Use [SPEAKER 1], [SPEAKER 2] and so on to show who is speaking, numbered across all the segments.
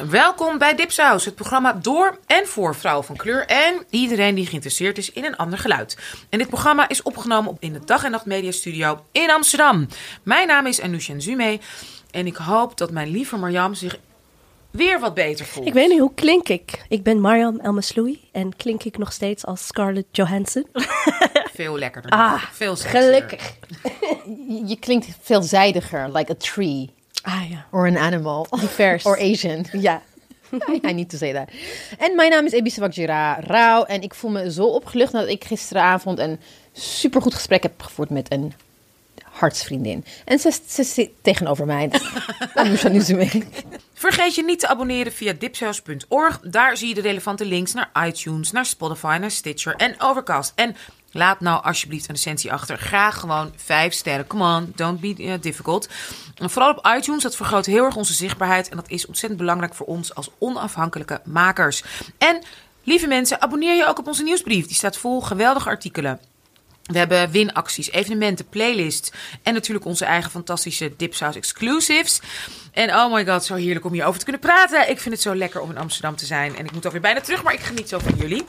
[SPEAKER 1] Welkom bij Dipsaus, het programma door en voor vrouwen van kleur en iedereen die geïnteresseerd is in een ander geluid. En dit programma is opgenomen in de Dag en Nacht Media Studio in Amsterdam. Mijn naam is Anousha Zume en ik hoop dat mijn lieve Marjam zich weer wat beter voelt.
[SPEAKER 2] Ik weet niet, hoe klink ik? Ik ben Mariam Elmasloui en klink ik nog steeds als Scarlett Johansson?
[SPEAKER 1] Veel lekkerder.
[SPEAKER 2] Ah,
[SPEAKER 1] veel sexier.
[SPEAKER 2] Gelukkig.
[SPEAKER 3] Je klinkt veelzijdiger, like a tree
[SPEAKER 2] Ah ja,
[SPEAKER 3] or an animal
[SPEAKER 2] divers.
[SPEAKER 3] or Asian.
[SPEAKER 2] ja.
[SPEAKER 3] I need to say that. En mijn naam is Ebi Sawakjira Rauw en ik voel me zo opgelucht nadat ik gisteravond een supergoed gesprek heb gevoerd met een hartsvriendin. En ze, ze zit tegenover mij. Dan moet je nu zo mee.
[SPEAKER 1] Vergeet je niet te abonneren via dipsaus.org. Daar zie je de relevante links naar iTunes, naar Spotify, naar Stitcher en Overcast. En laat nou alsjeblieft een recensie achter. Graag gewoon vijf sterren. Come on, don't be uh, difficult. En vooral op iTunes, dat vergroot heel erg onze zichtbaarheid. En dat is ontzettend belangrijk voor ons als onafhankelijke makers. En lieve mensen, abonneer je ook op onze nieuwsbrief. Die staat vol geweldige artikelen. We hebben winacties, evenementen, playlists en natuurlijk onze eigen fantastische Dipsaus exclusives. En oh my god, zo heerlijk om hierover te kunnen praten. Ik vind het zo lekker om in Amsterdam te zijn. En ik moet alweer bijna terug, maar ik geniet zo van jullie.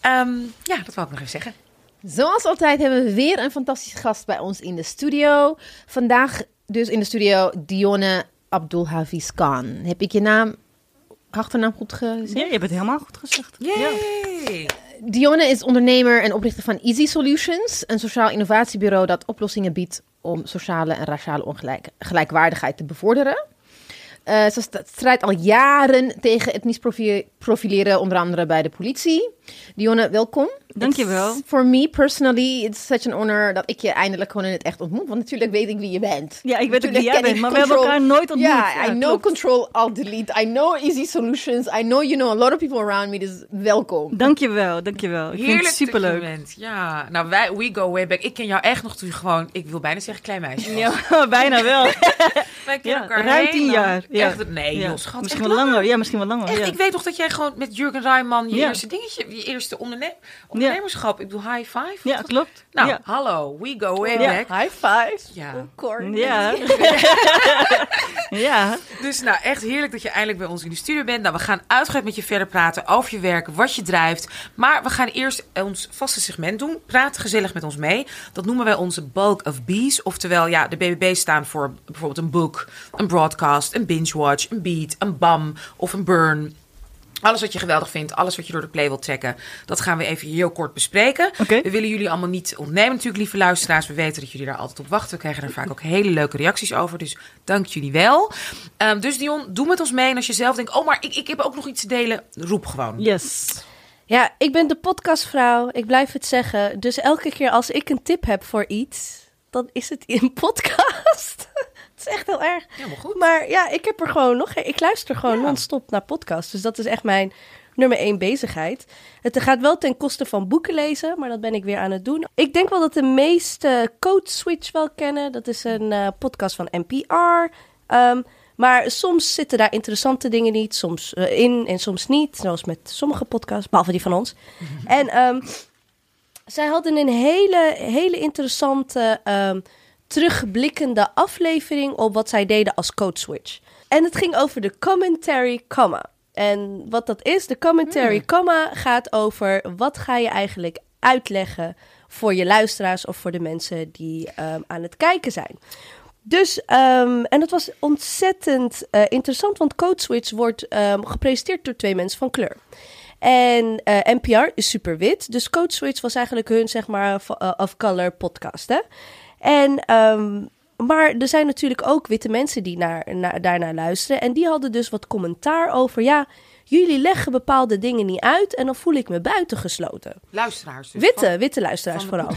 [SPEAKER 1] Ehm, ja, dat wou ik nog even zeggen.
[SPEAKER 3] Zoals altijd hebben we weer een fantastische gast bij ons in de studio. Vandaag dus in de studio Dionne Abdulhafiz Khan. Heb ik je naam, achternaam goed gezegd?
[SPEAKER 4] Ja, je hebt het helemaal goed gezegd.
[SPEAKER 1] Yay!
[SPEAKER 3] Dionne is ondernemer en oprichter van Easy Solutions, een sociaal innovatiebureau dat oplossingen biedt om sociale en raciale ongelijkwaardigheid te bevorderen. Eh, ze st- strijdt al jaren tegen etnisch profi- profileren, onder andere bij de politie. Dionne, welkom.
[SPEAKER 4] Dankjewel.
[SPEAKER 3] For me personally, it's such an honor dat ik je eindelijk gewoon in het echt ontmoet. Want natuurlijk weet ik wie je bent.
[SPEAKER 4] Ja, ik weet ook wie
[SPEAKER 3] Natuurlijk
[SPEAKER 4] jij bent, maar we hebben elkaar nooit ontmoet.
[SPEAKER 3] Ja,
[SPEAKER 4] Ja,
[SPEAKER 3] I know
[SPEAKER 4] klopt.
[SPEAKER 3] Control Alt Delete. I know Easy Solutions. I know you know a lot of people around me. Dus welkom.
[SPEAKER 4] Dankjewel, dankjewel. Ik vind
[SPEAKER 1] Heerlijk
[SPEAKER 4] het superleuk.
[SPEAKER 1] er bent. Ja, nou wij, we go way back. Ik ken jou echt nog toen je gewoon, ik wil bijna zeggen klein meisje. was.
[SPEAKER 4] Ja, bijna wel.
[SPEAKER 1] Wij kennen
[SPEAKER 4] Ja,
[SPEAKER 1] elkaar
[SPEAKER 4] ruim tien jaar. Ja.
[SPEAKER 1] Echt, nee
[SPEAKER 4] Ja.
[SPEAKER 1] joh, schat.
[SPEAKER 4] Misschien wel langer. Ja, misschien wel langer.
[SPEAKER 1] Echt,
[SPEAKER 4] ja.
[SPEAKER 1] ik weet nog dat jij gewoon met Jurgen Rijman je
[SPEAKER 4] Ja.
[SPEAKER 1] eerste dingetje, je eerste onderne ondernemerschap, ik bedoel high five.
[SPEAKER 4] Ja, klopt.
[SPEAKER 1] Nou,
[SPEAKER 4] ja.
[SPEAKER 1] hallo, we go way
[SPEAKER 4] Ja.
[SPEAKER 1] back.
[SPEAKER 2] High five.
[SPEAKER 1] Ja.
[SPEAKER 4] Ja. ja.
[SPEAKER 1] Dus nou, echt heerlijk dat je eindelijk bij ons in de studio bent. Nou, we gaan uitgebreid met je verder praten over je werk, wat je drijft. Maar we gaan eerst ons vaste segment doen. Praat gezellig met ons mee. Dat noemen wij onze bulk of bees. Oftewel, ja, de BBB staan voor bijvoorbeeld een boek, een broadcast, een binge watch, een beat, een bam of een burn. Alles wat je geweldig vindt, alles wat je door de play wilt trekken, dat gaan we even heel kort bespreken. We willen jullie allemaal niet ontnemen, natuurlijk, lieve luisteraars. We weten dat jullie daar altijd op wachten. We krijgen er vaak ook hele leuke reacties over. Dus dank jullie wel. Ehm, dus Dion, doe met ons mee. En als je zelf denkt, oh, maar ik, ik heb ook nog iets te delen, roep gewoon.
[SPEAKER 4] Yes.
[SPEAKER 2] Ja, ik ben de podcastvrouw. Ik blijf het zeggen. Dus elke keer als ik een tip heb voor iets, dan is het in een podcast. Het is echt heel erg.
[SPEAKER 1] Helemaal goed.
[SPEAKER 2] Maar ja, ik heb er gewoon nog. Ik luister gewoon
[SPEAKER 1] Ja.
[SPEAKER 2] non-stop naar podcasts. Dus dat is echt mijn nummer één bezigheid. Het gaat wel ten koste van boeken lezen, maar dat ben ik weer aan het doen. Ik denk wel dat de meeste Code Switch wel kennen. Dat is een eh, podcast van NPR. Ehm, maar soms zitten daar interessante dingen niet, soms eh, in en soms niet. Zoals met sommige podcasts, behalve die van ons. En ehm, zij hadden een hele, hele interessante ehm, terugblikkende aflevering op wat zij deden als code switch. En het ging over de commentary comma. En wat dat is, de commentary comma gaat over wat ga je eigenlijk uitleggen voor je luisteraars of voor de mensen die ehm, aan het kijken zijn. Dus, ehm, en dat was ontzettend eh, interessant, want Code Switch wordt ehm, gepresenteerd door twee mensen van kleur. En eh, NPR is super wit, dus Code Switch was eigenlijk hun, zeg maar, eh, of color podcast, hè. En, ehm, maar er zijn natuurlijk ook witte mensen die naar, naar, daarnaar luisteren. En die hadden dus wat commentaar over, ja, jullie leggen bepaalde dingen niet uit en dan voel ik me buitengesloten.
[SPEAKER 1] Luisteraars dus.
[SPEAKER 2] Witte,
[SPEAKER 1] van-
[SPEAKER 2] witte luisteraars vooral.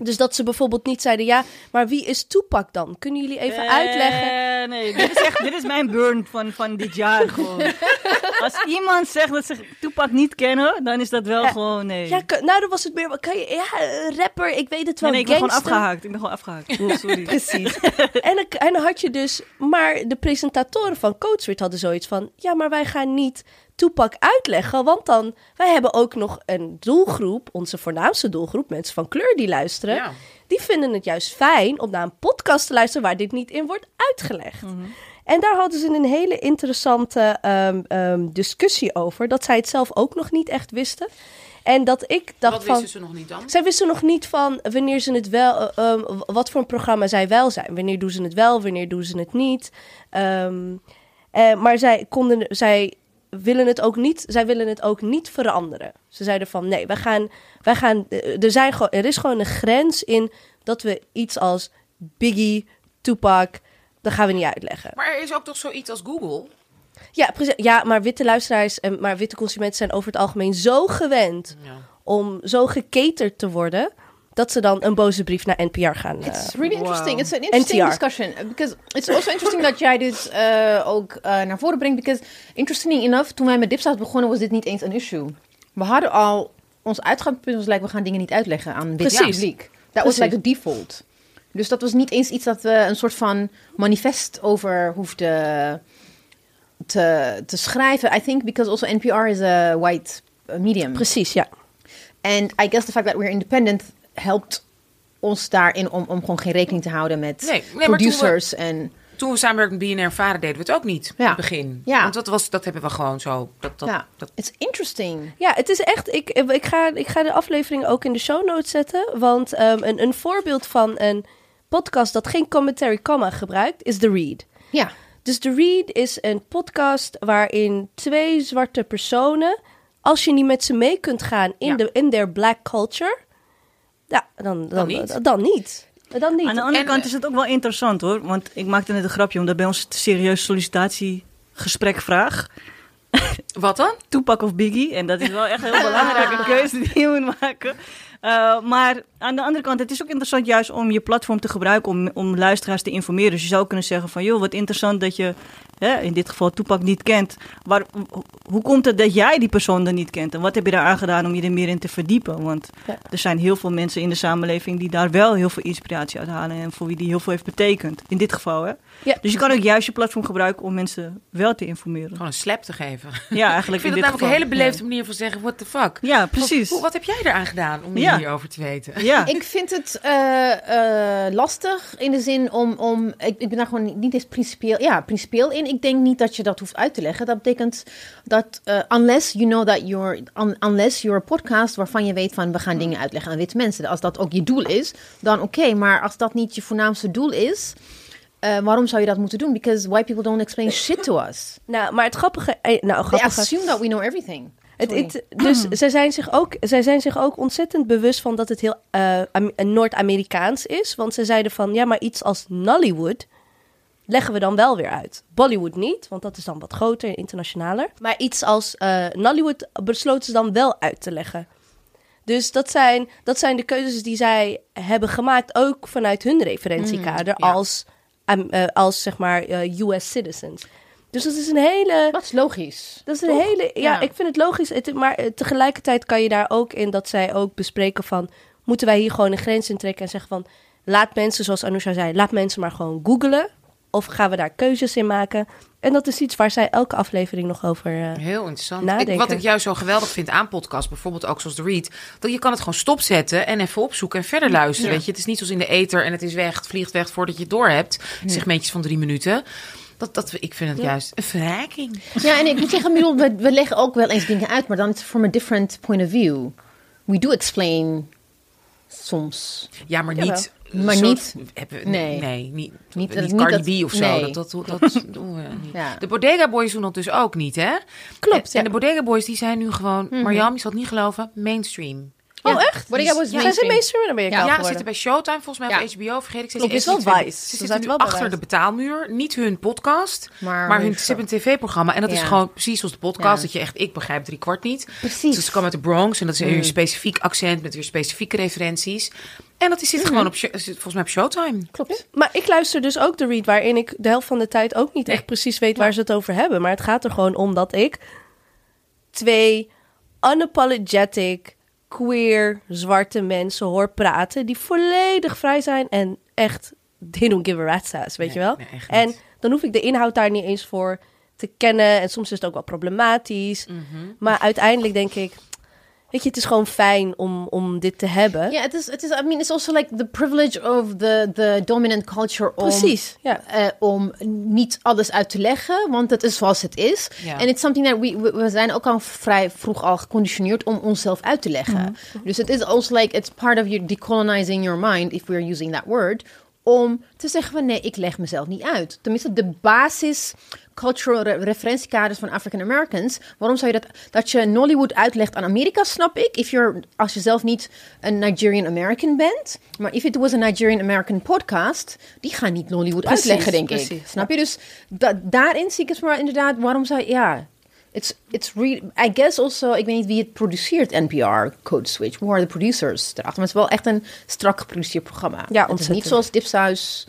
[SPEAKER 2] Dus dat ze bijvoorbeeld niet zeiden, ja, maar wie is Tupac dan? Kunnen jullie even uitleggen?
[SPEAKER 4] Eh, nee, dit is echt dit is mijn burn van, van dit jaar gewoon. Als iemand zegt dat ze Toepak niet kennen, dan is dat wel
[SPEAKER 2] Ja.
[SPEAKER 4] gewoon nee.
[SPEAKER 2] Ja, nou, dan was het meer, kan je, ja, rapper, ik weet het wel,
[SPEAKER 4] nee, nee, ik ben gewoon afgehaakt. Ik ben gewoon afgehaakt. Sorry.
[SPEAKER 2] Precies. en, dan, en dan had je dus, maar de presentatoren van Codeswitch hadden zoiets van, ja, maar wij gaan niet Toepak uitleggen, want dan, wij hebben ook nog een doelgroep, onze voornaamste doelgroep, mensen van kleur die luisteren,
[SPEAKER 1] Ja.
[SPEAKER 2] die vinden het juist fijn om naar een podcast te luisteren waar dit niet in wordt uitgelegd.
[SPEAKER 4] Mhm.
[SPEAKER 2] En daar hadden ze een hele interessante ehm, ehm, discussie over. Dat zij het zelf ook nog niet echt wisten. En dat ik dacht
[SPEAKER 1] Wat
[SPEAKER 2] van...
[SPEAKER 1] wisten ze nog niet dan?
[SPEAKER 2] Zij wisten nog niet van wanneer ze het wel, eh, ehm, wat voor een programma zij wel zijn. Wanneer doen ze het wel, wanneer doen ze het niet. Eh, maar zij konden, zij willen het ook niet, zij willen het ook niet veranderen. Ze zeiden van nee, wij gaan, wij gaan, eh, er, zijn er is gewoon een grens in dat we iets als Biggie, Tupac, dat gaan we niet uitleggen.
[SPEAKER 1] Maar er is ook toch zoiets als Google?
[SPEAKER 2] Ja, precies. Ja, maar witte luisteraars en maar witte consumenten zijn over het algemeen zo gewend
[SPEAKER 1] Ja.
[SPEAKER 2] om zo geketerd te worden dat ze dan een boze brief naar NPR gaan. eh,
[SPEAKER 3] It's really
[SPEAKER 1] Wow.
[SPEAKER 3] interesting. It's an interesting
[SPEAKER 2] NTR.
[SPEAKER 3] discussion uh, because it's also interesting dat jij dit uh, ook uh, naar voren brengt. Because interesting enough, toen wij met Dipsaus begonnen, was dit niet eens een issue. We hadden al ons uitgangspunt was like we gaan dingen niet uitleggen aan dit
[SPEAKER 2] Precies.
[SPEAKER 3] publiek. Dat was like de default. Dus dat was niet eens iets dat we een soort van manifest over hoefden te, te schrijven. I think because also NPR is a white medium.
[SPEAKER 2] Precies, ja.
[SPEAKER 3] And I guess the fact that we're independent helpt ons daarin om, om gewoon geen rekening te houden met
[SPEAKER 1] Nee, nee, maar toen
[SPEAKER 3] producers en
[SPEAKER 1] Toen we samenwerkten met BNR Vader deden we het ook niet. In
[SPEAKER 3] Ja.
[SPEAKER 1] het begin.
[SPEAKER 3] Ja.
[SPEAKER 1] Want dat, was, dat hebben we gewoon zo. Dat, dat,
[SPEAKER 3] ja,
[SPEAKER 1] dat,
[SPEAKER 3] it's interesting.
[SPEAKER 2] Ja, het is echt. Ik, ik, ga, ik ga de aflevering ook in de show notes zetten. Want ehm, een, een voorbeeld van een podcast dat geen commentary comma gebruikt is The Read.
[SPEAKER 3] Ja,
[SPEAKER 2] Dus The Read is een podcast waarin twee zwarte personen, als je niet met ze mee kunt gaan in,
[SPEAKER 1] Ja.
[SPEAKER 2] de, in their black culture, ja, dan, dan,
[SPEAKER 1] niet.
[SPEAKER 2] Dan niet. Dan niet.
[SPEAKER 4] Aan de andere
[SPEAKER 1] En,
[SPEAKER 4] kant is het ook wel interessant hoor. Want ik maakte net een grapje, omdat bij ons het serieus sollicitatiegesprek vraag.
[SPEAKER 1] wat dan?
[SPEAKER 4] Tupac of Biggie. En dat is wel echt een heel belangrijke keuze die je moet maken. Uh, maar aan de andere kant, het is ook interessant juist om je platform te gebruiken om, om luisteraars te informeren. Dus je zou kunnen zeggen van, joh, wat interessant dat je hè, in dit geval Tupac niet kent. Maar hoe komt het dat jij die persoon dan niet kent? En wat heb je daar aan gedaan om je er meer in te verdiepen? Want
[SPEAKER 2] Ja.
[SPEAKER 4] er zijn heel veel mensen in de samenleving die daar wel heel veel inspiratie uit halen. En voor wie die heel veel heeft betekend. In dit geval, hè?
[SPEAKER 2] Ja.
[SPEAKER 4] Dus je kan ook juist je platform gebruiken om mensen wel te informeren.
[SPEAKER 1] Gewoon een slap te geven.
[SPEAKER 4] Ja, eigenlijk
[SPEAKER 1] Ik vind
[SPEAKER 4] dit
[SPEAKER 1] namelijk een hele beleefde manier van zeggen, what the fuck.
[SPEAKER 4] Ja, precies.
[SPEAKER 1] Hoe, wat heb jij eraan gedaan om
[SPEAKER 4] Ja.
[SPEAKER 1] Hierover te weten?
[SPEAKER 4] Ja.
[SPEAKER 3] Ik vind het eh, eh, lastig in de zin om, om ik, ik ben daar gewoon niet eens principieel, ja, principieel in. Ik denk niet dat je dat hoeft uit te leggen. Dat betekent dat eh, unless you know that you're, un- unless you're a podcast waarvan je weet van we gaan dingen uitleggen aan witte mensen. Als dat ook je doel is, dan oké. maar als dat niet je voornaamste doel is, eh, waarom zou je dat moeten doen? Because white people don't explain shit to us.
[SPEAKER 2] Nou, maar het grappige... eh, Nou,
[SPEAKER 3] They
[SPEAKER 2] grappige
[SPEAKER 3] assume that we know everything.
[SPEAKER 2] Het, dus zij zijn, zich ook, zij zijn zich ook ontzettend bewust van dat het heel Am- Noord-Amerikaans is. Want ze zeiden van, ja, maar iets als Nollywood leggen we dan wel weer uit. Bollywood niet, want dat is dan wat groter en internationaler. Maar iets als eh, Nollywood besloten ze dan wel uit te leggen. Dus dat zijn, dat zijn de keuzes die zij hebben gemaakt, ook vanuit hun referentiekader,
[SPEAKER 1] ja.
[SPEAKER 2] als, als zeg maar US citizens. Dus dat is een hele...
[SPEAKER 3] Dat is logisch.
[SPEAKER 2] Dat is een
[SPEAKER 3] Toch?
[SPEAKER 2] hele. Ja,
[SPEAKER 3] Ja.
[SPEAKER 2] ik vind het logisch. Het, maar eh, tegelijkertijd kan je daar ook in dat zij ook bespreken van. Moeten wij hier gewoon een grens in trekken en zeggen van. Laat mensen, zoals Anousha zei, laat mensen maar gewoon googlen. Of gaan we daar keuzes in maken? En dat is iets waar zij elke aflevering nog over. eh,
[SPEAKER 1] Heel interessant.
[SPEAKER 2] Nadenken.
[SPEAKER 1] Ik, wat ik juist zo geweldig vind aan podcasts, bijvoorbeeld ook zoals The Read, dat je kan het gewoon stopzetten en even opzoeken en verder luisteren. Weet je, het is niet zoals in de ether en het is weg, het vliegt weg voordat je het door hebt. Segmentjes van drie minuten. Dat, dat, ik vind het juist een verrijking.
[SPEAKER 3] Ja, en ik moet zeggen, we, we leggen ook wel eens dingen uit, maar dan is het from a different point of view. We do explain soms.
[SPEAKER 1] Ja, maar
[SPEAKER 2] Jawel.
[SPEAKER 1] niet.
[SPEAKER 3] Maar
[SPEAKER 1] soort-
[SPEAKER 3] niet-
[SPEAKER 1] Hebben, we-
[SPEAKER 3] nee.
[SPEAKER 1] nee, niet,
[SPEAKER 3] Niet-
[SPEAKER 1] niet,
[SPEAKER 3] dat-
[SPEAKER 1] niet Cardi
[SPEAKER 3] dat-
[SPEAKER 1] B of zo.
[SPEAKER 3] nee.
[SPEAKER 1] Dat, dat, dat doen we niet.
[SPEAKER 3] Ja.
[SPEAKER 1] De Bodega Boys doen dat dus ook niet, hè?
[SPEAKER 2] Klopt.
[SPEAKER 1] En,
[SPEAKER 2] ja.
[SPEAKER 1] en de Bodega Boys die zijn nu gewoon. Mariam, je zal het niet geloven, mainstream.
[SPEAKER 2] Oh, echt?
[SPEAKER 3] What I was
[SPEAKER 1] Ja,
[SPEAKER 2] Zijn ze in Amerika
[SPEAKER 3] Ja,
[SPEAKER 1] Ja, ze zitten bij Showtime, volgens mij
[SPEAKER 3] Ja.
[SPEAKER 1] op HBO, vergeet ik. Ze
[SPEAKER 2] is wel
[SPEAKER 1] ze
[SPEAKER 2] Vice.
[SPEAKER 1] Ze
[SPEAKER 2] Ze
[SPEAKER 1] zitten nu achter de betaalmuur, niet hun podcast,
[SPEAKER 3] Maar
[SPEAKER 1] maar, hun,
[SPEAKER 3] hun
[SPEAKER 1] ze hebben een tv-programma. En dat is
[SPEAKER 3] Ja.
[SPEAKER 1] gewoon precies zoals de podcast,
[SPEAKER 3] Ja.
[SPEAKER 1] dat je echt, ik begrijp drie kwart niet.
[SPEAKER 3] Precies.
[SPEAKER 1] Dus ze komen uit de Bronx en dat is weer
[SPEAKER 3] Mm.
[SPEAKER 1] een specifiek accent met weer specifieke referenties. En dat is zit gewoon op, zit volgens mij op Showtime.
[SPEAKER 3] Klopt.
[SPEAKER 2] Maar ik luister dus ook de read, waarin ik de helft van de tijd ook niet
[SPEAKER 1] Nee.
[SPEAKER 2] echt precies weet waar ze het over hebben. Maar het gaat er gewoon om dat ik twee unapologetic, queer, zwarte mensen hoor praten die volledig vrij zijn en echt, they don't give a rat's ass, weet
[SPEAKER 1] Nee,
[SPEAKER 2] je wel?
[SPEAKER 1] nee,
[SPEAKER 2] en dan hoef ik de inhoud daar niet eens voor te kennen en soms is het ook wel problematisch.
[SPEAKER 1] Mhm.
[SPEAKER 2] Maar uiteindelijk denk ik, Weet je, het is gewoon fijn om, om dit te hebben.
[SPEAKER 3] Ja, het is, het is, I mean, it's also like the privilege of the, the dominant culture om,
[SPEAKER 2] Precies, ja.
[SPEAKER 3] eh, om niet alles uit te leggen, want het is zoals het is. En it's something that we, we, we zijn ook al vrij vroeg al geconditioneerd om onszelf uit te leggen. Dus het is also like, it's part of your decolonizing your mind, if we're using that word, om te zeggen van nee, ik leg mezelf niet uit. Tenminste, de basis cultural re- referentiekaders van African Americans. Waarom zou je dat, dat je Nollywood uitlegt aan Amerika, snap ik. If you're, als je zelf niet een Nigerian American bent. Maar if it was a Nigerian American podcast, die gaan niet Nollywood
[SPEAKER 2] Precies,
[SPEAKER 3] uitleggen, denk ik. Snap je? Dus da- daarin zie ik het maar inderdaad, waarom zou je, ja... It's, it's really, I guess also, ik weet niet wie het produceert, NPR, Code Switch. Who are the producers erachter? Maar het is wel echt een strak geproduceerd programma.
[SPEAKER 2] Ja,
[SPEAKER 3] het is niet
[SPEAKER 2] ontzettend.
[SPEAKER 3] zoals Dipsaus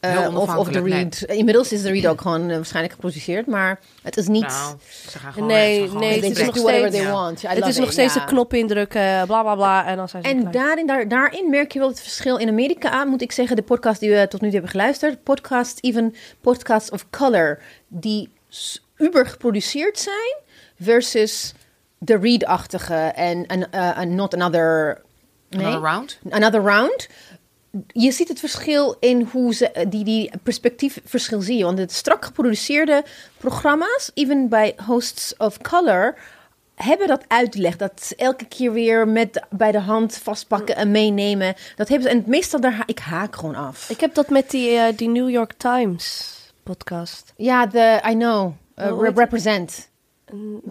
[SPEAKER 3] eh, of, of Read. Inmiddels is The Read ook gewoon eh, waarschijnlijk geproduceerd, maar het is niet...
[SPEAKER 1] Nou, ze gaan gewoon
[SPEAKER 2] Nee, nee, het is nog steeds-
[SPEAKER 1] Ja.
[SPEAKER 3] want. I
[SPEAKER 2] het is nog
[SPEAKER 3] it,
[SPEAKER 2] steeds een knop indrukken, bla bla bla. En dan zijn ze
[SPEAKER 3] En daarin, daar, daarin merk je wel het verschil. In Amerika moet ik zeggen, de podcast die we tot nu toe hebben geluisterd, podcasts, even podcasts of color, die uber geproduceerd zijn, versus de read-achtige en een een not another... Nee?
[SPEAKER 1] Another round?
[SPEAKER 3] Another round. Je ziet het verschil in hoe ze eh, die, die perspectiefverschil zie je. Want het strak geproduceerde programma's, even bij hosts of color, hebben dat uitleg. Dat elke keer weer met bij de hand vastpakken en meenemen. Dat hebben ze. En meestal daar ha- ik haak gewoon af.
[SPEAKER 2] Ik heb dat met die, eh, die New York Times podcast.
[SPEAKER 3] ja, de I know. Uh,
[SPEAKER 2] heet-
[SPEAKER 3] represent.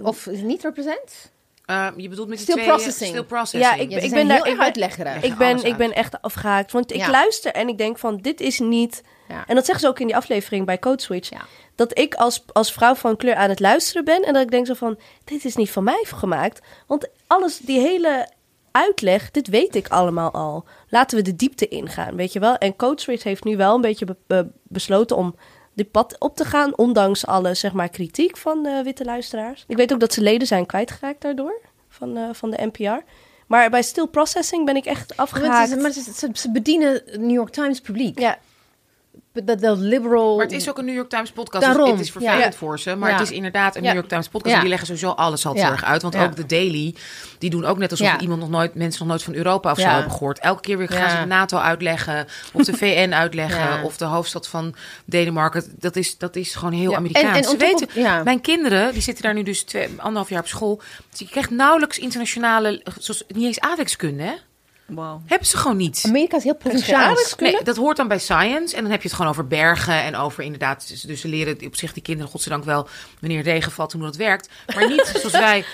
[SPEAKER 3] Of is het niet represent?
[SPEAKER 1] Eh, je bedoelt met die
[SPEAKER 3] Still
[SPEAKER 1] twee...
[SPEAKER 3] processing.
[SPEAKER 1] Still processing.
[SPEAKER 2] Ja, ik-
[SPEAKER 3] Ja, ze
[SPEAKER 2] ben daar-
[SPEAKER 3] heel
[SPEAKER 2] ik ben-
[SPEAKER 3] uitleggerig.
[SPEAKER 2] Ik ben, ik echt afgehaakt. Want ik
[SPEAKER 3] Ja.
[SPEAKER 2] luister en ik denk van, dit is niet...
[SPEAKER 3] Ja.
[SPEAKER 2] En dat zeggen ze ook in die aflevering bij Code Switch.
[SPEAKER 3] Ja.
[SPEAKER 2] Dat ik als, als vrouw van kleur aan het luisteren ben. En dat ik denk zo van, dit is niet van mij gemaakt. Want alles, die hele uitleg, dit weet ik allemaal al. Laten we de diepte ingaan, weet je wel. En Code Switch heeft nu wel een beetje be- be- besloten om dit pad op te gaan. Ondanks alle, zeg maar, kritiek van de witte luisteraars. Ik weet ook dat ze leden zijn kwijtgeraakt daardoor. Van, eh, van de NPR. Maar bij still processing ben ik echt
[SPEAKER 3] Maar,
[SPEAKER 2] afgehaakt.
[SPEAKER 3] ze, maar ze bedienen New York Times publiek.
[SPEAKER 2] Ja,
[SPEAKER 3] De, de liberal...
[SPEAKER 1] Maar het is ook een New York Times podcast.
[SPEAKER 3] Daarom,
[SPEAKER 1] Dus het is vervelend
[SPEAKER 3] ja.
[SPEAKER 1] voor ze. Maar
[SPEAKER 3] Ja.
[SPEAKER 1] het is inderdaad een. New York Times podcast. En die leggen sowieso alles al erg uit. Want ook de Daily, die doen ook net alsof iemand nog nooit, mensen nog nooit van Europa of zo hebben gehoord. Elke keer weer gaan ze de NATO uitleggen. Of de VN uitleggen. Of de hoofdstad van Denemarken. Dat is, dat is gewoon heel. Amerikaans.
[SPEAKER 3] En- en
[SPEAKER 1] ze weten, mijn kinderen, die zitten daar nu dus twee, anderhalf jaar op school. Dus je krijgt nauwelijks internationale, zoals, niet eens aardrijkskunde hè?
[SPEAKER 4] Wow.
[SPEAKER 1] Hebben ze gewoon niet.
[SPEAKER 3] Amerika is heel provinciaal.
[SPEAKER 1] Nee, dat hoort dan bij science. En dan heb je het gewoon over bergen en over inderdaad. Dus dus ze leren op zich die kinderen, godzijdank wel, wanneer regen valt, hoe dat werkt. Maar niet zoals wij,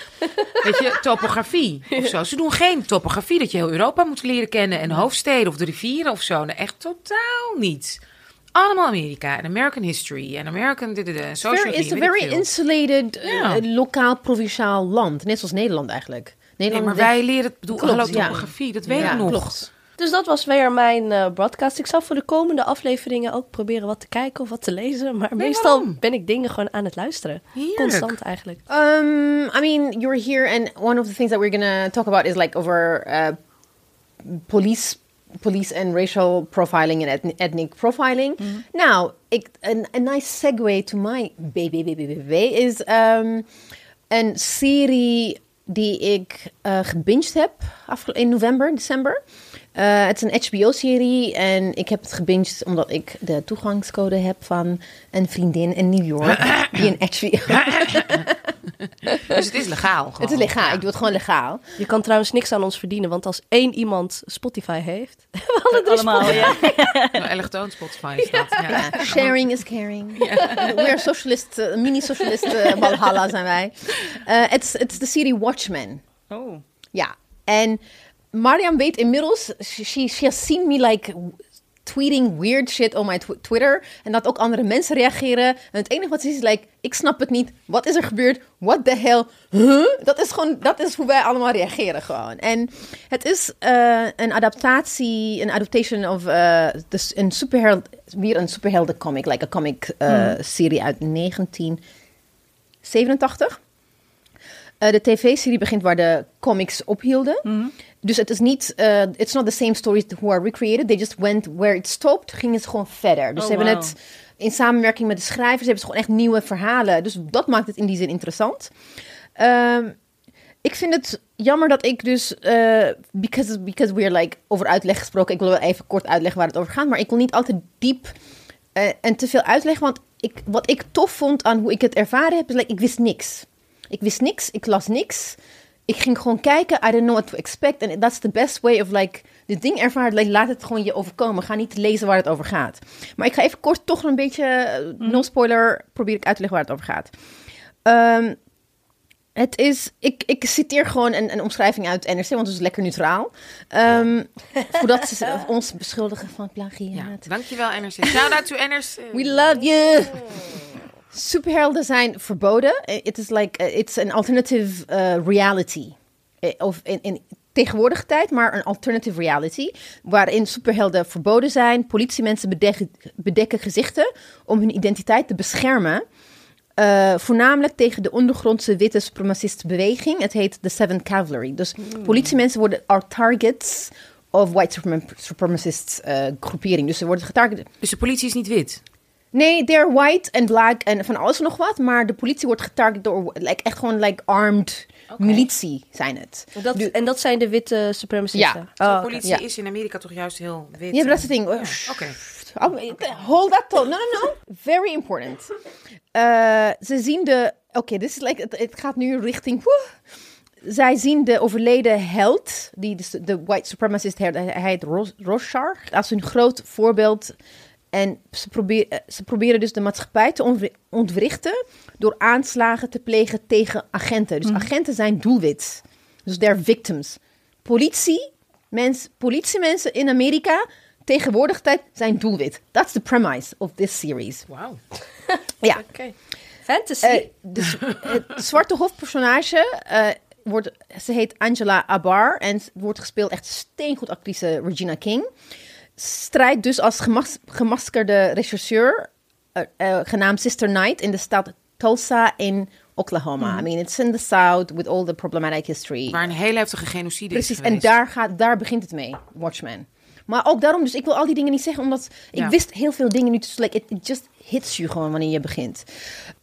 [SPEAKER 1] weet je, topografie of zo. Ze doen geen topografie dat je heel Europa moet leren kennen en hoofdsteden of de rivieren of zo. Nee, echt totaal niet. Allemaal Amerika en American history en American
[SPEAKER 3] Very,
[SPEAKER 1] sociology.
[SPEAKER 3] it's a
[SPEAKER 1] weet ik
[SPEAKER 3] very insulated, eh, lokaal, provinciaal land. Net zoals Nederland eigenlijk.
[SPEAKER 1] Nee, maar wij leren het, bedoel,
[SPEAKER 3] Klopt,
[SPEAKER 1] hallo
[SPEAKER 3] ja.
[SPEAKER 1] topografie, dat weet
[SPEAKER 3] Ja,
[SPEAKER 1] ik nog.
[SPEAKER 3] klopt.
[SPEAKER 2] Dus dat was weer mijn eh, broadcast. Ik zal voor de komende afleveringen ook proberen wat te kijken of wat te lezen. Maar meestal
[SPEAKER 1] waarom?
[SPEAKER 2] ben ik dingen gewoon aan het luisteren.
[SPEAKER 1] Heerlijk.
[SPEAKER 2] Constant eigenlijk.
[SPEAKER 3] Um, I mean, you're here, and one of the things that we're gonna talk about is like over uh, police, police and racial profiling and ethnic, ethnic profiling. Now, ik, a, a nice segue to my baby, baby, baby, baby is um, een serie die ik uh, gebinged heb in november, december. Uh, het is een HBO-serie en ik heb het gebinged omdat ik de toegangscode heb van een vriendin in New York die een HBO...
[SPEAKER 1] Dus het is legaal. Gewoon.
[SPEAKER 3] Het is legaal.
[SPEAKER 1] Ja.
[SPEAKER 3] Ik doe het gewoon legaal.
[SPEAKER 2] Je kan trouwens niks aan ons verdienen. Want als één iemand Spotify heeft... we hadden
[SPEAKER 4] Allemaal, ja.
[SPEAKER 1] Nou, Elektroon Spotify is dat. Ja.
[SPEAKER 3] Ja, sharing is caring. We are socialist, uh, mini-socialist uh, Valhalla zijn wij. Het is- het is de serie Watchmen.
[SPEAKER 4] Oh.
[SPEAKER 3] Ja. En Mariam weet inmiddels, she, she, has seen me like tweeting weird shit on my tw- Twitter. En dat ook andere mensen reageren. En het enige wat ze ziet is like, ik snap het niet. Wat is er gebeurd? What the hell? Huh? Dat is gewoon, dat is hoe wij allemaal reageren gewoon. En het is eh, een adaptatie, een adaptation of eh, dus een superheld, weer een superhelden comic. Like a comic eh, serie uit 1987. Eh, de tv-serie begint waar de comics ophielden. Dus het is niet, eh, it's not the same stories who are recreated. They just went where it stopped, gingen ze gewoon verder. Dus
[SPEAKER 4] Oh,
[SPEAKER 3] ze hebben
[SPEAKER 4] wow.
[SPEAKER 3] het in samenwerking met de schrijvers, hebben ze gewoon echt nieuwe verhalen. Dus dat maakt het in die zin interessant. Ehm, Ik vind het jammer dat ik dus, eh because, because we're like over uitleg gesproken, ik wil wel even kort uitleggen waar het over gaat, maar ik wil niet altijd diep en te veel uitleggen, want ik, wat ik tof vond aan hoe ik het ervaren heb, is like, ik wist niks. Ik wist niks, ik las niks. Ik ging gewoon kijken, I didn't know what to expect. And that's the best way of like, dit ding ervaren, like, laat het gewoon je overkomen. Ga niet lezen waar het over gaat. Maar ik ga even kort toch een beetje, eh, no spoiler, probeer ik uit te leggen waar het over gaat. Ehm, het is, ik, ik citeer gewoon een, een omschrijving uit NRC, want het is lekker neutraal. Ehm, voordat ze ons beschuldigen van plagiaat.
[SPEAKER 1] Ja, dankjewel NRC. Shout out to NRC.
[SPEAKER 3] We love you. Superhelden zijn verboden. Eh, Het is like, eh, it's an alternative eh, reality. Of in, in tegenwoordige tijd, maar een alternative reality. Waarin superhelden verboden zijn. Politiemensen bedekken, bedekken gezichten om hun identiteit te beschermen. Voornamelijk tegen de ondergrondse witte supremacistenbeweging. Het heet de Seventh Cavalry. Dus politiemensen worden are targets of white suprem- supremacist eh, groepering. Dus ze worden getarget.
[SPEAKER 1] Dus de politie is niet wit.
[SPEAKER 3] Nee, they're white en black en van alles en nog wat. Maar de politie wordt getarget door like, echt gewoon like armed militie zijn het.
[SPEAKER 2] En dat, en dat zijn de witte supremacisten?
[SPEAKER 3] Ja.
[SPEAKER 2] Oh,
[SPEAKER 1] de politie
[SPEAKER 3] ja.
[SPEAKER 1] is in Amerika toch juist heel wit.
[SPEAKER 3] Ja, dat is het ding.
[SPEAKER 1] Oké.
[SPEAKER 3] Oh, hold that thought. No, no, no. Very important. Eh, ze zien de... Oké, this is like, het, het gaat nu richting... woe. Zij zien de overleden held, die dus de, de white supremacist, held, hij heet Ros- Rorschach, als een groot voorbeeld. En ze, probeer, eh, ze proberen dus de maatschappij te ontwri- ontwrichten door aanslagen te plegen tegen agenten. Dus agenten zijn doelwit. Dus they're victims. Politie, mens, politiemensen in Amerika tegenwoordig tijd zijn doelwit. That's the premise of this series.
[SPEAKER 1] Wauw.
[SPEAKER 3] Ja.
[SPEAKER 2] Oké. Fantasy.
[SPEAKER 3] Eh, het zwarte hoofdpersonage eh, wordt, ze heet Angela Abar en wordt gespeeld echt steengoed actrice Regina King. Strijdt dus als gemas, gemaskerde rechercheur eh, genaamd Sister Knight in de stad Tulsa in Oklahoma. I mean, it's in the south with all the problematic history.
[SPEAKER 1] Waar een hele heftige genocide
[SPEAKER 3] Precies,
[SPEAKER 1] is
[SPEAKER 3] en
[SPEAKER 1] geweest.
[SPEAKER 3] daar, gaat, daar begint het mee, Watchmen. Maar ook daarom, dus ik wil al die dingen niet zeggen, omdat ik wist heel veel dingen nu. Dus like, it, it just hits you gewoon wanneer je begint.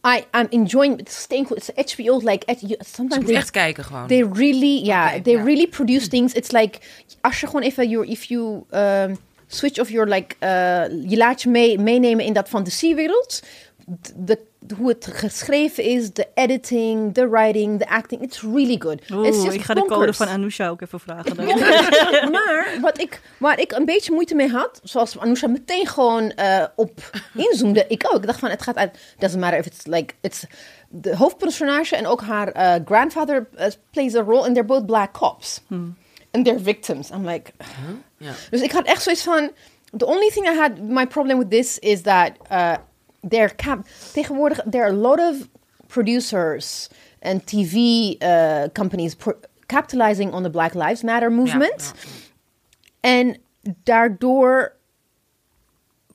[SPEAKER 3] I, I'm enjoying, it's steengoed, it's HBO, like, at, you, sometimes
[SPEAKER 1] moet
[SPEAKER 3] they,
[SPEAKER 1] echt kijken gewoon.
[SPEAKER 3] they really,
[SPEAKER 1] Oké,
[SPEAKER 3] they really produce things. It's like, als je gewoon even, your, if you um, switch of your, like, uh, je laat je mee, meenemen in dat fantasiewereld. De, hoe het geschreven is, de editing, de writing, de acting, it's really good. It's
[SPEAKER 4] Oeh,
[SPEAKER 3] just
[SPEAKER 4] ik ga de code van Anousha ook even vragen. dan.
[SPEAKER 3] maar wat ik, waar ik een beetje moeite mee had, zoals Anousha meteen gewoon eh, op inzoomde, ik ook. Ik dacht van, het gaat uit, doesn't matter if it's like, it's de hoofdpersonage en ook haar eh, grandfather eh, plays a role and they're both black cops. And they're victims. I'm like,
[SPEAKER 1] Ja.
[SPEAKER 3] dus ik had echt zoiets van, the only thing I had, my problem with this is that uh, they're cap tegenwoordig, there are a lot of producers and TV uh, companies pro- capitalizing on the Black Lives Matter movement.
[SPEAKER 1] Ja, ja.
[SPEAKER 3] En daardoor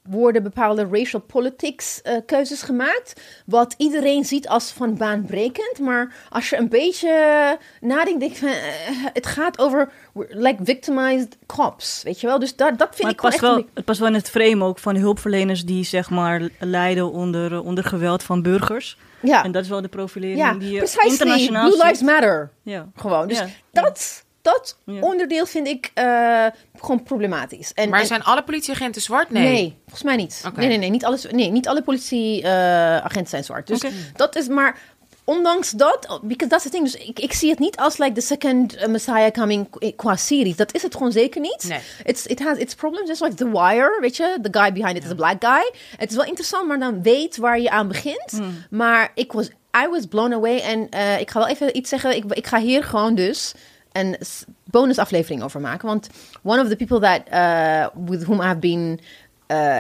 [SPEAKER 3] worden bepaalde racial politics eh, keuzes gemaakt. Wat iedereen ziet als van baanbrekend. Maar als je een beetje nadenkt, denk je van... eh, het gaat over like victimized cops, weet je wel? Dus dat, dat vind
[SPEAKER 4] Maar
[SPEAKER 3] ik
[SPEAKER 4] het
[SPEAKER 3] echt...
[SPEAKER 4] wel, het past wel in het frame ook van hulpverleners die zeg maar lijden onder, eh, onder geweld van burgers.
[SPEAKER 3] ja,
[SPEAKER 4] En dat is wel de profilering
[SPEAKER 3] ja
[SPEAKER 4] die je internationaal
[SPEAKER 3] Blue Lives. Matter.
[SPEAKER 4] Ja.
[SPEAKER 3] Gewoon. Dus
[SPEAKER 4] Ja.
[SPEAKER 3] dat, dat
[SPEAKER 4] Ja.
[SPEAKER 3] onderdeel vind ik eh, gewoon problematisch. En,
[SPEAKER 1] Maar
[SPEAKER 3] en-
[SPEAKER 1] zijn alle politieagenten zwart?
[SPEAKER 3] Nee.
[SPEAKER 1] Nee.
[SPEAKER 3] volgens mij niet. Nee, nee, nee, niet, alles, nee, niet alle politieagenten zijn zwart. Dus dat is maar. Ondanks dat, because that's the thing. Dus ik, ik zie het niet als like the second uh, Messiah coming qu- qua series. Dat is het gewoon zeker niet.
[SPEAKER 1] Nee.
[SPEAKER 3] It's, it has its problems. Just like The Wire, weet je. The guy behind it is a black guy. Het is wel interessant, maar dan weet waar je aan begint.
[SPEAKER 1] Hmm.
[SPEAKER 3] Maar ik was, I was blown away. En eh, ik ga wel even iets zeggen. Ik, ik ga hier gewoon dus een bonusaflevering over maken. Want one of the people that, uh, with whom I've been... uh,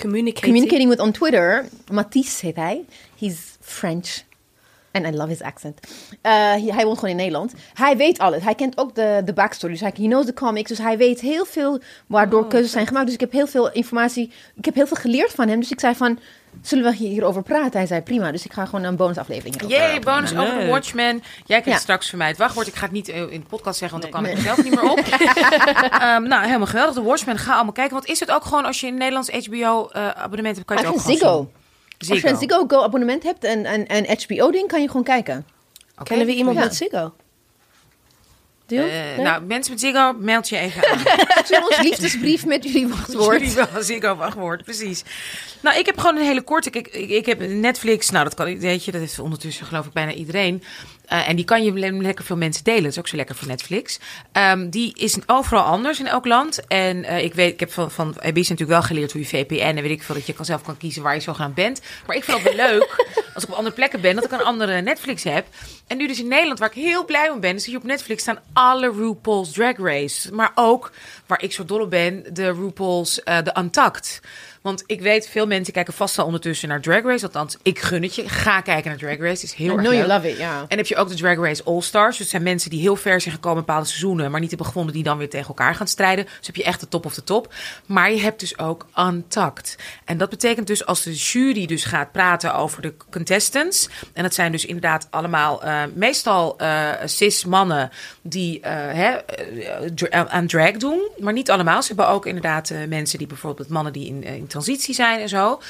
[SPEAKER 2] Communicating.
[SPEAKER 3] communicating with on Twitter. Matisse heet hij. He's French. And I love his accent. Uh, hij, hij woont gewoon in Nederland. Hij weet alles. Hij kent ook de, de backstory. Dus hij he knows the comics. Dus hij weet heel veel waardoor keuzes zijn gemaakt. Dus ik heb heel veel informatie. Ik heb heel veel geleerd van hem. Dus ik zei van, zullen we hierover praten? Hij zei prima. Dus ik ga gewoon een bonusaflevering hierover
[SPEAKER 1] Jee, bonus over
[SPEAKER 4] Leuk.
[SPEAKER 1] Watchmen. Jij krijgt
[SPEAKER 3] Ja.
[SPEAKER 1] straks van mij het wachtwoord. Ik ga het niet eh, in de podcast zeggen, want dan kan ik er zelf niet meer op. Ehm, nou, helemaal geweldig. De Watchmen, ga allemaal kijken. Want is het ook gewoon als je een Nederlands HBO-abonnement hebt, kan je het ook gewoon
[SPEAKER 3] Ziggo.
[SPEAKER 1] zien?
[SPEAKER 3] Als je een Ziggo Go abonnement hebt en een en HBO ding, kan je gewoon kijken.
[SPEAKER 2] Kennen we iemand
[SPEAKER 3] Ja.
[SPEAKER 2] met Ziggo?
[SPEAKER 1] Eh,
[SPEAKER 2] Nee?
[SPEAKER 1] Nou, mensen met Ziggo, meld je even aan.
[SPEAKER 3] Stuur ons liefdesbrief met jullie wachtwoord.
[SPEAKER 1] Jullie wel Ziggo wachtwoord, precies. Nou, ik heb gewoon een hele korte... Ik, ik heb Netflix, nou dat kan, weet je, dat is ondertussen geloof ik bijna iedereen. Eh, en die kan je le- lekker veel mensen delen. Dat is ook zo lekker voor Netflix. Ehm, die is overal anders in elk land. En eh, ik weet, ik heb van, van Ebis natuurlijk wel geleerd hoe je VPN en weet ik veel dat je kan zelf kan kiezen waar je zogenaamd bent. Maar ik vind het wel leuk als ik op andere plekken ben dat ik een andere Netflix heb. En nu dus in Nederland, waar ik heel blij mee ben, is hier op Netflix staan alle RuPaul's Drag Race. Maar ook, waar ik zo dol op ben, de RuPaul's eh de Untucked. Want ik weet, veel mensen kijken vast al ondertussen naar Drag Race. Althans, ik gun het je. Ga kijken naar Drag Race. Het is heel
[SPEAKER 3] I
[SPEAKER 1] erg
[SPEAKER 3] know you
[SPEAKER 1] leuk.
[SPEAKER 3] love it, ja.
[SPEAKER 1] En heb je ook de Drag Race All Stars. Dus het zijn mensen die heel ver zijn gekomen in bepaalde seizoenen, maar niet hebben gevonden die dan weer tegen elkaar gaan strijden. Dus heb je echt de top of de top. Maar je hebt dus ook Untucked. En dat betekent dus als de jury dus gaat praten over de contestants. En dat zijn dus inderdaad allemaal eh, meestal eh cis mannen die eh, hè, aan drag doen. Maar niet allemaal. Ze hebben ook inderdaad mensen die bijvoorbeeld mannen die in, in transitie zijn en zo.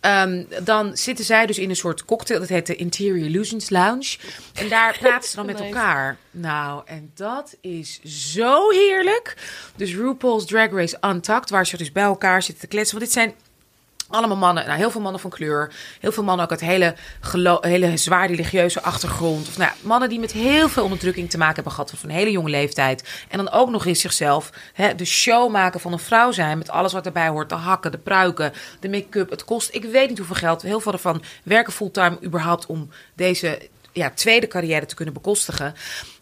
[SPEAKER 1] Ehm, dan zitten zij dus in een soort cocktail. Dat heet de Interior Illusions Lounge. En daar praten ze dan met elkaar. Nou, en dat is zo heerlijk. Dus RuPaul's Drag Race Untucked, waar ze dus bij elkaar zitten te kletsen. Want dit zijn allemaal mannen, nou, heel veel mannen van kleur. Heel veel mannen ook uit hele, hele zwaar religieuze achtergrond. Of nou, ja, mannen die met heel veel onderdrukking te maken hebben gehad van een hele jonge leeftijd. En dan ook nog eens zichzelf hè, de show maken van een vrouw zijn. Met alles wat erbij hoort. De hakken, de pruiken, de make-up. Het kost, ik weet niet hoeveel geld. Heel veel ervan werken fulltime überhaupt om deze ja, tweede carrière te kunnen bekostigen.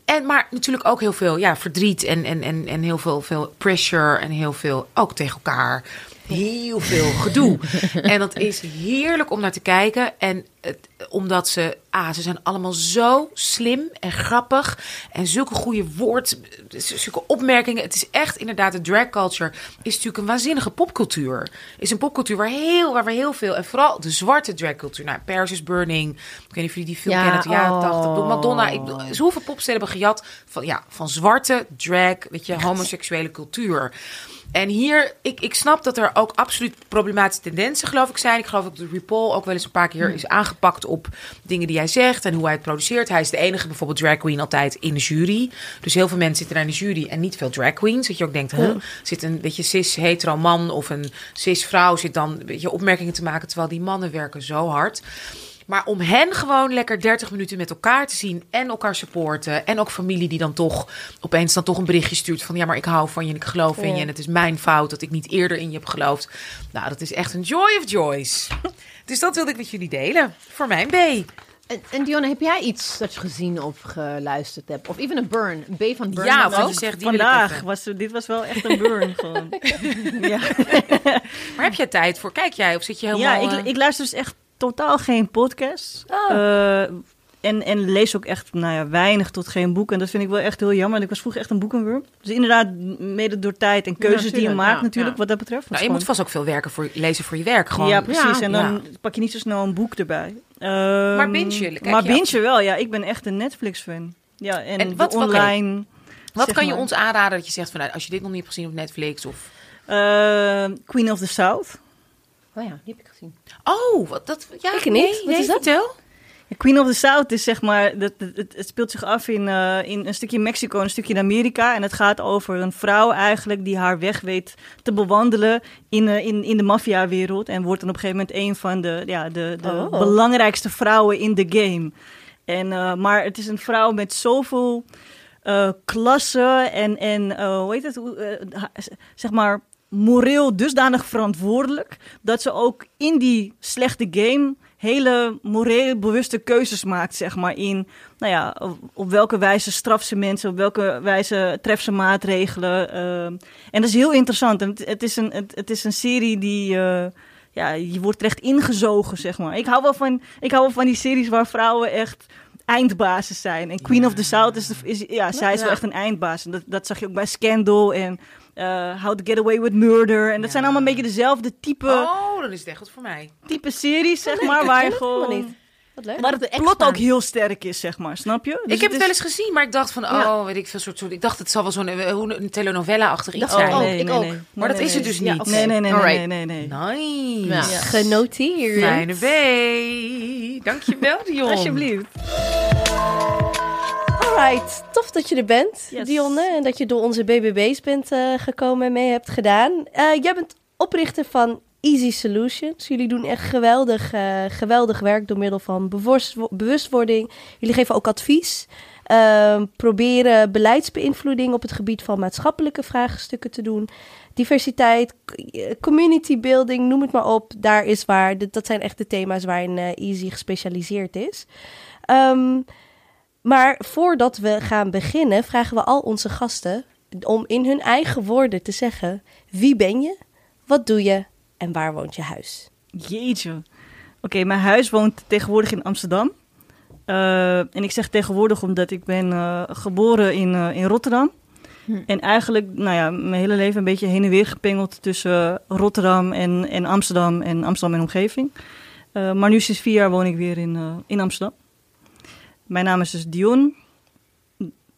[SPEAKER 1] En, maar natuurlijk ook heel veel ja, verdriet en, en, en, en heel veel, veel pressure en heel veel ook tegen elkaar. Heel veel gedoe. en dat is heerlijk om naar te kijken. En het, omdat ze, ze zijn allemaal zo slim en grappig. En zulke goede woord, zulke opmerkingen. Het is echt inderdaad, de drag culture is natuurlijk een waanzinnige popcultuur. Is een popcultuur waar, heel, waar we heel veel, en vooral de zwarte drag cultuur. Nou, Paris is Burning. Ik weet niet of jullie die film
[SPEAKER 3] Ja,
[SPEAKER 1] kennen uit de jaren
[SPEAKER 3] oh.
[SPEAKER 1] 80. Ik bedoel, Madonna. Ik bedoel, zoveel popsterren hebben gejat van, ja, van zwarte drag, weet je, homoseksuele cultuur. En hier, ik, ik snap dat er ook absoluut problematische tendensen, geloof ik, zijn. Ik geloof dat de RuPaul ook wel eens een paar keer is aangepakt op dingen die hij zegt en hoe hij het produceert. Hij is de enige, bijvoorbeeld drag queen, altijd in de jury. Dus heel veel mensen zitten daar in de jury en niet veel drag queens. Dat je ook denkt, huh, zit een beetje cis hetero man of een cis vrouw zit dan een beetje opmerkingen te maken, terwijl die mannen werken zo hard. Maar om hen gewoon lekker 30 minuten met elkaar te zien en elkaar supporten. En ook familie die dan toch opeens dan toch een berichtje stuurt van ja, maar ik hou van je en ik geloof in je. En het is mijn fout dat ik niet eerder in je heb geloofd. Nou, dat is echt een joy of joys. Dus dat wilde ik met jullie delen. Voor mijn B.
[SPEAKER 3] En, en Dionne, heb jij iets dat je gezien of geluisterd hebt? Of even een burn, een B van burn?
[SPEAKER 1] Ja, je zegt die
[SPEAKER 4] Vandaag was dit was wel echt een burn gewoon. ja,
[SPEAKER 1] Maar heb jij tijd voor? Kijk jij of zit je
[SPEAKER 4] ja
[SPEAKER 1] helemaal...
[SPEAKER 4] ik,
[SPEAKER 1] eh,
[SPEAKER 4] ik luister dus echt totaal geen podcast.
[SPEAKER 2] Oh.
[SPEAKER 4] Eh, en, en lees ook echt nou ja, weinig tot geen boek. En dat vind ik wel echt heel jammer. Ik was vroeger echt een boekenworm. Dus inderdaad, mede door tijd en keuzes die je maakt
[SPEAKER 3] ja,
[SPEAKER 4] natuurlijk,
[SPEAKER 3] ja.
[SPEAKER 4] wat dat betreft.
[SPEAKER 1] nou, je moet vast ook veel werken voor, lezen voor je werk. Gewoon.
[SPEAKER 4] Ja, precies.
[SPEAKER 3] Ja,
[SPEAKER 4] en dan
[SPEAKER 1] ja.
[SPEAKER 4] pak je niet zo snel een boek erbij.
[SPEAKER 1] Maar
[SPEAKER 4] Ehm,
[SPEAKER 1] binge je? Kijk
[SPEAKER 4] Maar
[SPEAKER 1] je
[SPEAKER 4] binge wel, ja. Ik ben echt een Netflix-fan. Ja, en,
[SPEAKER 1] wat- wat-
[SPEAKER 4] online...
[SPEAKER 1] Wat
[SPEAKER 4] zeg
[SPEAKER 1] kan je
[SPEAKER 4] maar.
[SPEAKER 1] ons aanraden dat je zegt van nou, als je dit nog niet hebt gezien op Netflix of...
[SPEAKER 4] Eh, Queen of the South.
[SPEAKER 3] Oh ja, die heb ik gezien.
[SPEAKER 1] Oh, wat dat... Ja,
[SPEAKER 2] Ik niet.
[SPEAKER 1] nee,
[SPEAKER 2] Wat
[SPEAKER 1] nee,
[SPEAKER 2] is dat?
[SPEAKER 1] Vertel.
[SPEAKER 4] Queen of the South is zeg maar, dat, het, het- het speelt zich af in, eh, in een stukje Mexico, een stukje in Amerika. En het gaat over een vrouw eigenlijk die haar weg weet te bewandelen in, eh, in, in de maffiawereld. En wordt dan op een gegeven moment een van de, ja, de, de
[SPEAKER 2] Oh.
[SPEAKER 4] belangrijkste vrouwen in de game. En, eh, maar het is een vrouw met zoveel eh klasse en, en hoe heet het, zeg maar, moreel dusdanig verantwoordelijk dat ze ook in die slechte game hele moreel bewuste keuzes maakt, zeg maar, in, nou ja, op, welke wijze straft ze mensen, op welke wijze treft ze maatregelen. eh. en dat is heel interessant. En het, het, is, een, het, het is een serie die, eh, ja, je wordt er echt ingezogen, zeg maar. Ik hou wel van, ik hou wel van die series waar vrouwen echt eindbasis zijn. En Queen of the South is, de, is ja, zij is wel echt een eindbaas. En dat, dat zag je ook bij Scandal en eh, How to Get Away with Murder. En dat
[SPEAKER 1] Ja.
[SPEAKER 4] zijn allemaal een beetje dezelfde type,
[SPEAKER 1] Oh, dan is het echt wat voor mij.
[SPEAKER 4] type series, zeg maar, waar je gewoon...
[SPEAKER 2] niet. Wat leuk.
[SPEAKER 4] Waar
[SPEAKER 3] de
[SPEAKER 4] het plot ook heel sterk is, zeg maar. Snap je? Dus
[SPEAKER 1] ik heb het wel eens gezien, maar ik dacht van, oh,
[SPEAKER 3] Ja.
[SPEAKER 1] weet ik veel soort, soort. Ik dacht het zal wel zo'n eh, hoe- een telenovela-achtig iets
[SPEAKER 3] ik
[SPEAKER 1] zijn.
[SPEAKER 3] ook.
[SPEAKER 4] nee,
[SPEAKER 3] ik
[SPEAKER 4] nee,
[SPEAKER 3] ook.
[SPEAKER 4] nee.
[SPEAKER 1] Maar dat
[SPEAKER 4] Nee,
[SPEAKER 1] is het dus
[SPEAKER 3] Ja,
[SPEAKER 1] niet.
[SPEAKER 4] Nee, nee, nee, nee,
[SPEAKER 3] Alright.
[SPEAKER 4] nee, nee.
[SPEAKER 1] Nice.
[SPEAKER 3] Ja.
[SPEAKER 2] Genoteerd.
[SPEAKER 1] Fijne B. Dankjewel, Dion.
[SPEAKER 4] Alsjeblieft.
[SPEAKER 2] Alright, tof dat je er bent,
[SPEAKER 4] Yes.
[SPEAKER 2] Dionne. En dat je door onze BBB's bent eh, gekomen en mee hebt gedaan. Eh, jij bent oprichter van Easy Solutions. Jullie doen echt geweldig, eh, geweldig werk door middel van bewust- bewustwording. Jullie geven ook advies. Ehm, proberen beleidsbeïnvloeding op het gebied van maatschappelijke vraagstukken te doen. Diversiteit, community building, noem het maar op. Daar is waar. Dat zijn echt de thema's waarin Easy gespecialiseerd is. Ehm, maar voordat we gaan beginnen, vragen we al onze gasten om in hun eigen woorden te zeggen: wie ben je, wat doe je en waar woont je huis?
[SPEAKER 4] Jeetje. Oké, mijn huis woont tegenwoordig in Amsterdam. Eh, en ik zeg tegenwoordig omdat ik ben eh, geboren in, eh, in Rotterdam.
[SPEAKER 3] Hm.
[SPEAKER 4] En eigenlijk, nou ja, mijn hele leven een beetje heen en weer gepingeld tussen Rotterdam en, en Amsterdam en Amsterdam en omgeving. Eh, maar nu sinds vier jaar woon ik weer in, eh, in Amsterdam. Mijn naam is dus Dion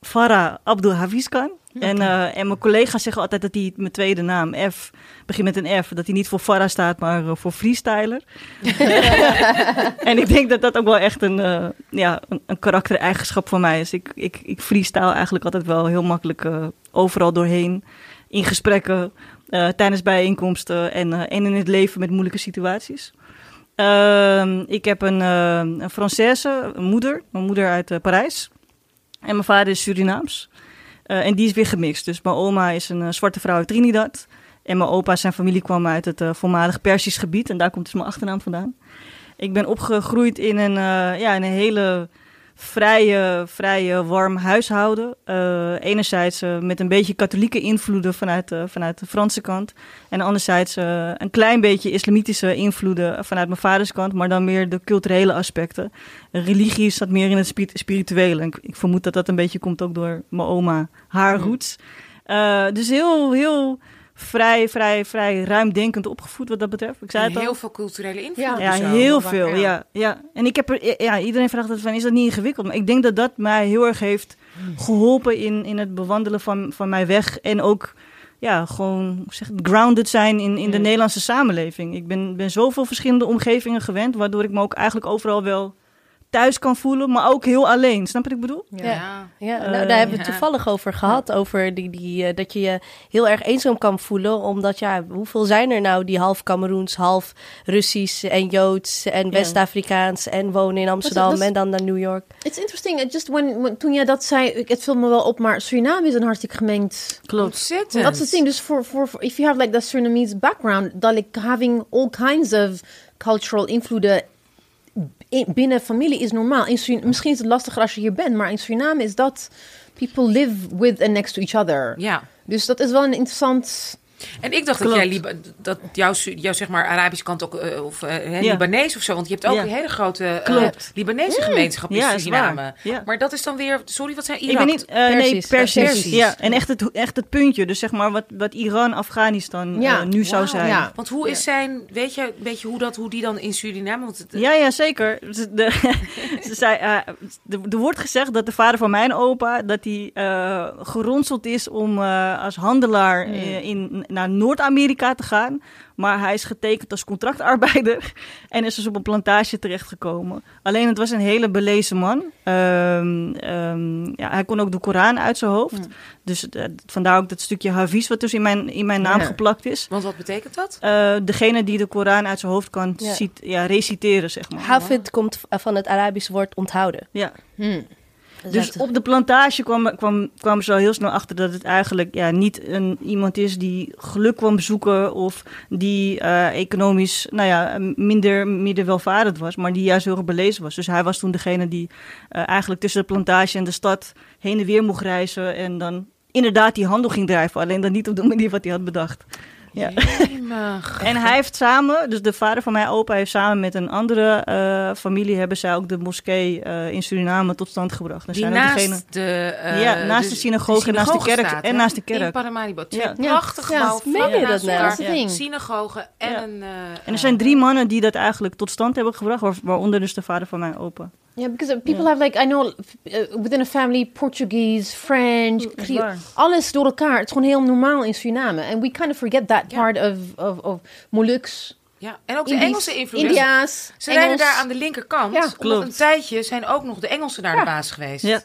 [SPEAKER 4] Farah Abdul Hafizkan. En, eh, en mijn collega's zeggen altijd dat hij mijn tweede naam, F, begint met een F. Dat hij niet voor Farah staat, maar eh, voor freestyler. en ik denk dat dat ook wel echt een, eh ja, een, een karaktereigenschap van mij is. Ik, ik, ik freestyle eigenlijk altijd wel heel makkelijk overal doorheen. In gesprekken, tijdens bijeenkomsten en, en in het leven met moeilijke situaties. Ehm, ik heb een, eh een Française een moeder, mijn moeder uit eh, Parijs. En mijn vader is Surinaams. Eh, en die is weer gemixt. Dus mijn oma is een zwarte vrouw uit Trinidad. En mijn opa, zijn familie kwam uit het voormalig Persisch gebied. En daar komt dus mijn achternaam vandaan. Ik ben opgegroeid in een, ja, in een hele vrije, vrije, warm huishouden. Eh, enerzijds eh, met een beetje katholieke invloeden vanuit, eh, vanuit de Franse kant. En anderzijds een klein beetje islamitische invloeden vanuit mijn vaders kant. Maar dan meer de culturele aspecten. Religie zat meer in het spi- spirituele. En ik, ik vermoed dat dat een beetje komt ook door mijn oma, haar roots. Dus heel, heel vrij, vrij, vrij ruimdenkend opgevoed wat dat betreft. Ik zei
[SPEAKER 1] En
[SPEAKER 4] het al.
[SPEAKER 1] heel veel culturele invloed.
[SPEAKER 3] Ja.
[SPEAKER 4] Ja,
[SPEAKER 1] zo.
[SPEAKER 4] heel
[SPEAKER 1] Waar-
[SPEAKER 4] veel. Ja. Ja, En ik heb er, ja, iedereen vraagt het van, is dat niet ingewikkeld? Maar ik denk dat dat mij heel erg heeft geholpen in, in het bewandelen van, van mijn weg. En ook, ja, gewoon, zeg grounded zijn in, in de
[SPEAKER 1] Mm.
[SPEAKER 4] Nederlandse samenleving. Ik ben, ben zoveel verschillende omgevingen gewend, waardoor ik me ook eigenlijk overal wel thuis kan voelen, maar ook heel alleen. Snap je wat ik bedoel?
[SPEAKER 1] Ja.
[SPEAKER 2] Ja. Ja,
[SPEAKER 4] Eh,
[SPEAKER 2] nou, daar hebben we het
[SPEAKER 1] ja.
[SPEAKER 2] toevallig over gehad. Over die, die, eh, dat je je heel erg eenzaam kan voelen. Omdat, ja, hoeveel zijn er nou die half Cameroens, half Russisch en Joods en
[SPEAKER 4] Ja.
[SPEAKER 2] West-Afrikaans en wonen in Amsterdam en dan naar New York?
[SPEAKER 3] It's interesting. Just when, when- toen jij dat zei, ik- het viel me wel op, maar Suriname is een hartstikke gemengd.
[SPEAKER 4] Klopt.
[SPEAKER 3] Dat is het ding. Dus voor, voor, if you have like that Surinamese background, dat like having all kinds of cultural invloeden in- binnen familie is normaal. In Surin- misschien is het lastiger als je hier bent, maar in Suriname is dat people live with and next to each other.
[SPEAKER 1] Ja.
[SPEAKER 3] Dus dat is wel een interessant.
[SPEAKER 1] En ik dacht dat jij Liba- dat jouw, jouw zeg maar Arabische kant ook eh, of hè,
[SPEAKER 4] Ja.
[SPEAKER 1] Libanees of zo, want je hebt ook
[SPEAKER 4] Ja.
[SPEAKER 1] een hele grote
[SPEAKER 4] Klopt.
[SPEAKER 1] Libanese gemeenschap in
[SPEAKER 4] Ja,
[SPEAKER 1] Suriname. Maar dat is dan weer, sorry, wat zijn Irak?
[SPEAKER 4] Ik ben niet, eh, nee,
[SPEAKER 2] Persisch.
[SPEAKER 4] Persisch.
[SPEAKER 1] Persisch.
[SPEAKER 4] Ja, en echt het, echt het puntje. Dus zeg maar wat, wat Iran, Afghanistan
[SPEAKER 3] Ja.
[SPEAKER 4] nu zou zijn.
[SPEAKER 3] Ja.
[SPEAKER 1] Want hoe is zijn, weet je een beetje hoe, dat, hoe die dan in Suriname? Want het,
[SPEAKER 4] Ja, ja, zeker. Ze- De, ze zei, eh, er, wordt gezegd dat de vader van mijn opa... dat hij eh, geronseld is om eh, als handelaar eh, in, naar Noord-Amerika te gaan. Maar hij is getekend als contractarbeider... en is dus op een plantage terechtgekomen. Alleen het was een hele belezen man. Ehm, ehm, ja, hij kon ook de Koran uit zijn hoofd. Dus eh, vandaar ook dat stukje Hafiz... wat dus in mijn, in mijn naam
[SPEAKER 3] Ja.
[SPEAKER 4] geplakt is.
[SPEAKER 1] want wat betekent dat?
[SPEAKER 4] Eh, degene die de Koran uit zijn hoofd kan
[SPEAKER 2] Ja.
[SPEAKER 4] cit- ja, reciteren, zeg maar.
[SPEAKER 2] Hafid komt van het Arabische woord onthouden.
[SPEAKER 4] Ja.
[SPEAKER 3] Hmm.
[SPEAKER 4] Dus op de plantage kwam, kwam, kwamen ze al heel snel achter dat het eigenlijk ja, niet een, iemand is die geluk kwam bezoeken of die eh, economisch nou ja, minder, minder welvarend was, maar die juist heel erg belezen was. Dus hij was toen degene die eh, eigenlijk tussen de plantage en de stad heen en weer mocht reizen en dan inderdaad die handel ging drijven, alleen dan niet op de manier wat hij had bedacht. Ja. En hij heeft samen, dus de vader van mijn opa heeft samen met een andere eh, familie, hebben zij ook de moskee eh, in Suriname tot stand gebracht.
[SPEAKER 1] Die
[SPEAKER 4] zijn ook
[SPEAKER 1] naast
[SPEAKER 4] degene-
[SPEAKER 1] de, eh,
[SPEAKER 4] Ja, naast de synagoge en naast de kerk-
[SPEAKER 1] staat,
[SPEAKER 4] en
[SPEAKER 1] hè?
[SPEAKER 4] naast de kerk.
[SPEAKER 1] In Paramaribo. Twee
[SPEAKER 4] Ja.
[SPEAKER 3] Ja.
[SPEAKER 2] Meen je dat nou?
[SPEAKER 1] Synagoge en
[SPEAKER 4] Ja.
[SPEAKER 1] een... eh,
[SPEAKER 4] En er zijn drie mannen die dat eigenlijk tot stand hebben gebracht, waar- waaronder dus de vader van mijn opa.
[SPEAKER 3] Yeah, because people have like I know uh, within a family Portuguese, French, Creole,
[SPEAKER 4] waar.
[SPEAKER 3] alles door elkaar. Het is gewoon heel normaal in Suriname. And we kind of forget that part of, of, of Molux,
[SPEAKER 1] Ja, en ook de Engelse invloed.
[SPEAKER 3] India's,
[SPEAKER 1] Ze rijden
[SPEAKER 3] Engels.
[SPEAKER 1] daar aan de linkerkant.
[SPEAKER 3] Ja,
[SPEAKER 1] Omdat
[SPEAKER 4] klopt.
[SPEAKER 1] een tijdje zijn ook nog de Engelsen daar de baas geweest.
[SPEAKER 4] Ja.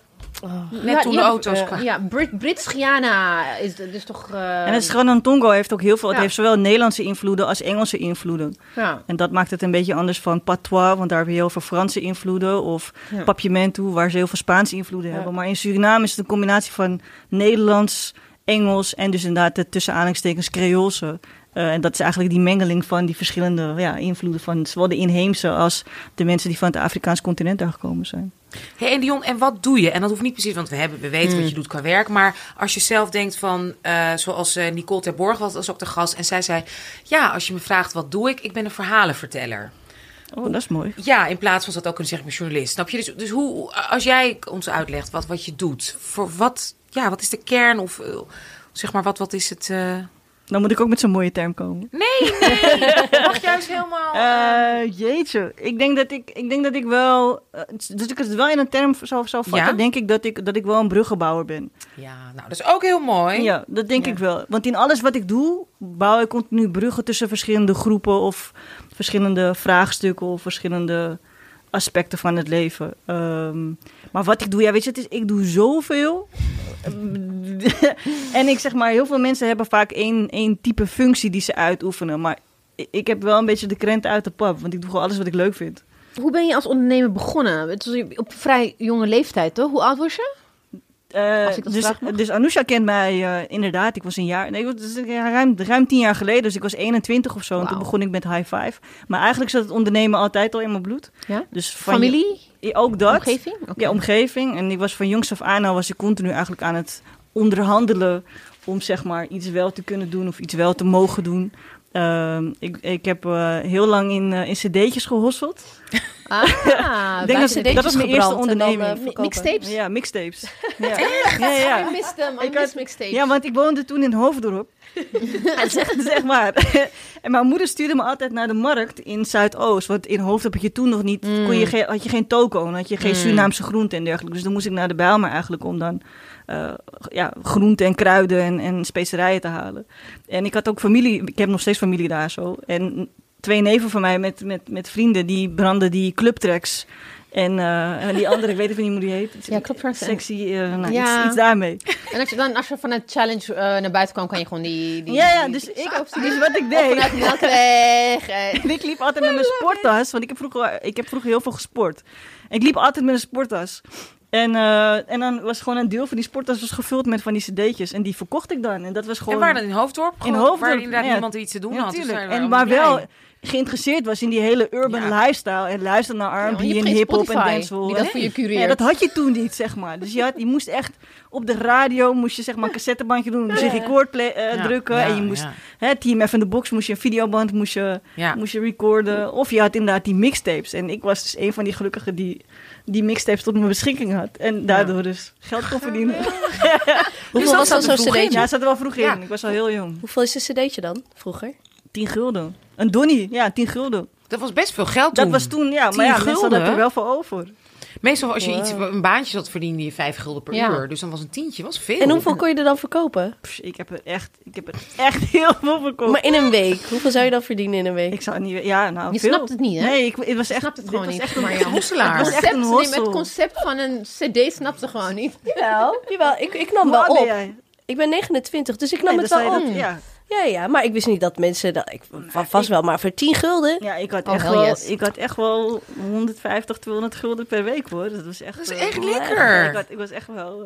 [SPEAKER 1] Net toen de
[SPEAKER 3] ja,
[SPEAKER 1] auto's
[SPEAKER 3] eh,
[SPEAKER 1] kwamen.
[SPEAKER 3] Ja, Brit, Brits-Guyana is dus toch... eh,
[SPEAKER 4] En het Tongo heeft ook heel veel. Het
[SPEAKER 3] Ja.
[SPEAKER 4] heeft zowel Nederlandse invloeden als Engelse invloeden.
[SPEAKER 3] ja.
[SPEAKER 4] En dat maakt het een beetje anders van patois, want daar heb je heel veel Franse invloeden. Of
[SPEAKER 3] Ja.
[SPEAKER 4] papiamento, waar ze heel veel Spaanse invloeden hebben. Maar in Suriname is het een combinatie van Nederlands, Engels en dus inderdaad de tussen aanhalingstekens Creoolse. Eh, en dat is eigenlijk die mengeling van die verschillende ja, invloeden van zowel de inheemse als de mensen die van het Afrikaans continent daar gekomen zijn.
[SPEAKER 1] Hey, en Dion, en wat doe je? En dat hoeft niet precies, want we, hebben, we weten
[SPEAKER 3] Hmm.
[SPEAKER 1] wat je doet qua werk. Maar als je zelf denkt van, eh, zoals eh, Nicole Terborg was, was ook de gast. En zij zei, ja, als je me vraagt wat doe ik, ik ben een verhalenverteller.
[SPEAKER 4] Oh, dat is mooi.
[SPEAKER 1] Ja, in plaats van dat ook zeggen, ik ben journalist. Snap je? Dus, dus hoe, als jij ons uitlegt wat, wat je doet, voor wat, ja, wat is de kern of eh, zeg maar, wat, wat is het...
[SPEAKER 4] Dan moet ik ook met zo'n mooie term komen.
[SPEAKER 1] Nee, nee, mag juist helemaal... Eh,
[SPEAKER 4] jeetje, ik denk dat ik, ik denk dat ik wel, eh, dus ik het wel in een term zou, zou vatten,
[SPEAKER 1] Ja?
[SPEAKER 4] denk ik dat ik dat ik wel een bruggenbouwer ben.
[SPEAKER 1] ja, nou, dat is ook heel mooi.
[SPEAKER 4] Ja, dat denk
[SPEAKER 1] Ja.
[SPEAKER 4] ik wel. Want in alles wat ik doe, bouw ik continu bruggen tussen verschillende groepen of verschillende vraagstukken of verschillende aspecten van het leven. Ehm, maar wat ik doe, ja, weet je, het is, ik doe zoveel. en ik zeg maar, heel veel mensen hebben vaak één, één type functie die ze uitoefenen. Maar ik, heb wel een beetje de krent uit de pap, want ik doe gewoon alles wat ik leuk vind.
[SPEAKER 3] Hoe ben je als ondernemer begonnen? Het was op vrij jonge leeftijd, toch? Hoe oud was je?
[SPEAKER 4] Eh, dus, dus Anousha kent mij eh, inderdaad. Ik was een jaar, nee, het is ruim, ruim tien jaar geleden. Dus ik was 21 of zo. En toen begon ik met high five. Maar eigenlijk zat het ondernemen altijd al in mijn bloed.
[SPEAKER 3] Ja?
[SPEAKER 4] Dus van
[SPEAKER 3] Familie?
[SPEAKER 4] Ook dat.
[SPEAKER 3] Omgeving? Oké.
[SPEAKER 4] Ja, omgeving. En ik was van jongs af aan al was ik continu eigenlijk aan het onderhandelen om zeg maar iets wel te kunnen doen of iets wel te mogen doen. Ehm, ik, ik heb eh, heel lang in, eh, in cd'tjes gehosseld.
[SPEAKER 3] Ah,
[SPEAKER 4] denk dat,
[SPEAKER 3] cd'tjes
[SPEAKER 4] dat was mijn eerste
[SPEAKER 2] dan,
[SPEAKER 4] onderneming.
[SPEAKER 2] eh.
[SPEAKER 3] Mixtapes?
[SPEAKER 4] ja, mixtapes. Ja. Ja, ja.
[SPEAKER 3] I missed them. I
[SPEAKER 4] Ik had-
[SPEAKER 3] missed mixtapes.
[SPEAKER 4] Ja, want ik woonde toen in Hoofddorp. is echt waar. en mijn moeder stuurde me altijd naar de markt in Zuidoost. Want in Hoofddorp had je toen nog niet, kon je geen, had je geen toko. en had je geen Surinaamse groenten en dergelijke. Dus dan moest ik naar de Bijlmer eigenlijk om dan eh, ja, groenten en kruiden en, en specerijen te halen. En ik had ook familie, ik heb nog steeds familie daar zo. En twee neven van mij met, met, met vrienden, die branden die clubtracks. En, eh, en die andere, ik weet even niet hoe die heet.
[SPEAKER 3] Ja, en-
[SPEAKER 4] Sexy, eh, nou,
[SPEAKER 3] Ja.
[SPEAKER 4] iets, iets daarmee.
[SPEAKER 3] En als je, dan, als je van het challenge naar buiten kwam, kan je gewoon die... die
[SPEAKER 4] Ja, ja, dus,
[SPEAKER 3] die-
[SPEAKER 4] ik, dus wat ik deed...
[SPEAKER 3] vanuit de melkweg.
[SPEAKER 4] En ik liep altijd met mijn sporttas, want ik heb vroeger, ik heb vroeger heel veel gesport. En ik liep altijd met een sporttas. En, eh, en dan was gewoon een deel van die sporttas was gevuld met van die cd'tjes. En die verkocht ik dan. En dat was gewoon...
[SPEAKER 1] En waar dan in Hoofddorp?
[SPEAKER 4] In
[SPEAKER 1] Gewoon
[SPEAKER 4] Hoofddorp,
[SPEAKER 1] Waar inderdaad
[SPEAKER 4] ja.
[SPEAKER 1] niemand iets te doen
[SPEAKER 4] Ja,
[SPEAKER 1] had. Dus
[SPEAKER 4] En maar wel geïnteresseerd was in die hele urban
[SPEAKER 1] Ja.
[SPEAKER 4] lifestyle. En luisterde naar R&B en hip-hop en dancehall.
[SPEAKER 3] die dat
[SPEAKER 4] Nee.
[SPEAKER 3] voor je cureert.
[SPEAKER 4] Ja, dat had je toen niet, zeg maar. Dus je, had, je moest echt op de radio, moest je zeg maar een cassettebandje doen. Moest je record play- eh,
[SPEAKER 1] Ja,
[SPEAKER 4] drukken.
[SPEAKER 1] ja,
[SPEAKER 4] en je moest,
[SPEAKER 1] ja.
[SPEAKER 4] hè, Team F in de box, moest je een videoband, moest je,
[SPEAKER 1] Ja.
[SPEAKER 4] moest je recorden. Of je had inderdaad die mixtapes. En ik was dus een van die gelukkigen die die mixtapes tot mijn beschikking had. En daardoor dus geld kon verdienen.
[SPEAKER 2] Hoeveel
[SPEAKER 1] dat
[SPEAKER 2] was
[SPEAKER 1] er
[SPEAKER 2] zo'n cd'tje?
[SPEAKER 4] Ja, zat er wel vroeg in. Ik was al heel jong.
[SPEAKER 2] Hoeveel is een cd'tje dan, vroeger?
[SPEAKER 4] 10 gulden. Een donnie, ja, 10 gulden.
[SPEAKER 1] Dat was best veel geld toen.
[SPEAKER 4] Dat was toen, ja,
[SPEAKER 1] 10
[SPEAKER 4] maar ja, mensen hadden er wel voor over.
[SPEAKER 1] Meestal als je
[SPEAKER 2] Wow.
[SPEAKER 1] iets, een baantje zat, verdiende je 5 gulden per
[SPEAKER 3] Ja.
[SPEAKER 1] uur. Dus dan was een tientje was veel.
[SPEAKER 2] En hoeveel kon je er dan verkopen?
[SPEAKER 4] Pff, ik heb er echt, ik heb er echt heel veel verkocht.
[SPEAKER 2] Maar in een week. Hoeveel zou je dan verdienen in een week?
[SPEAKER 4] Ik zou het niet, ja, nou,
[SPEAKER 3] Je
[SPEAKER 4] veel.
[SPEAKER 3] snapt het niet, hè?
[SPEAKER 4] Nee, ik, het was
[SPEAKER 3] Je
[SPEAKER 4] echt,
[SPEAKER 3] snapt het
[SPEAKER 4] dit
[SPEAKER 3] gewoon
[SPEAKER 4] was
[SPEAKER 3] niet.
[SPEAKER 4] echt een
[SPEAKER 3] Maar ja,
[SPEAKER 1] hosselaar.
[SPEAKER 4] Het was echt
[SPEAKER 3] concept,
[SPEAKER 4] een
[SPEAKER 3] nee, maar
[SPEAKER 4] hossel.
[SPEAKER 3] het concept van een cd snapt ze gewoon niet.
[SPEAKER 2] Jawel, jawel. Ik, ik nam
[SPEAKER 4] Hoe
[SPEAKER 2] wel op.
[SPEAKER 4] jij?
[SPEAKER 2] Ik ben 29, dus ik nam
[SPEAKER 4] Nee,
[SPEAKER 2] het wel op.
[SPEAKER 4] je dat- ja.
[SPEAKER 2] Ja, ja, maar ik wist niet dat mensen... Dat, ik, va- vast wel, maar voor 10 gulden...
[SPEAKER 4] ja, ik had,
[SPEAKER 3] Oh,
[SPEAKER 4] echt wel,
[SPEAKER 3] yes.
[SPEAKER 4] ik had echt wel 150, 200 gulden per week hoor. Dat was echt,
[SPEAKER 1] Dat is
[SPEAKER 4] eh,
[SPEAKER 1] echt lekker.
[SPEAKER 4] Ik, had, ik was echt wel...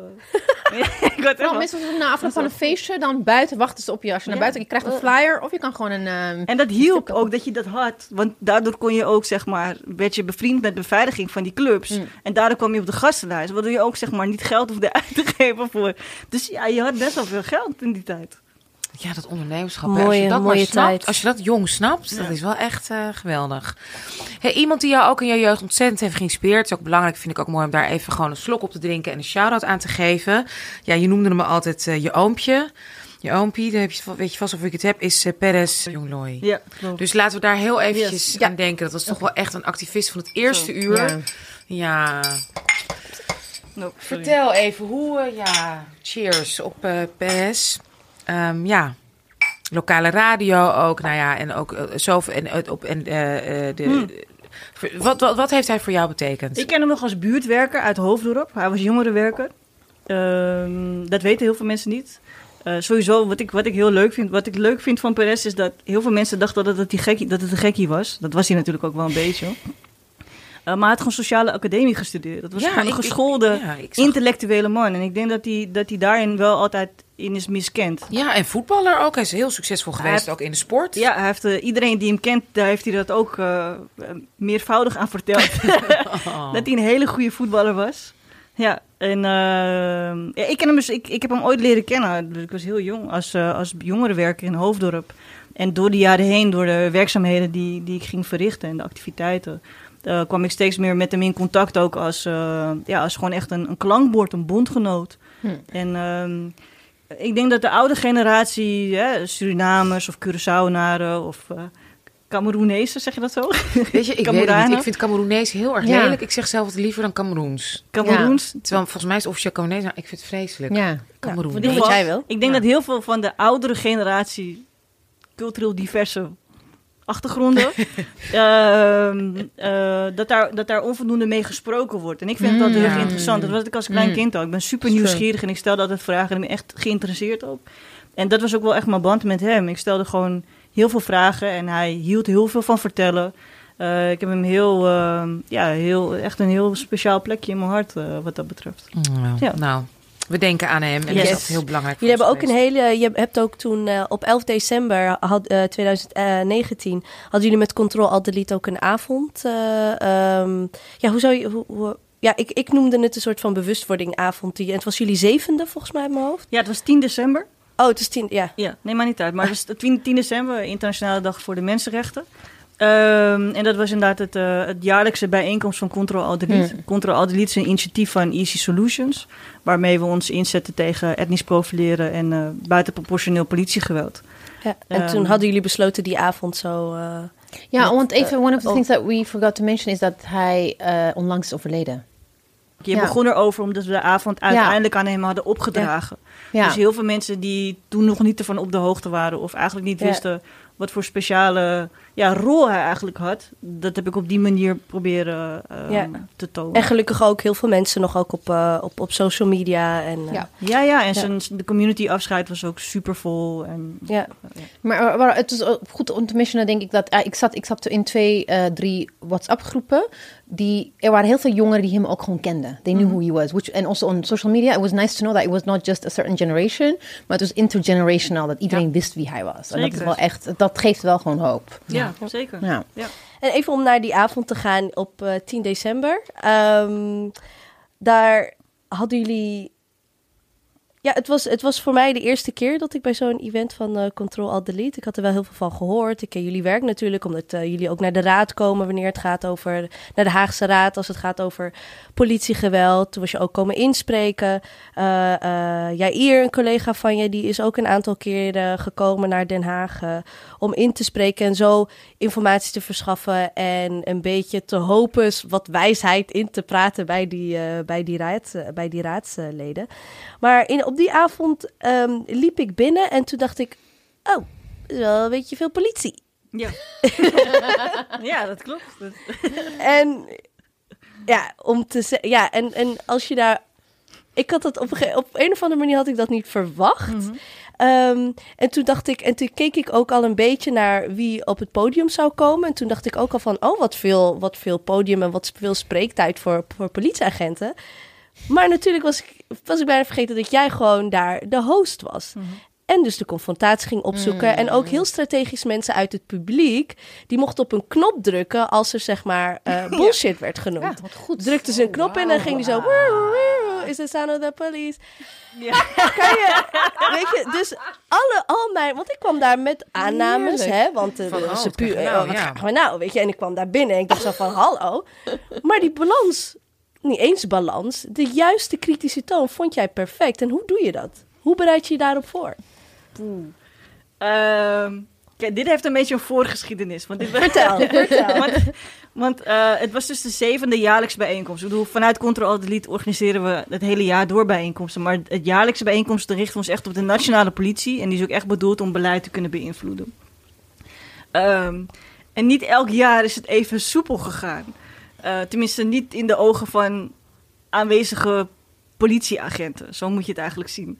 [SPEAKER 4] eh, ik had echt wel
[SPEAKER 3] mensen doen na afloop van een feestje, dan buiten wachten ze op je. Als je naar buiten, je krijgt een flyer of je kan gewoon een... ehm,
[SPEAKER 4] En dat hielp ook dat je dat had. Want daardoor kon je ook, zeg maar, werd je bevriend met beveiliging van die clubs.
[SPEAKER 3] Mm.
[SPEAKER 4] En daardoor kwam je op de gastenlijst. Waardoor je ook, zeg maar, niet geld hoefde uit te geven voor. Dus ja, je had best wel veel geld in die tijd.
[SPEAKER 1] Ja, dat ondernemerschap. hè. als
[SPEAKER 2] Mooie-
[SPEAKER 1] je dat
[SPEAKER 2] mooie
[SPEAKER 1] maar snapt,
[SPEAKER 2] tijd.
[SPEAKER 1] als je dat jong snapt, dat is wel echt eh, geweldig. Hey, iemand die jou ook in je jeugd ontzettend heeft geïnspireerd, is ook belangrijk, vind ik ook mooi om daar even gewoon een slok op te drinken en een shout-out aan te geven. Ja, je noemde hem altijd eh, je oompje. Je oompie, daar heb je, weet je vast of ik het heb, is uh, Perez Jonglooi.
[SPEAKER 4] Ja, klopt.
[SPEAKER 1] Dus laten we daar heel eventjes
[SPEAKER 4] Yes.
[SPEAKER 1] aan denken. Dat was toch wel echt een activist van het eerste uur.
[SPEAKER 3] ja.
[SPEAKER 1] Ja.
[SPEAKER 4] Nope, sorry.
[SPEAKER 1] Vertel even hoe, ja, cheers op eh PS. Ehm, ja, lokale radio ook, nou ja, en ook eh, zoveel, en, eh, op, en eh, de, wat, wat, wat heeft hij voor jou betekend?
[SPEAKER 4] Ik ken hem nog als buurtwerker uit Hoofddorp. Hij was jongerenwerker. Ehm, dat weten heel veel mensen niet. Sowieso, wat ik, wat ik heel leuk vind, wat ik leuk vind van Perez is dat heel veel mensen dachten dat het, die gekkie, dat het een gekkie was. Dat was hij natuurlijk ook wel een beetje. Uh, maar hij had gewoon sociale academie gestudeerd. Dat was
[SPEAKER 1] Ja,
[SPEAKER 4] gewoon een
[SPEAKER 1] ik-
[SPEAKER 4] geschoolde,
[SPEAKER 1] ja, ik zag-
[SPEAKER 4] intellectuele man. En ik denk dat hij, dat hij daarin wel altijd in is miskend.
[SPEAKER 1] Ja, en voetballer ook. Hij is heel succesvol geweest,
[SPEAKER 4] heeft-
[SPEAKER 1] ook in de sport.
[SPEAKER 4] Ja, hij heeft, eh, iedereen die hem kent, daar heeft hij dat ook eh, eh, meervoudig aan verteld.
[SPEAKER 1] Oh.
[SPEAKER 4] dat hij een hele goede voetballer was. Ja, en eh, ja, ik, ken hem dus, ik, ik heb hem ooit leren kennen. Dus ik was heel jong, als, eh als jongerenwerker in Hoofddorp. En door de jaren heen, door de werkzaamheden die, die ik ging verrichten en de activiteiten... eh, kwam ik steeds meer met hem in contact ook als, eh, ja, als gewoon echt een, een klankbord, een bondgenoot.
[SPEAKER 3] Hm.
[SPEAKER 4] En ehm, ik denk dat de oude generatie, hè, Surinamers of Curaçaonaren of eh Cameroenezen, zeg je dat zo?
[SPEAKER 1] Weet je, ik weet het
[SPEAKER 4] Cameroenen?
[SPEAKER 1] niet. Ik vind Cameroenees heel erg
[SPEAKER 3] Ja.
[SPEAKER 1] lelijk. Ik zeg zelf het liever dan Cameroens.
[SPEAKER 4] Cameroens.
[SPEAKER 1] Terwijl volgens mij is het officieel Cameroenees, maar ik vind het vreselijk.
[SPEAKER 3] Ja.
[SPEAKER 1] Cameroen.
[SPEAKER 2] wat jij wil.
[SPEAKER 4] Ik denk
[SPEAKER 1] Ja.
[SPEAKER 4] dat heel veel van de oudere generatie, cultureel diverse achtergronden, ehm, eh, dat, daar, dat daar onvoldoende mee gesproken wordt. En ik vind dat heel erg
[SPEAKER 1] Mm.
[SPEAKER 4] interessant. Dat was ik als klein
[SPEAKER 3] Mm.
[SPEAKER 4] kind al. Ik ben super nieuwsgierig en ik stelde altijd vragen en ik ben echt geïnteresseerd ook. En dat was ook wel echt mijn band met hem. Ik stelde gewoon heel veel vragen en hij hield heel veel van vertellen. Eh, ik heb hem heel, ehm, ja, heel, echt een heel speciaal plekje in mijn hart eh, wat dat betreft. Ja.
[SPEAKER 1] nou, we denken aan hem. En
[SPEAKER 4] Yes.
[SPEAKER 1] dat is heel belangrijk
[SPEAKER 2] Jullie hebben ook een hele. Je hebt ook toen eh, op 11 december had, eh, 2019 hadden jullie met Control Alt Delete ook een avond. eh, ehm, ja, hoe zou je. Hoe, hoe- ja, ik, ik noemde het een soort van bewustwordingavond. Die, en het was jullie zevende volgens mij in mijn hoofd.
[SPEAKER 4] Ja, het was 10 december.
[SPEAKER 2] Oh, het is tien. Ja.
[SPEAKER 4] Ja, nee, maar niet uit. Maar het was 10, 10 december, Internationale Dag voor de Mensenrechten. Ehm, en dat was inderdaad het, eh, het jaarlijkse bijeenkomst van Control Alt Delete.
[SPEAKER 3] Hmm.
[SPEAKER 4] Control Alt Delete is een initiatief van Easy Solutions, waarmee we ons inzetten tegen etnisch profileren en eh, buitenproportioneel politiegeweld.
[SPEAKER 2] ja. En
[SPEAKER 4] Ehm.
[SPEAKER 2] toen hadden jullie besloten die avond zo. eh,
[SPEAKER 3] Ja,
[SPEAKER 2] Met,
[SPEAKER 3] want even, one of the
[SPEAKER 2] oh.
[SPEAKER 3] things that we forgot to mention is dat hij eh, onlangs is overleden.
[SPEAKER 4] Je
[SPEAKER 3] Ja.
[SPEAKER 4] begon erover omdat we de avond uiteindelijk aan hem hadden opgedragen.
[SPEAKER 3] Ja.
[SPEAKER 4] Dus heel veel mensen die toen nog niet ervan op de hoogte waren of eigenlijk niet
[SPEAKER 2] Ja.
[SPEAKER 4] wisten wat voor speciale ja, rol hij eigenlijk had, dat heb ik op die manier proberen eh,
[SPEAKER 2] Ja.
[SPEAKER 4] te tonen.
[SPEAKER 2] en gelukkig ook heel veel mensen nog ook op, eh, op, op social media. En, eh,
[SPEAKER 3] Ja.
[SPEAKER 4] Ja, ja, en
[SPEAKER 2] Ja.
[SPEAKER 4] Zijn, de community afscheid was ook super vol. En,
[SPEAKER 2] ja.
[SPEAKER 3] Maar, eh, maar het is goed om te mentionen, denk ik, dat ik, zat, ik zat in twee, eh, drie WhatsApp-groepen. Die, er waren heel veel jongeren die hem ook gewoon kenden. They knew who he was. Which, and also on social media, it was nice to know that it was not just a certain generation, maar het was intergenerational, dat iedereen wist wie hij was. En dat is wel echt, dat geeft wel gewoon hoop.
[SPEAKER 4] ja, zeker.
[SPEAKER 3] Ja.
[SPEAKER 2] En even om naar die avond te gaan op eh, 10 december. Ehm, daar hadden jullie. Ja, het was, het was voor mij de eerste keer dat ik bij zo'n event van eh Control Alt Delete. Ik had er wel heel veel van gehoord. Ik ken jullie werk natuurlijk, omdat eh, jullie ook naar de raad komen wanneer het gaat over. naar de Haagse Raad als het gaat over politiegeweld. Toen was je ook komen inspreken. Eh eh Jair, een collega van je, die is ook een aantal keren gekomen naar Den Haag. om in te spreken en zo informatie te verschaffen en een beetje te hopen wat wijsheid in te praten bij die, bij die, raad, bij die raadsleden. Maar in, op die avond ehm, liep ik binnen en toen dacht ik, oh, is wel een beetje veel politie.
[SPEAKER 4] Ja, ja dat klopt.
[SPEAKER 2] En ja, om te zeggen, ja, en, en als je daar. Ik had dat op een, op een of andere manier had ik dat niet verwacht.
[SPEAKER 4] Mhm.
[SPEAKER 2] Ehm, en toen dacht ik, en toen keek ik ook al een beetje naar wie op het podium zou komen. En toen dacht ik ook al van, oh, wat veel, wat veel podium en wat veel spreektijd voor, voor politieagenten. Maar natuurlijk was ik, was ik bijna vergeten dat jij gewoon daar de host was.
[SPEAKER 4] Mhm.
[SPEAKER 2] En dus de confrontatie ging opzoeken. En ook heel strategisch mensen uit het publiek. Die mochten op een knop drukken als er zeg maar eh, bullshit werd genoemd.
[SPEAKER 3] Ja, wat goed.
[SPEAKER 2] Drukte ze een knop in en ging die zo... "Woe, woe, Is the sound of the police?
[SPEAKER 4] Ja.
[SPEAKER 2] Kan je... Weet je, dus alle, al mijn... Want ik kwam daar met aannames,
[SPEAKER 3] Heerlijk.
[SPEAKER 2] hè. Want uh,
[SPEAKER 1] oh,
[SPEAKER 2] ze
[SPEAKER 1] wat
[SPEAKER 2] puur... eh,
[SPEAKER 1] nou,
[SPEAKER 2] wat
[SPEAKER 1] ja.
[SPEAKER 2] nou, weet je. En ik kwam daar binnen en ik dacht zo van, hallo. Maar die balans, niet eens balans... De juiste kritische toon vond jij perfect. En hoe doe je dat? Hoe bereid je je daarop voor?
[SPEAKER 4] Ehm, kijk, dit heeft een beetje een voorgeschiedenis. Want dit
[SPEAKER 2] Vertel, vertel.
[SPEAKER 4] want want eh, het was dus de zevende jaarlijkse bijeenkomst. Ik bedoel, vanuit Control Alt Delete organiseren we het hele jaar door bijeenkomsten. Maar het jaarlijkse bijeenkomst richten we ons echt op de nationale politie. En die is ook echt bedoeld om beleid te kunnen beïnvloeden. Ehm, en niet elk jaar is het even soepel gegaan. Eh, tenminste, niet in de ogen van aanwezige politieagenten. Zo moet je het eigenlijk zien.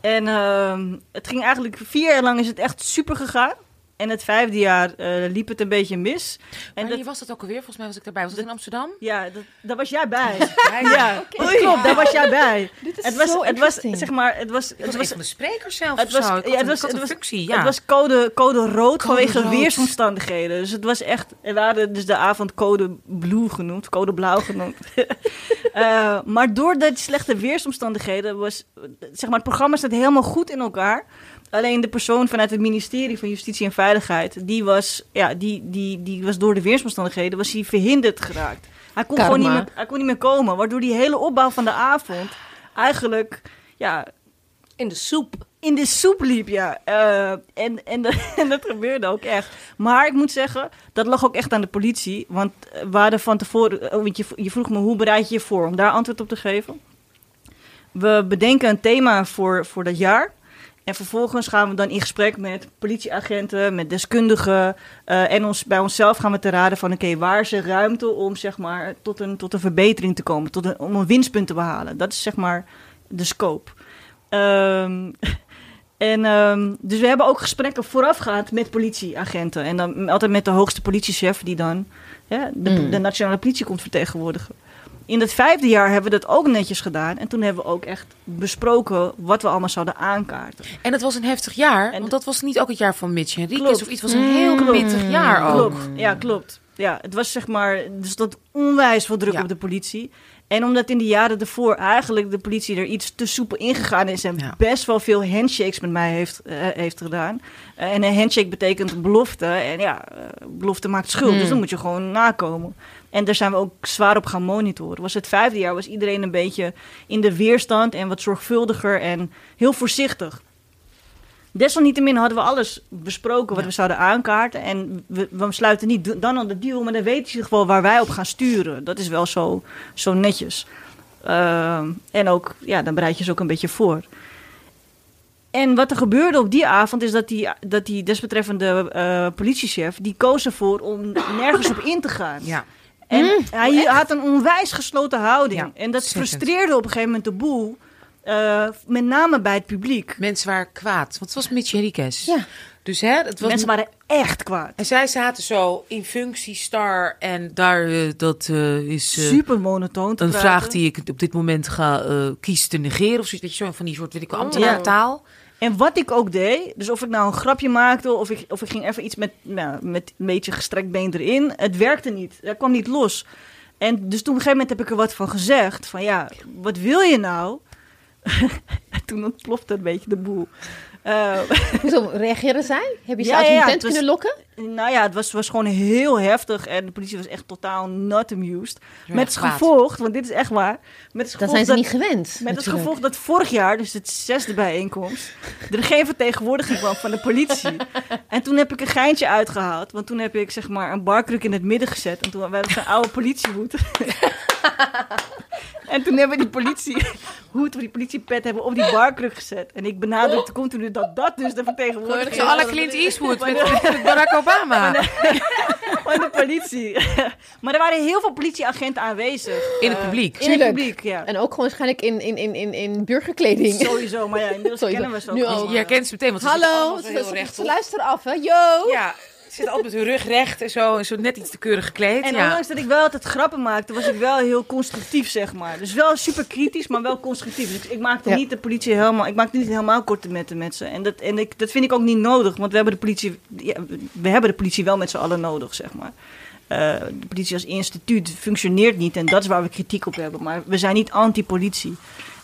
[SPEAKER 4] En ehm, het ging eigenlijk vier jaar lang is het echt super gegaan. En het vijfde jaar eh, liep het een beetje mis. En dat,
[SPEAKER 1] was dat ook alweer? Volgens mij was ik daarbij. Was dat in Amsterdam?
[SPEAKER 4] ja, dat, daar was jij bij.
[SPEAKER 1] Ja,
[SPEAKER 4] ja, klopt, daar was jij bij.
[SPEAKER 3] Dit is
[SPEAKER 4] Het was,
[SPEAKER 3] zo
[SPEAKER 4] het was, zeg maar, het was,
[SPEAKER 1] Het
[SPEAKER 4] het
[SPEAKER 1] was een
[SPEAKER 4] was,
[SPEAKER 1] van de sprekers zelf
[SPEAKER 4] het
[SPEAKER 1] of
[SPEAKER 4] was, ja, het
[SPEAKER 1] een-
[SPEAKER 4] was,
[SPEAKER 1] had
[SPEAKER 4] het
[SPEAKER 1] een
[SPEAKER 4] was,
[SPEAKER 1] functie, ja.
[SPEAKER 4] het was code, code rood vanwege
[SPEAKER 1] rood.
[SPEAKER 4] weersomstandigheden. Dus het was echt, we hadden dus de avond code blue genoemd, code blauw genoemd. Eh, maar door die slechte weersomstandigheden was, zeg maar, het programma staat helemaal goed in elkaar. Alleen de persoon vanuit het ministerie van Justitie en Veiligheid, die was, ja, die, die, die was door de weersomstandigheden was hij verhinderd geraakt. Hij kon
[SPEAKER 3] Karma.
[SPEAKER 4] gewoon niet meer, hij kon niet meer komen, waardoor die hele opbouw van de avond eigenlijk, ja,
[SPEAKER 2] In de soep.
[SPEAKER 4] in de soep liep, ja. Eh, en, en, dat- en dat gebeurde ook echt. Maar ik moet zeggen, dat lag ook echt aan de politie. Want eh, we hadden van tevoren... oh, want je, je vroeg me, hoe bereid je je voor om daar antwoord op te geven? We bedenken een thema voor, voor dat jaar. En vervolgens gaan we dan in gesprek met politieagenten, met deskundigen. eh, en ons, bij onszelf gaan we te raden van... oké, waar is er ruimte om zeg maar, tot, een, tot een verbetering te komen? Tot een, om een winstpunt te behalen. Dat is zeg maar de scope. Ehm, en ehm, dus we hebben ook gesprekken voorafgaand met politieagenten. En dan altijd met de hoogste politiechef die dan ja, de,
[SPEAKER 3] Mm.
[SPEAKER 4] de nationale politie komt vertegenwoordigen. In het vijfde jaar hebben we dat ook netjes gedaan. En toen hebben we ook echt besproken wat we allemaal zouden aankaarten.
[SPEAKER 1] En het was een heftig jaar,
[SPEAKER 4] En-
[SPEAKER 1] want dat was niet ook het jaar van Mitch Henriquez of iets. Het was een heel
[SPEAKER 4] Klopt.
[SPEAKER 1] pittig jaar ook.
[SPEAKER 4] Klopt, ja, klopt. Ja, het was zeg maar, er stond onwijs veel druk
[SPEAKER 1] Ja.
[SPEAKER 4] op de politie. En omdat in de jaren ervoor eigenlijk de politie er iets te soepel ingegaan is en
[SPEAKER 1] Ja.
[SPEAKER 4] best wel veel handshakes met mij heeft, eh, heeft gedaan. Eh, en een handshake betekent belofte. En ja, eh, belofte maakt schuld.
[SPEAKER 3] Hmm.
[SPEAKER 4] Dus dan moet je gewoon nakomen. En daar zijn we ook zwaar op gaan monitoren. Was het vijfde jaar was iedereen een beetje in de weerstand en wat zorgvuldiger en heel voorzichtig. Desalniettemin hadden we alles besproken wat
[SPEAKER 1] Ja.
[SPEAKER 4] we zouden aankaarten. En we, we sluiten niet dan al de deal, maar dan weten ze in ieder waar wij op gaan sturen. Dat is wel zo, zo netjes. Ehm, en ook, ja, dan bereid je ze ook een beetje voor. En wat er gebeurde op die avond is dat die, dat die desbetreffende eh, politiechef... die koos ervoor om nergens op in te gaan.
[SPEAKER 1] Ja.
[SPEAKER 4] En hij had een onwijs gesloten houding.
[SPEAKER 1] Ja,
[SPEAKER 4] en dat frustreerde op een gegeven moment de boel. eh, met name bij het publiek.
[SPEAKER 1] Mensen waren kwaad, want het was Mitch Henriquez.
[SPEAKER 3] Ja.
[SPEAKER 1] Dus hè, het was...
[SPEAKER 4] Mensen waren echt kwaad.
[SPEAKER 1] En zij zaten zo in functie star en daar, eh, dat eh, is
[SPEAKER 4] Super monotoon
[SPEAKER 1] een
[SPEAKER 4] praten.
[SPEAKER 1] vraag die ik op dit moment ga kiezen te negeren of zoiets. Weet je, zo van die soort, weet ik wel, ambtenaartaal.
[SPEAKER 4] En wat ik ook deed, dus of ik nou een grapje maakte of ik, of ik ging even iets met, nou, met een beetje gestrekt been erin, het werkte niet. Dat kwam niet los. En dus toen op een gegeven moment heb ik er wat van gezegd. Van ja, wat wil je nou? En toen ontplofte een beetje de boel. Eh,
[SPEAKER 3] Hoezo reageren zij? Heb je ze
[SPEAKER 4] Ja,
[SPEAKER 3] uit
[SPEAKER 4] ja,
[SPEAKER 3] hun
[SPEAKER 4] ja,
[SPEAKER 3] tent
[SPEAKER 4] was-
[SPEAKER 3] kunnen lokken?
[SPEAKER 4] nou ja, het was, was gewoon heel heftig. En de politie was echt totaal not amused.
[SPEAKER 1] Ja,
[SPEAKER 4] met het gevolg, want dit is echt waar. Met het
[SPEAKER 3] Dat
[SPEAKER 4] gevolg
[SPEAKER 3] zijn ze
[SPEAKER 4] dat,
[SPEAKER 3] niet gewend.
[SPEAKER 4] Met het gevolg dat vorig jaar, dus het zesde bijeenkomst, er geen vertegenwoordiging kwam van de politie. En toen heb ik een geintje uitgehaald. Want toen heb ik zeg maar een barkruk in het midden gezet. En toen we zo'n oude politiehoed. en toen hebben we die politiehoed of die politiepet hebben we op die barkruk gezet. En ik benadrukte continu dat dat dus de vertegenwoordiging
[SPEAKER 1] Zo à la Clint Eastwood met, met Barack Obama.
[SPEAKER 4] van de politie. maar er waren heel veel politieagenten aanwezig.
[SPEAKER 1] In het publiek.
[SPEAKER 4] In het
[SPEAKER 3] Tuurlijk.
[SPEAKER 4] publiek, ja.
[SPEAKER 3] En ook gewoon waarschijnlijk in, in, in, in, in burgerkleding.
[SPEAKER 4] Sowieso, maar ja, inmiddels
[SPEAKER 3] Sowieso.
[SPEAKER 4] kennen we ze ook.
[SPEAKER 3] Nu.
[SPEAKER 1] Je herkent ze meteen, want ze
[SPEAKER 3] Hallo, ze,
[SPEAKER 1] heel
[SPEAKER 3] ze,
[SPEAKER 1] recht
[SPEAKER 3] ze luisteren af, hè? Yo!
[SPEAKER 1] Ja, ze zitten altijd met hun rug recht en zo. En zo net iets te keurig gekleed.
[SPEAKER 4] En
[SPEAKER 1] ja.
[SPEAKER 4] ondanks dat ik wel altijd grappen maakte, was ik wel heel constructief, zeg maar. Dus wel super kritisch, maar wel constructief. Dus ik, ik maakte
[SPEAKER 3] Ja.
[SPEAKER 4] niet de politie helemaal, ik maakte niet helemaal korte metten met ze. En, dat, en ik, dat vind ik ook niet nodig, want we hebben de politie, ja, we hebben de politie wel met z'n allen nodig, zeg maar. Eh, de politie als instituut functioneert niet en dat is waar we kritiek op hebben. Maar we zijn niet anti-politie.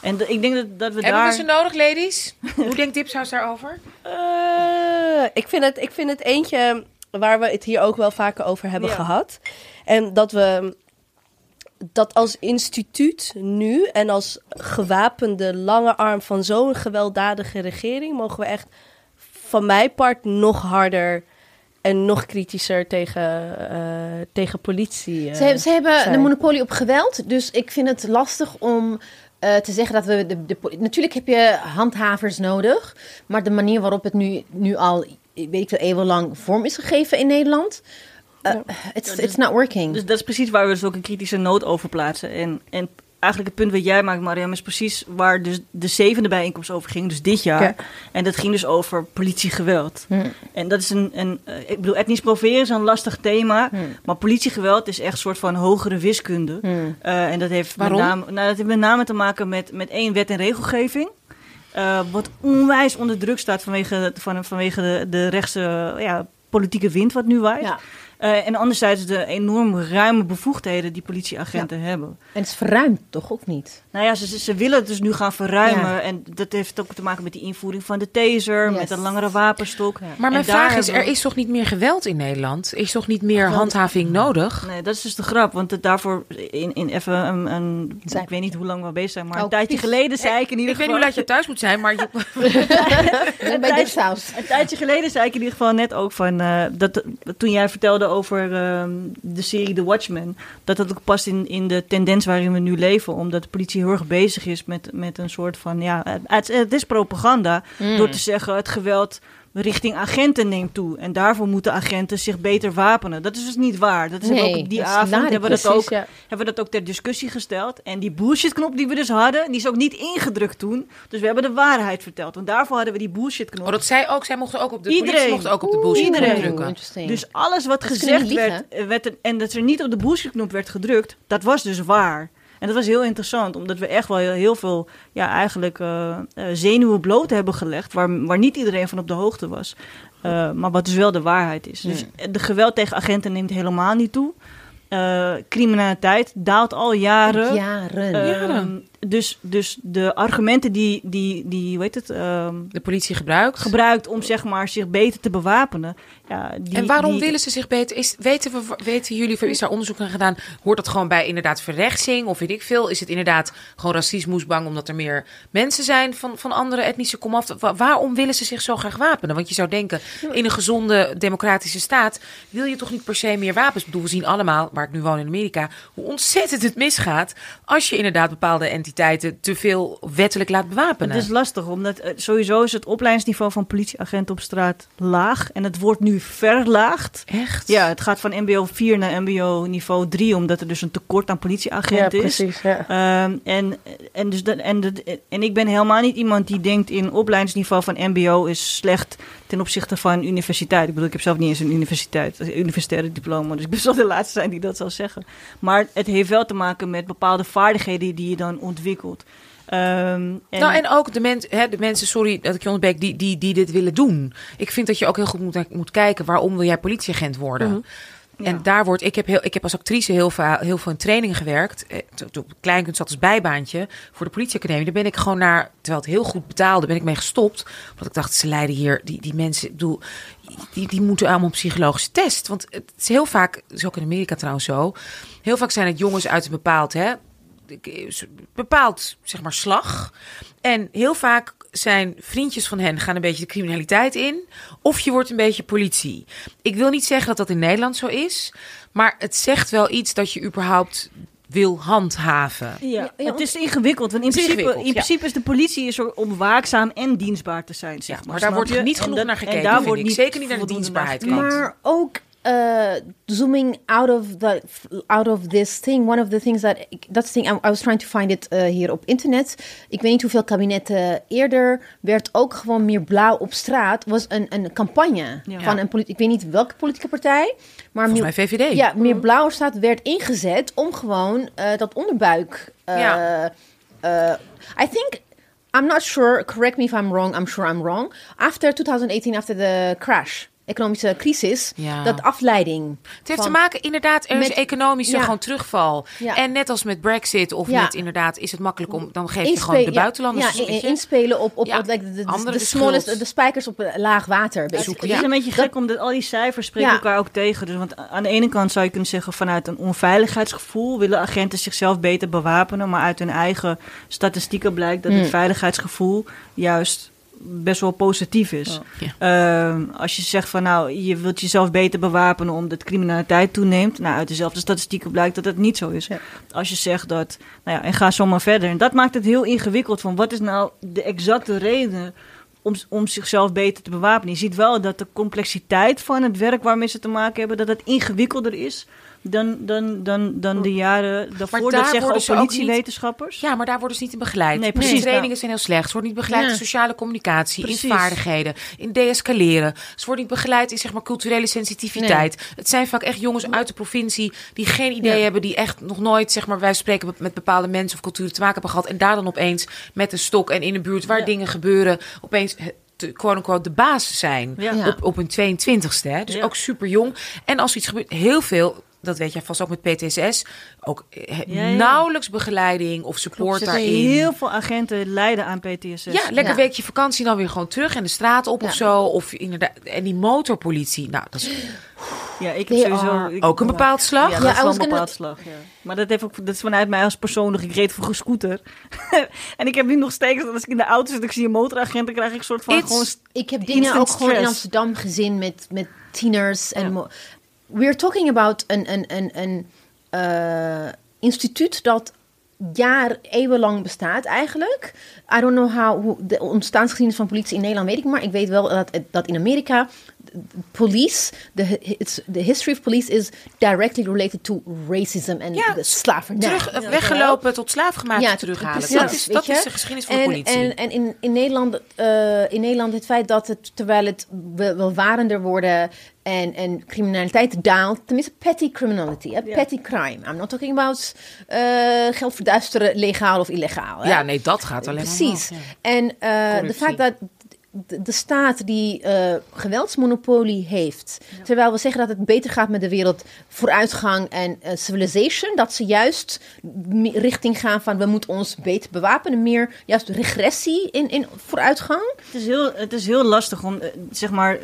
[SPEAKER 4] En de- ik denk dat, dat we
[SPEAKER 1] Hebben
[SPEAKER 4] daar...
[SPEAKER 1] we ze nodig, ladies? Hoe denkt Dipsaus daarover?
[SPEAKER 2] Eh, ik, vind het, ik vind het eentje waar we het hier ook wel vaker over hebben
[SPEAKER 4] Ja.
[SPEAKER 2] gehad. En dat we dat als instituut nu en als gewapende lange arm van zo'n gewelddadige regering mogen we echt van mijn part nog harder en nog kritischer tegen, eh, tegen politie. eh,
[SPEAKER 3] Ze, ze hebben
[SPEAKER 2] zijn.
[SPEAKER 3] een monopolie op geweld, dus ik vind het lastig om eh, te zeggen dat we de, de natuurlijk heb je handhavers nodig, maar de manier waarop het nu, nu al weet ik veel eeuwenlang vorm is gegeven in Nederland, eh, it's, it's not working.
[SPEAKER 4] Dus dat is precies waar we dus ook een kritische noot over plaatsen. En, en eigenlijk het punt wat jij maakt, Mariam, is precies waar dus de zevende bijeenkomst over ging, dus dit jaar.
[SPEAKER 2] Ja.
[SPEAKER 4] En dat ging dus over politiegeweld. En dat is een, een eh, ik bedoel, etnisch profileren is een lastig thema, maar politiegeweld is echt een soort van hogere wiskunde. Eh, en dat heeft, met name, nou, dat heeft met name te maken met, met één wet en regelgeving. Eh, wat onwijs onder druk staat vanwege, van, vanwege de, de rechtse ja, politieke wind wat nu waait.
[SPEAKER 3] Ja.
[SPEAKER 4] Eh, en anderzijds de enorm ruime bevoegdheden die politieagenten hebben.
[SPEAKER 3] En het is verruimd, toch? Ook niet?
[SPEAKER 4] Nou ja, ze, ze- willen het dus nu gaan verruimen.
[SPEAKER 3] Ja.
[SPEAKER 4] En dat heeft ook te maken met die invoering van de taser,
[SPEAKER 3] Yes.
[SPEAKER 4] met een langere wapenstok.
[SPEAKER 3] Ja.
[SPEAKER 1] Maar mijn vraag is, er is toch niet meer geweld in Nederland? Is toch niet meer handhaving nodig?
[SPEAKER 4] Nee, dat is dus de grap. Want het daarvoor, in, in even een, een ik weet niet hoe lang we bezig zijn, maar
[SPEAKER 3] Oh,
[SPEAKER 4] een tijdje
[SPEAKER 3] precies.
[SPEAKER 4] geleden zei ik in ieder
[SPEAKER 1] Ik weet
[SPEAKER 4] geval...
[SPEAKER 1] niet hoe laat je thuis moet zijn, maar je,
[SPEAKER 3] Bij
[SPEAKER 4] tijd-
[SPEAKER 3] dit saus.
[SPEAKER 4] Een tijdje geleden zei ik in ieder geval net ook van eh, dat toen jij vertelde over ehm, de serie The Watchmen, dat dat ook past in, in de tendens waarin we nu leven, omdat de politie heel erg bezig is met, met een soort van ja, het, het is propaganda
[SPEAKER 3] Mm.
[SPEAKER 4] door te zeggen het geweld richting agenten neemt toe en daarvoor moeten agenten zich beter wapenen. Dat is dus niet waar. Dat is
[SPEAKER 3] Nee,
[SPEAKER 4] ook die
[SPEAKER 3] dat is
[SPEAKER 4] avond hebben we dat ook
[SPEAKER 2] ja.
[SPEAKER 4] hebben we dat ook ter discussie gesteld. En die bullshitknop die we dus hadden, die is ook niet ingedrukt toen. Dus we hebben de waarheid verteld. Want daarvoor hadden we die bullshitknop.
[SPEAKER 1] oh, dat zij ook, zij mochten ook op de
[SPEAKER 4] Iedereen.
[SPEAKER 1] politie mocht ook op de bullshit knop
[SPEAKER 4] Iedereen.
[SPEAKER 1] drukken.
[SPEAKER 4] Dus alles wat
[SPEAKER 3] Dat
[SPEAKER 4] gezegd werd, werd er- en dat er niet op de bullshitknop werd gedrukt, dat was dus waar. En dat was heel interessant, omdat we echt wel heel, heel veel ja, eigenlijk, eh, eh, zenuwen bloot hebben gelegd, waar, waar niet iedereen van op de hoogte was. Eh, maar wat dus wel de waarheid is. Dus de geweld tegen agenten neemt helemaal niet toe. Eh, criminaliteit daalt al jaren.
[SPEAKER 3] Jaren.
[SPEAKER 4] Ehm,
[SPEAKER 1] Jaren.
[SPEAKER 4] dus, dus de argumenten die, die, die hoe heet het, ehm,
[SPEAKER 1] De politie gebruikt.
[SPEAKER 4] gebruikt om zeg maar, zich beter te bewapenen. Ja, die,
[SPEAKER 1] en waarom
[SPEAKER 4] die-
[SPEAKER 1] willen ze zich beter? Is, weten, we, weten jullie, is daar onderzoek aan gedaan? Hoort dat gewoon bij inderdaad verrechtsing of weet ik veel? Is het inderdaad gewoon racisme bang omdat er meer mensen zijn van, van andere etnische komaf? Wa- waarom willen ze zich zo graag wapenen? Want je zou denken, in een gezonde democratische staat wil je toch niet per se meer wapens? Ik bedoel, we zien allemaal, waar ik nu woon in Amerika, hoe ontzettend het misgaat als je inderdaad bepaalde entiteiten te veel wettelijk laat bewapenen.
[SPEAKER 4] Het is lastig, omdat eh, sowieso is het opleidingsniveau van politieagenten op straat laag. En het wordt nu verlaagd.
[SPEAKER 1] Echt?
[SPEAKER 4] Ja, het gaat van mbo 4 naar mbo niveau 3, omdat er dus een tekort aan
[SPEAKER 2] Ja,
[SPEAKER 4] politieagenten is.
[SPEAKER 2] precies. Ja.
[SPEAKER 4] Ehm, en, en, dus dat, en, dat, en ik ben helemaal niet iemand die denkt in opleidingsniveau van MBO is slecht ten opzichte van universiteit. Ik bedoel, ik heb zelf niet eens een universiteit, een universitaire diploma, dus ik ben wel de laatste zijn die dat zal zeggen. Maar het heeft wel te maken met bepaalde vaardigheden die je dan ontwikkelt. Ehm, en,
[SPEAKER 1] Nou, en ook de, mens, hè, de mensen, sorry dat ik je onderbreek, die, die, die dit willen doen. Ik vind dat je ook heel goed moet, moet kijken waarom wil jij politieagent worden.
[SPEAKER 2] Mhm.
[SPEAKER 1] En
[SPEAKER 4] Ja.
[SPEAKER 1] daar wordt, ik heb, heel, ik heb als actrice heel veel, heel veel in trainingen gewerkt. Eh, Toen toen ik klein zat als bijbaantje voor de politieacademie. Daar ben ik gewoon naar, terwijl het heel goed betaalde, ben ik mee gestopt. Want ik dacht, ze leiden hier, die, die mensen, ik bedoel, die, die moeten allemaal een psychologische test. Want het is heel vaak, dat is ook in Amerika trouwens zo. Heel vaak zijn het jongens uit een bepaald, hè, bepaald zeg maar slag. En heel vaak zijn vriendjes van hen gaan een beetje de criminaliteit in. Of je wordt een beetje politie. Ik wil niet zeggen dat dat in Nederland zo is. Maar het zegt wel iets dat je überhaupt wil handhaven.
[SPEAKER 4] Ja, het is ingewikkeld. Want in principe,
[SPEAKER 1] ingewikkeld,
[SPEAKER 4] in
[SPEAKER 1] ja.
[SPEAKER 4] principe is de politie is er om waakzaam en dienstbaar te zijn. Zeg
[SPEAKER 1] Ja,
[SPEAKER 4] maar,
[SPEAKER 1] maar daar wordt
[SPEAKER 4] je?
[SPEAKER 1] niet
[SPEAKER 4] En
[SPEAKER 1] genoeg naar
[SPEAKER 4] en
[SPEAKER 1] gekeken,
[SPEAKER 4] daar
[SPEAKER 1] vind
[SPEAKER 4] wordt
[SPEAKER 1] ik.
[SPEAKER 4] niet
[SPEAKER 1] Zeker niet naar de dienstbaarheid.
[SPEAKER 3] Maar ook eh, zooming out of the out of this thing. One of the things that that's the thing I, I was trying to find it hier op internet. Ik weet niet hoeveel kabinetten eerder werd ook gewoon meer blauw op straat. Was een, een campagne
[SPEAKER 4] Ja.
[SPEAKER 3] van een politie. Ik weet niet welke politieke partij, maar
[SPEAKER 1] Volgens
[SPEAKER 3] meer,
[SPEAKER 1] mij VVD.
[SPEAKER 3] ja, meer blauw op straat werd ingezet om gewoon eh, dat onderbuik. eh,
[SPEAKER 1] Ja.
[SPEAKER 3] eh, I think. I'm not sure. Correct me if I'm wrong. I'm sure I'm wrong. After 2018, after the crash, economische crisis,
[SPEAKER 1] Ja.
[SPEAKER 3] dat afleiding.
[SPEAKER 1] Het heeft
[SPEAKER 3] van-
[SPEAKER 1] te maken, inderdaad, er is
[SPEAKER 3] Met-
[SPEAKER 1] economische
[SPEAKER 3] ja.
[SPEAKER 1] gewoon terugval.
[SPEAKER 3] Ja.
[SPEAKER 1] En net als met Brexit of
[SPEAKER 3] Ja.
[SPEAKER 1] met inderdaad, is het makkelijk om, dan geef je
[SPEAKER 3] Inspe-
[SPEAKER 1] gewoon de buitenlanders.
[SPEAKER 3] Ja, inspelen op, op,
[SPEAKER 1] Ja,
[SPEAKER 3] op like, de, de,
[SPEAKER 1] anderen
[SPEAKER 3] de,
[SPEAKER 1] de
[SPEAKER 3] smallest, de spijkers op laag water. basically.
[SPEAKER 1] Zoeken,
[SPEAKER 4] Het is
[SPEAKER 1] Ja.
[SPEAKER 4] een beetje gek, omdat al die cijfers spreken
[SPEAKER 3] Ja.
[SPEAKER 4] elkaar ook tegen. Dus, want aan de ene kant zou je kunnen zeggen... vanuit een onveiligheidsgevoel willen agenten zichzelf beter bewapenen. Maar uit hun eigen statistieken blijkt dat
[SPEAKER 3] Mm.
[SPEAKER 4] het veiligheidsgevoel juist best wel positief is. Ehm, als je zegt van nou, je wilt jezelf beter bewapenen omdat criminaliteit toeneemt. Nou, uit dezelfde statistieken blijkt dat het niet zo is.
[SPEAKER 3] Ja.
[SPEAKER 4] Als je zegt dat, nou ja, en ga zo maar verder. En dat maakt het heel ingewikkeld van wat is nou de exacte reden om, om zichzelf beter te bewapenen. Je ziet wel dat de complexiteit van het werk waarmee ze te maken hebben, dat het ingewikkelder is dan, dan, dan, dan de jaren daarvoor.
[SPEAKER 1] daar
[SPEAKER 4] dat zeggen ook
[SPEAKER 1] niet-
[SPEAKER 4] politiewetenschappers.
[SPEAKER 1] Ja, maar daar worden ze niet in begeleid.
[SPEAKER 4] Nee,
[SPEAKER 1] De
[SPEAKER 4] precies.
[SPEAKER 1] trainingen zijn heel slecht. Ze worden niet begeleid
[SPEAKER 3] Ja.
[SPEAKER 1] in sociale communicatie,
[SPEAKER 4] Precies.
[SPEAKER 1] in vaardigheden, in deescaleren. Ze worden niet begeleid in zeg maar culturele sensitiviteit. Het zijn vaak echt jongens uit de provincie die geen idee
[SPEAKER 3] Ja.
[SPEAKER 1] hebben, die echt nog nooit zeg maar wij spreken met bepaalde mensen of culturen te maken hebben gehad en daar dan opeens met een stok en in een buurt waar
[SPEAKER 3] Ja.
[SPEAKER 1] dingen gebeuren, opeens eh, te- quote-unquote de baas zijn
[SPEAKER 4] Ja.
[SPEAKER 1] Op, op hun 22ste. Hè? Dus
[SPEAKER 4] Ja.
[SPEAKER 1] ook super jong. En als iets gebeurt, heel veel, dat weet jij vast ook met PTSS, ook eh,
[SPEAKER 4] Ja, ja.
[SPEAKER 1] nauwelijks begeleiding of
[SPEAKER 4] Er
[SPEAKER 1] support
[SPEAKER 4] zitten
[SPEAKER 1] daarin.
[SPEAKER 4] heel veel agenten lijden aan PTSS.
[SPEAKER 1] Ja, lekker
[SPEAKER 3] Ja.
[SPEAKER 1] een weekje vakantie dan weer gewoon terug en de straat op
[SPEAKER 3] Ja.
[SPEAKER 1] of zo. Of inderdaad, en die motorpolitie, nou, dat is
[SPEAKER 4] Ja, ik heb sowieso... ik-
[SPEAKER 1] ook een bepaald slag.
[SPEAKER 4] Ja,
[SPEAKER 3] Ja,
[SPEAKER 4] dat is wel een
[SPEAKER 3] gonna-
[SPEAKER 4] bepaald slag, ja. Maar dat, heeft ook, dat is vanuit mij als persoonlijk. Ik reed vroeger scooter. en ik heb nu nog steeds, als ik in de auto zit ik zie een motoragent, dan krijg ik een soort van
[SPEAKER 1] It's-
[SPEAKER 4] gewoon...
[SPEAKER 3] Ik heb dingen ook gewoon in. Amsterdam gezien met, met tieners. En
[SPEAKER 4] Ja.
[SPEAKER 3] We're talking about een, een, een, een eh, instituut dat jaar, eeuwenlang bestaat eigenlijk. I don't know how, hoe de ontstaansgeschiedenis van politie in Nederland weet ik maar. Ik weet wel dat, dat in Amerika police, the, it's, the history of police is directly related to racism en
[SPEAKER 1] Ja,
[SPEAKER 3] slavernij.
[SPEAKER 1] Terug, weggelopen tot slaafgemaakt
[SPEAKER 3] Ja,
[SPEAKER 1] terughalen.
[SPEAKER 3] precies,
[SPEAKER 1] dat is, dat is de geschiedenis van
[SPEAKER 3] en,
[SPEAKER 1] de politie.
[SPEAKER 3] En, en in, in, Nederland, eh, in Nederland het feit dat het, terwijl het wel- welvarender worden en, en criminaliteit daalt, tenminste petty criminality, hè, petty crime. I'm not talking about eh, geld verduisteren, legaal of illegaal. Hè?
[SPEAKER 1] ja, nee, dat gaat alleen maar
[SPEAKER 3] Precies.
[SPEAKER 1] omhoog, ja.
[SPEAKER 3] En eh, de fact dat de, de staat die eh, geweldsmonopolie heeft, terwijl we zeggen dat het beter gaat met de wereld, vooruitgang en civilization, dat ze juist richting gaan van we moeten ons beter bewapenen, meer juist regressie in, in vooruitgang.
[SPEAKER 4] Het is heel, het is heel lastig om, zeg maar,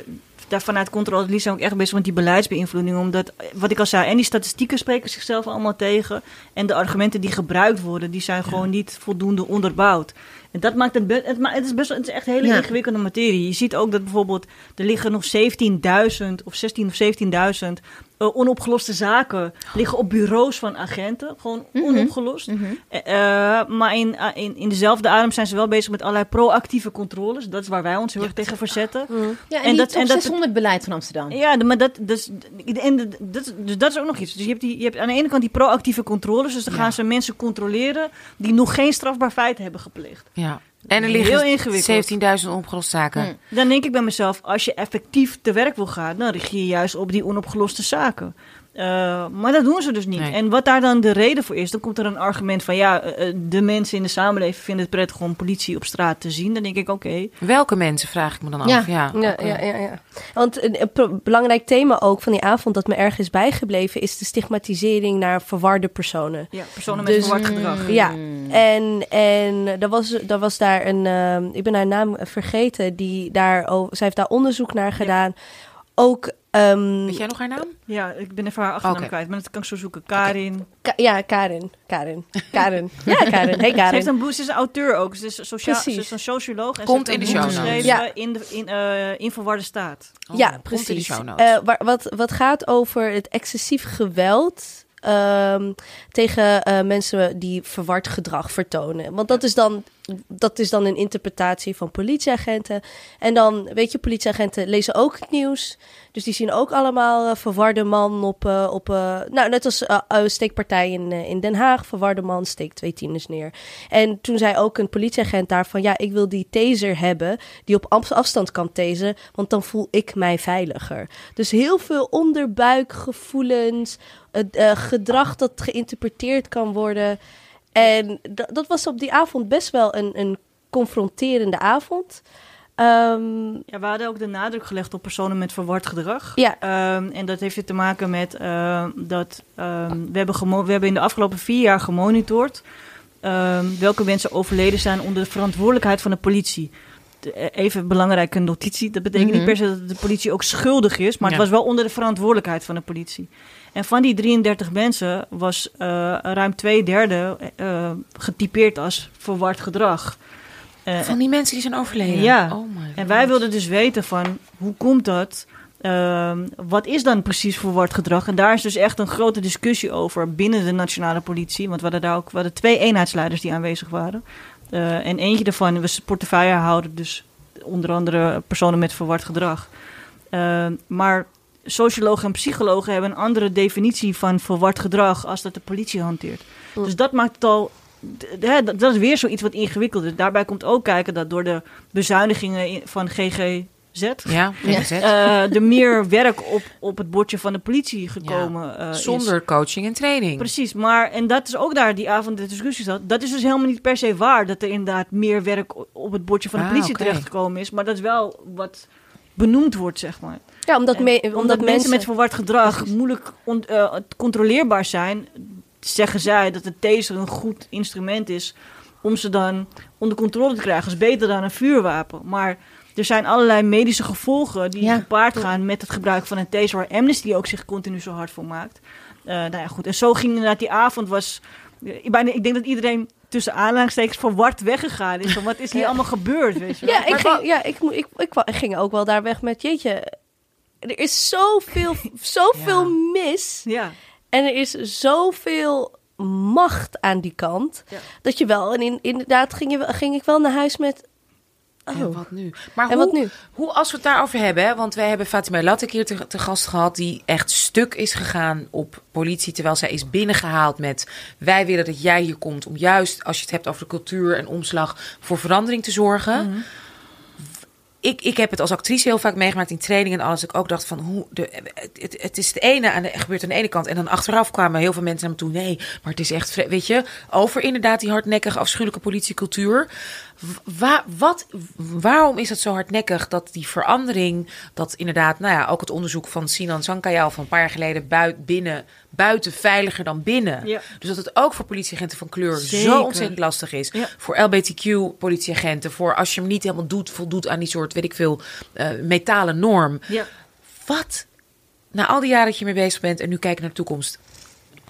[SPEAKER 4] daar vanuit controle zijn ook echt bezig met die beleidsbeïnvloeding. Omdat, wat ik al zei, en die statistieken spreken zichzelf allemaal tegen. En de argumenten die gebruikt worden, die zijn gewoon niet voldoende onderbouwd. En dat maakt het, be- het, ma- het is best wel- het is echt een hele
[SPEAKER 3] Ja.
[SPEAKER 4] ingewikkelde materie. Je ziet ook dat bijvoorbeeld, er liggen nog 17.000 of 16 of 17.000 eh, onopgeloste zaken liggen op bureaus van agenten. Gewoon
[SPEAKER 3] Mhm.
[SPEAKER 4] onopgelost. Eh, eh, maar in, in, in dezelfde adem zijn ze wel bezig met allerlei proactieve controles. Dat is waar wij ons heel erg tegen verzetten.
[SPEAKER 3] Ja, en,
[SPEAKER 4] En
[SPEAKER 3] die
[SPEAKER 4] dat-
[SPEAKER 3] top
[SPEAKER 4] en dat-
[SPEAKER 3] 600 beleid van Amsterdam.
[SPEAKER 4] Ja, maar dat, dus, en dat, dus dat is ook nog iets. Dus je hebt, die, je hebt aan de ene kant die proactieve controles. Dus dan gaan ze mensen controleren die nog geen strafbaar feit hebben gepleegd.
[SPEAKER 1] Ja. En er
[SPEAKER 4] Heel
[SPEAKER 1] liggen
[SPEAKER 4] ingewikkeld.
[SPEAKER 1] 17.000 onopgeloste zaken.
[SPEAKER 3] Hm.
[SPEAKER 4] Dan denk ik bij mezelf, als je effectief te werk wil gaan, dan richt je je juist op die onopgeloste zaken. Eh, maar dat doen ze dus niet.
[SPEAKER 1] Nee.
[SPEAKER 4] En wat daar dan de reden voor is, dan komt er een argument van ja, eh, eh, de mensen in de samenleving vinden het prettig om politie op straat te zien. Dan denk ik, oké,
[SPEAKER 1] Welke mensen, vraag ik me dan af.
[SPEAKER 3] Ja.
[SPEAKER 1] Ja,
[SPEAKER 2] Ja, ja, ja, ja. Want een, belangrijk thema ook van die avond dat me erg is bijgebleven is de stigmatisering naar verwarde personen.
[SPEAKER 4] ja, personen met
[SPEAKER 2] Dus-
[SPEAKER 4] verward gedrag.
[SPEAKER 2] Ja, en, en er, was, er was daar een, ehm, ik ben haar naam vergeten, die daar, over, zij heeft daar onderzoek naar gedaan. Ook, ehm,
[SPEAKER 1] Weet jij nog haar naam?
[SPEAKER 4] Ja, ik ben even haar achternaam kwijt, maar dat kan ik zo zoeken. Karin.
[SPEAKER 2] Ka- ja, Karin, Karin, Karin. Ja, Karin, hey
[SPEAKER 4] Ze, heeft
[SPEAKER 2] Karin.
[SPEAKER 4] een boek, ze is een auteur ook. Ze is, sociaal, ze
[SPEAKER 2] Precies.
[SPEAKER 4] is een socioloog. En
[SPEAKER 1] Komt
[SPEAKER 4] ze heeft
[SPEAKER 1] in de
[SPEAKER 4] een boek
[SPEAKER 1] show notes.
[SPEAKER 4] geschreven
[SPEAKER 2] Ja.
[SPEAKER 4] in, de, in, eh, in verwarde staat.
[SPEAKER 1] Oh,
[SPEAKER 2] ja,
[SPEAKER 1] komt in de
[SPEAKER 2] precies.
[SPEAKER 1] show notes.
[SPEAKER 2] Eh, waar- wat, wat gaat over het excessief geweld ehm, tegen eh, mensen die verward gedrag vertonen. Want dat is, dan, dat is dan een interpretatie van politieagenten. En dan, weet je, politieagenten lezen ook het nieuws. Dus die zien ook allemaal eh, verwarde man op... eh, op eh, nou, net als steekpartij in, in Den Haag. Verwarde man steekt twee tieners neer. En toen zei ook een politieagent daar van... ja, ik wil die taser hebben die op af- afstand kan tasen... want dan voel ik mij veiliger. Dus heel veel onderbuikgevoelens... gedrag dat geïnterpreteerd kan worden... En da- dat was op die avond best wel een, een confronterende avond. Ehm,
[SPEAKER 4] Ja, we hadden ook de nadruk gelegd op personen met verward gedrag.
[SPEAKER 2] Ja.
[SPEAKER 4] Ehm, en dat heeft weer te maken met eh, dat ehm, we, hebben we hebben in de afgelopen vier jaar gemonitord ehm, welke mensen overleden zijn onder de verantwoordelijkheid van de politie. De- eh, Even een belangrijke notitie. Dat betekent
[SPEAKER 3] Mhm.
[SPEAKER 4] niet per se dat de politie ook schuldig is, maar
[SPEAKER 1] Ja.
[SPEAKER 4] het was wel onder de verantwoordelijkheid van de politie. En van die 33 mensen was eh, ruim twee derde eh, getypeerd als verward gedrag. Eh,
[SPEAKER 1] Van die mensen die zijn overleden?
[SPEAKER 4] Ja.
[SPEAKER 1] Oh my
[SPEAKER 4] en wij wilden dus weten van, hoe komt dat? Ehm, wat is dan precies verward gedrag? En daar is dus echt een grote discussie over binnen de nationale politie. Want we hadden daar ook we hadden twee eenheidsleiders die aanwezig waren. En eentje daarvan was portefeuillehouder, dus onder andere personen met verward gedrag. Ehm, maar sociologen en psychologen hebben een andere definitie van verward gedrag als dat de politie hanteert. Dus dat maakt het al. hè, dat, dat is weer zoiets wat ingewikkeld is. Daarbij komt ook kijken dat door de bezuinigingen in- van GGZ.
[SPEAKER 1] Ja,
[SPEAKER 3] Ja.
[SPEAKER 1] zet.
[SPEAKER 4] eh, er meer werk op, op het bordje van de politie gekomen eh, is.
[SPEAKER 1] Zonder coaching en training.
[SPEAKER 4] Precies, maar en dat is ook daar die avond de discussie zat. Dat is dus helemaal niet per se waar dat er inderdaad meer werk op het bordje van de
[SPEAKER 1] Ah,
[SPEAKER 4] politie
[SPEAKER 1] oké.
[SPEAKER 4] terechtgekomen is. Maar dat is wel wat benoemd wordt, zeg maar.
[SPEAKER 2] Ja, omdat, me- omdat,
[SPEAKER 4] mensen, met verward gedrag moeilijk on- eh, controleerbaar zijn, zeggen zij dat de taser een goed instrument is om ze dan onder controle te krijgen. Dat is beter dan een vuurwapen. Maar er zijn allerlei medische gevolgen die
[SPEAKER 3] Ja.
[SPEAKER 4] gepaard gaan met het gebruik van een taser, waar Amnesty ook zich continu zo hard voor maakt. Eh, nou ja, goed. En zo ging inderdaad die avond was. Ik, bijna, ik denk dat iedereen tussen aanhalingstekens verward weggegaan is. Van wat is hier
[SPEAKER 2] Ja.
[SPEAKER 4] allemaal gebeurd? Weet je wel?
[SPEAKER 2] Ja, ik,
[SPEAKER 1] Maar
[SPEAKER 2] ging, ja ik, ik ging ook wel daar weg met, jeetje, er is zoveel, zoveel mis.
[SPEAKER 4] ja.
[SPEAKER 2] En er is zoveel macht aan die kant.
[SPEAKER 4] Ja.
[SPEAKER 2] Dat je wel, en in, inderdaad ging, je, ging ik wel naar huis met... Oh,
[SPEAKER 1] En wat nu? Maar
[SPEAKER 2] en
[SPEAKER 1] hoe,
[SPEAKER 2] wat nu?
[SPEAKER 1] hoe, als we het daarover hebben, hè, want wij hebben Fatima Lat een keer te, te gast gehad, die echt stuk is gegaan op politie, terwijl zij is binnengehaald met, wij willen dat jij hier komt om juist, als je het hebt over de cultuur en omslag, voor verandering te zorgen.
[SPEAKER 2] Mhm.
[SPEAKER 1] Ik, ik heb het als actrice heel vaak meegemaakt in training en alles. Ik ook dacht van, hoe de, het, het is het ene aan gebeurt aan de ene kant. En dan achteraf kwamen heel veel mensen naar me toe. Nee, maar het is echt, weet je, over inderdaad die hardnekkige, afschuwelijke politiecultuur. Wa, wat, waarom is het zo hardnekkig dat die verandering, dat inderdaad, nou ja, ook het onderzoek van Sinan Sankayal van een paar jaar geleden, buit, binnen, buiten veiliger dan binnen.
[SPEAKER 4] Ja.
[SPEAKER 1] Dus dat het ook voor politieagenten van kleur
[SPEAKER 4] Zeker.
[SPEAKER 1] zo ontzettend lastig is.
[SPEAKER 4] Ja.
[SPEAKER 1] Voor LBTQ-politieagenten, voor als je hem niet helemaal doet, voldoet aan die soort, weet ik veel, eh, metalen norm.
[SPEAKER 4] Ja.
[SPEAKER 1] Wat, na al die jaren dat je mee bezig bent en nu kijken naar de toekomst,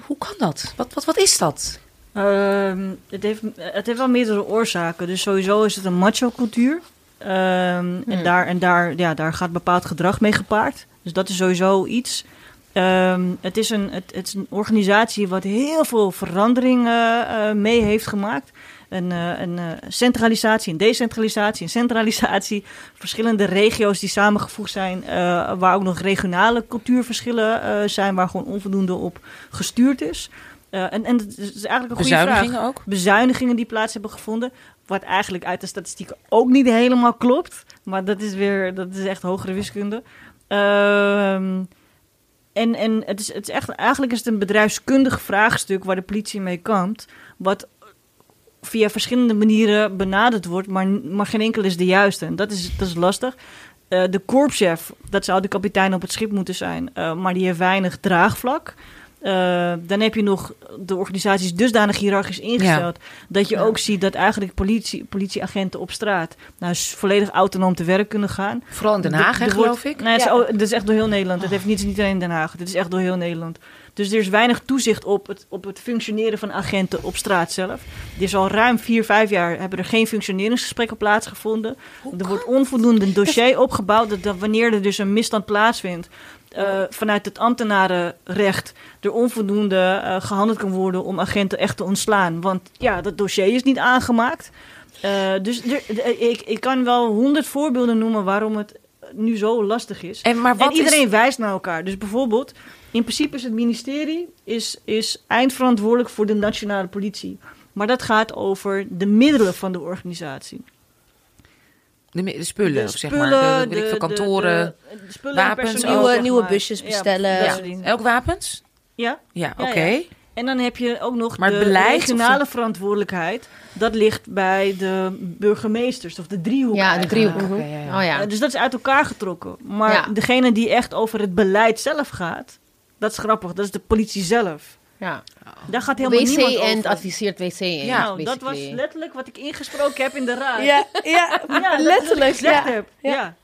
[SPEAKER 1] hoe kan dat? Wat, wat, wat is dat?
[SPEAKER 4] Ehm, het, heeft, het heeft wel meerdere oorzaken. Dus sowieso is het een macho-cultuur. Ehm, en daar, en daar, ja, daar gaat bepaald gedrag mee gepaard. Dus dat is sowieso iets. Ehm, het, is een, het, het is een organisatie wat heel veel verandering eh, mee heeft gemaakt. Een, eh, een eh, centralisatie, een decentralisatie, een centralisatie. Verschillende regio's die samengevoegd zijn, waar ook nog regionale cultuurverschillen zijn, waar gewoon onvoldoende op gestuurd is. Eh, en, en het is eigenlijk een goede vraag
[SPEAKER 1] Bezuinigingen ook?
[SPEAKER 4] bezuinigingen die plaats hebben gevonden. Wat eigenlijk uit de statistieken ook niet helemaal klopt. Maar dat is weer, dat is echt hogere wiskunde. Ehm, en en het is, het is echt, eigenlijk is het een bedrijfskundig vraagstuk waar de politie mee kampt. Wat via verschillende manieren benaderd wordt, maar, maar geen enkel is de juiste. En dat is, dat is lastig. Eh, de korpschef, dat zou de kapitein op het schip moeten zijn, eh, maar die heeft weinig draagvlak. Eh, dan heb je nog de organisaties dusdanig hiërarchisch ingesteld dat je ook ziet dat eigenlijk politie, politieagenten op straat nou, volledig autonoom te werk kunnen gaan.
[SPEAKER 1] Vooral in Den Haag,
[SPEAKER 4] wordt-
[SPEAKER 1] geloof ik.
[SPEAKER 4] Nee, het is, echt door heel Nederland. Het heeft niet, niet alleen in Den Haag. Het is echt door heel Nederland. Dus er is weinig toezicht op het, op het functioneren van agenten op straat zelf. Er is al ruim vier, vijf jaar hebben er geen functioneringsgesprekken plaatsgevonden. er wordt onvoldoende dossier opgebouwd dat, dat wanneer er dus een misstand plaatsvindt. Eh, vanuit het ambtenarenrecht er onvoldoende eh, gehandeld kan worden om agenten echt te ontslaan. Want ja, dat dossier is niet aangemaakt. Eh, dus er- ik, ik kan wel honderd voorbeelden noemen waarom het nu zo lastig is.
[SPEAKER 1] En, maar wat
[SPEAKER 4] en iedereen
[SPEAKER 1] is...
[SPEAKER 4] wijst naar elkaar. Dus bijvoorbeeld, in principe is het ministerie is, is eindverantwoordelijk voor de nationale politie. Maar dat gaat over de middelen van de organisatie.
[SPEAKER 1] De, de spullen,
[SPEAKER 4] De
[SPEAKER 1] zeg maar. De, weet ik veel,
[SPEAKER 4] de-
[SPEAKER 1] kantoren.
[SPEAKER 4] spullen
[SPEAKER 1] wapens,
[SPEAKER 2] nieuwe,
[SPEAKER 4] zeg
[SPEAKER 2] nieuwe busjes bestellen. Ja.
[SPEAKER 1] Elk wapens?
[SPEAKER 4] Ja,
[SPEAKER 1] Ja,
[SPEAKER 4] Ja,
[SPEAKER 1] oké.
[SPEAKER 4] ja. En dan heb je ook nog
[SPEAKER 1] Maar
[SPEAKER 4] de
[SPEAKER 1] beleid of
[SPEAKER 4] regionale verantwoordelijkheid. Dat ligt bij de burgemeesters of de driehoek.
[SPEAKER 3] Ja, de driehoek.
[SPEAKER 1] Ja, ja.
[SPEAKER 3] Oh ja.
[SPEAKER 4] Eh, dus dat is uit elkaar getrokken. Maar
[SPEAKER 3] Ja.
[SPEAKER 4] degene die echt over het beleid zelf gaat, dat is grappig. Dat is de politie zelf.
[SPEAKER 3] Ja.
[SPEAKER 4] Daar gaat helemaal niemand
[SPEAKER 3] WC en
[SPEAKER 4] over.
[SPEAKER 3] adviseert WC en
[SPEAKER 1] Ja,
[SPEAKER 4] nou, dat was letterlijk wat ik ingesproken heb in de raad.
[SPEAKER 2] Ja, ja,
[SPEAKER 4] Ja, dat
[SPEAKER 2] letterlijk. Ja.
[SPEAKER 4] heb.
[SPEAKER 2] Ja.
[SPEAKER 4] Ja.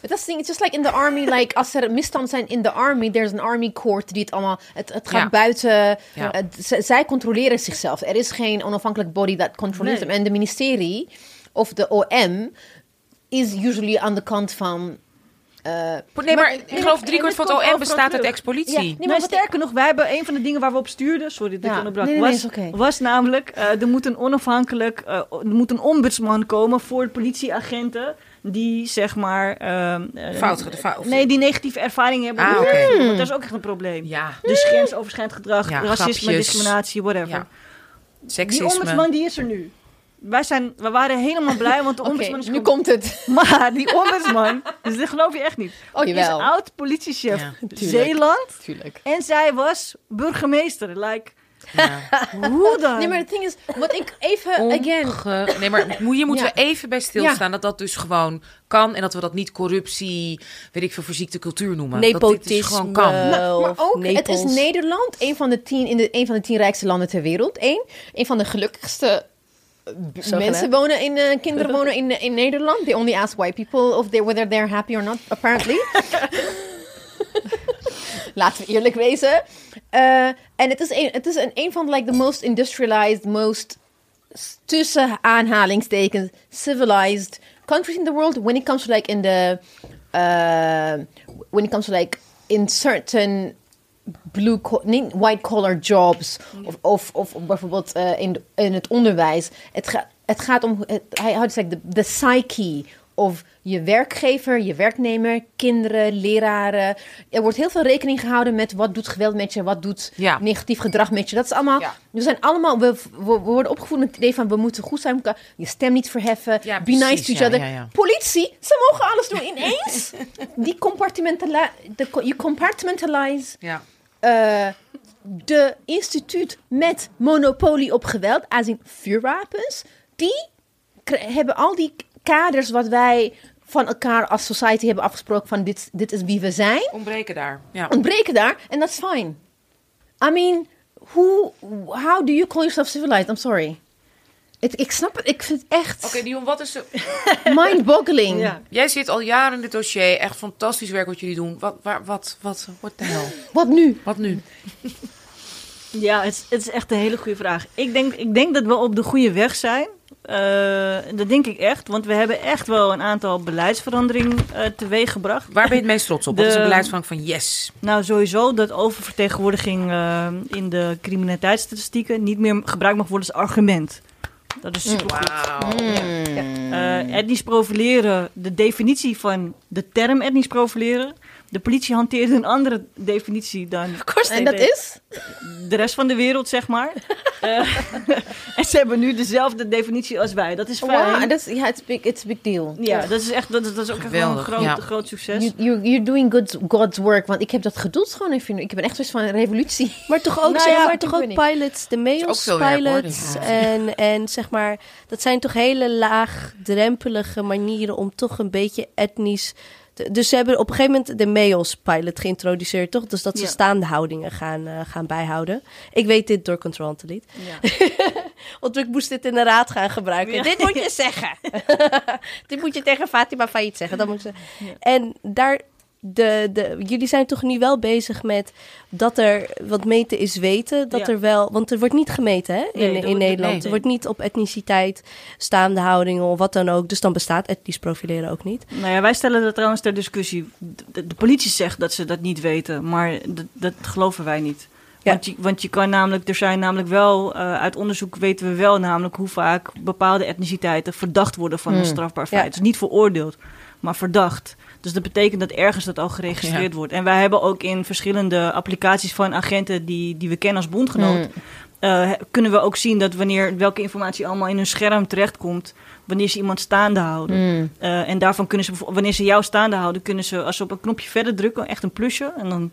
[SPEAKER 3] But that's the thing, it's just like in the army, like als er misstanden zijn in de army, there's an army court die het allemaal, het, het gaat
[SPEAKER 1] Ja.
[SPEAKER 3] buiten,
[SPEAKER 1] Ja.
[SPEAKER 3] het- zij controleren zichzelf. Er is geen onafhankelijk body that controleert
[SPEAKER 4] Nee.
[SPEAKER 3] them. En de ministerie of de OM is usually aan de kant van... eh,
[SPEAKER 1] Nee, maar ik geloof
[SPEAKER 3] maar-
[SPEAKER 1] driekwart van het OM bestaat uit ex-politie.
[SPEAKER 3] Ja, nee, maar
[SPEAKER 4] sterker nog, wij hebben een van de dingen waar we op stuurden, sorry dat
[SPEAKER 3] Ja.
[SPEAKER 4] ik onderbrak,
[SPEAKER 3] Nee,
[SPEAKER 4] was, was namelijk, eh, er moet een onafhankelijk, eh, er moet een ombudsman komen voor de politieagenten die zeg maar... ehm, eh,
[SPEAKER 1] Fout, de fout.
[SPEAKER 4] Nee, die negatieve ervaringen hebben.
[SPEAKER 1] Ah,
[SPEAKER 4] Want dat is ook echt een probleem.
[SPEAKER 1] Ja,
[SPEAKER 4] Dus grensoverschrijdend gedrag,
[SPEAKER 1] Ja,
[SPEAKER 4] racisme,
[SPEAKER 1] grapjes.
[SPEAKER 4] discriminatie, whatever.
[SPEAKER 1] ja.
[SPEAKER 4] Die
[SPEAKER 1] Seksisme.
[SPEAKER 4] ombudsman die is er nu. Wij, zijn, we waren helemaal blij, want de ombudsman is
[SPEAKER 3] nu komt het.
[SPEAKER 4] Maar die ombudsman, dus dat geloof je echt niet.
[SPEAKER 3] Oh,
[SPEAKER 4] is
[SPEAKER 3] jawel.
[SPEAKER 4] oud politiechef
[SPEAKER 1] Ja,
[SPEAKER 3] tuurlijk.
[SPEAKER 4] Zeeland.
[SPEAKER 3] Tuurlijk.
[SPEAKER 4] En zij was burgemeester. Like,
[SPEAKER 1] Ja.
[SPEAKER 4] hoe dan?
[SPEAKER 3] Nee, maar het ding is, wat ik even, again...
[SPEAKER 1] Onge- Nee, maar moet- hier moeten
[SPEAKER 3] Ja.
[SPEAKER 1] we even bij stilstaan dat dat dus gewoon kan en dat we dat niet corruptie, weet ik veel, verziekte cultuur noemen. dat dit dus
[SPEAKER 2] Nepotisme.
[SPEAKER 1] gewoon kan.
[SPEAKER 3] Maar, maar ook, het is. Nederland, een van, de tien, in de, een van de tien rijkste landen ter wereld. Eén, een van de gelukkigste. Mensen wonen in, eh, kinderen wonen in, in Nederland. They only ask white people of they, whether they're happy or not, apparently. Laten we eerlijk wezen. Eh, en het is, een, het is een, een van like, the most industrialized, most tussen aanhalingstekens civilized countries in the world when it comes to like in the uh, when it comes to like in certain blue nee, white collar jobs of, of, of bijvoorbeeld eh, in, in het onderwijs. Het, ga, het gaat om het, hij houdt de, de psyche of je werkgever, je werknemer, kinderen, leraren. Er wordt heel veel rekening gehouden met wat doet geweld met je, wat doet
[SPEAKER 1] Ja.
[SPEAKER 3] negatief gedrag met je. Dat is allemaal.
[SPEAKER 1] Ja.
[SPEAKER 3] We zijn allemaal. We, we, we worden opgevoed met het idee van we moeten goed zijn, je stem niet verheffen,
[SPEAKER 1] Ja,
[SPEAKER 3] be nice to each other. Politie, ze mogen alles doen ineens. Die compartimentali de, je compartmentalize
[SPEAKER 1] Ja.
[SPEAKER 3] eh, de instituut met monopolie op geweld, als in vuurwapens, die hebben al die kaders wat wij van elkaar als society hebben afgesproken van dit, dit is wie we zijn,
[SPEAKER 1] Ontbreken daar. Ja.
[SPEAKER 3] ontbreken daar en dat is fine. I mean, who, how do you call yourself civilized? I'm sorry. Het, ik snap het, ik vind het echt
[SPEAKER 1] Oké, Dion, wat is de...
[SPEAKER 3] mind-boggling.
[SPEAKER 4] Ja.
[SPEAKER 1] Jij zit al jaren in dit dossier. Echt fantastisch werk wat jullie doen. Wat, waar, wat, wat, what the hell?
[SPEAKER 3] Wat nu?
[SPEAKER 1] Wat nu?
[SPEAKER 4] Ja, het is, het is echt een hele goede vraag. Ik denk, ik denk dat we op de goede weg zijn. Eh, dat denk ik echt, want we hebben echt wel een aantal beleidsveranderingen eh teweeg gebracht.
[SPEAKER 1] Waar ben je het meest trots op? Wat
[SPEAKER 4] De-
[SPEAKER 1] is een beleidsvang van yes?
[SPEAKER 4] Nou, sowieso dat oververtegenwoordiging eh, in de criminaliteitsstatistieken niet meer gebruikt mag worden als argument. Dat is super
[SPEAKER 1] Wauw.
[SPEAKER 4] Eh, etnisch profileren, de definitie van de term etnisch profileren. De politie hanteert een andere definitie dan
[SPEAKER 3] En dat is?
[SPEAKER 4] de rest van de wereld, zeg maar. Eh, en ze hebben nu dezelfde definitie als wij. Dat is fijn.
[SPEAKER 3] Wow, dat is, ja, it's big, it's a big deal.
[SPEAKER 4] Ja, dat is echt dat, is- dat is ook echt wel een groot,
[SPEAKER 1] ja.
[SPEAKER 4] groot succes.
[SPEAKER 3] You, you, you're doing good, God's work. Want ik heb dat geduld gewoon even. Ik ben echt zoiets van een revolutie.
[SPEAKER 2] Maar toch ook,
[SPEAKER 3] Nou
[SPEAKER 2] zeg
[SPEAKER 3] ja,
[SPEAKER 2] maar, toch ook pilots, de
[SPEAKER 1] hoor,
[SPEAKER 2] pilots. En, en zeg maar, dat zijn toch hele laagdrempelige manieren om toch een beetje etnisch... dus ze hebben op een gegeven moment de mails pilot geïntroduceerd, toch? Dus dat ze
[SPEAKER 4] Ja.
[SPEAKER 2] staande houdingen gaan, eh, gaan bijhouden. Ik weet dit door Control Delete.
[SPEAKER 4] Ja.
[SPEAKER 2] Want ik moest dit in de raad gaan gebruiken.
[SPEAKER 4] Ja.
[SPEAKER 2] Dit moet je zeggen. dit moet je tegen Fatima Faillit zeggen. Dat moet ze... En daar, de, de, jullie zijn toch nu wel bezig met dat er, wat meten is weten, dat
[SPEAKER 4] Ja.
[SPEAKER 2] er wel, want er wordt niet gemeten hè, in,
[SPEAKER 4] Nee,
[SPEAKER 2] in Nederland.
[SPEAKER 4] nee.
[SPEAKER 2] Er wordt niet op etniciteit, staande houdingen of wat dan ook. Dus dan bestaat etnisch profileren ook niet.
[SPEAKER 4] Nou ja, wij stellen dat trouwens ter discussie. De, de politie zegt dat ze dat niet weten, maar dat, dat geloven wij niet.
[SPEAKER 2] Ja.
[SPEAKER 4] Want, je, want je kan namelijk, er zijn namelijk wel, eh, uit onderzoek weten we wel namelijk hoe vaak bepaalde etniciteiten verdacht worden van een
[SPEAKER 3] Hmm.
[SPEAKER 4] strafbaar
[SPEAKER 2] Ja.
[SPEAKER 4] feit. Dus niet veroordeeld, maar verdacht. Dus dat betekent dat ergens dat al geregistreerd wordt. En wij hebben ook in verschillende applicaties van agenten die, die we kennen als bondgenoot,
[SPEAKER 3] Hmm.
[SPEAKER 4] eh, kunnen we ook zien dat wanneer welke informatie allemaal in hun scherm terechtkomt, wanneer ze iemand staande houden.
[SPEAKER 3] Mm.
[SPEAKER 4] Eh, en daarvan kunnen ze, wanneer ze jou staande houden, kunnen ze als ze op een knopje verder drukken, echt een plusje, en dan,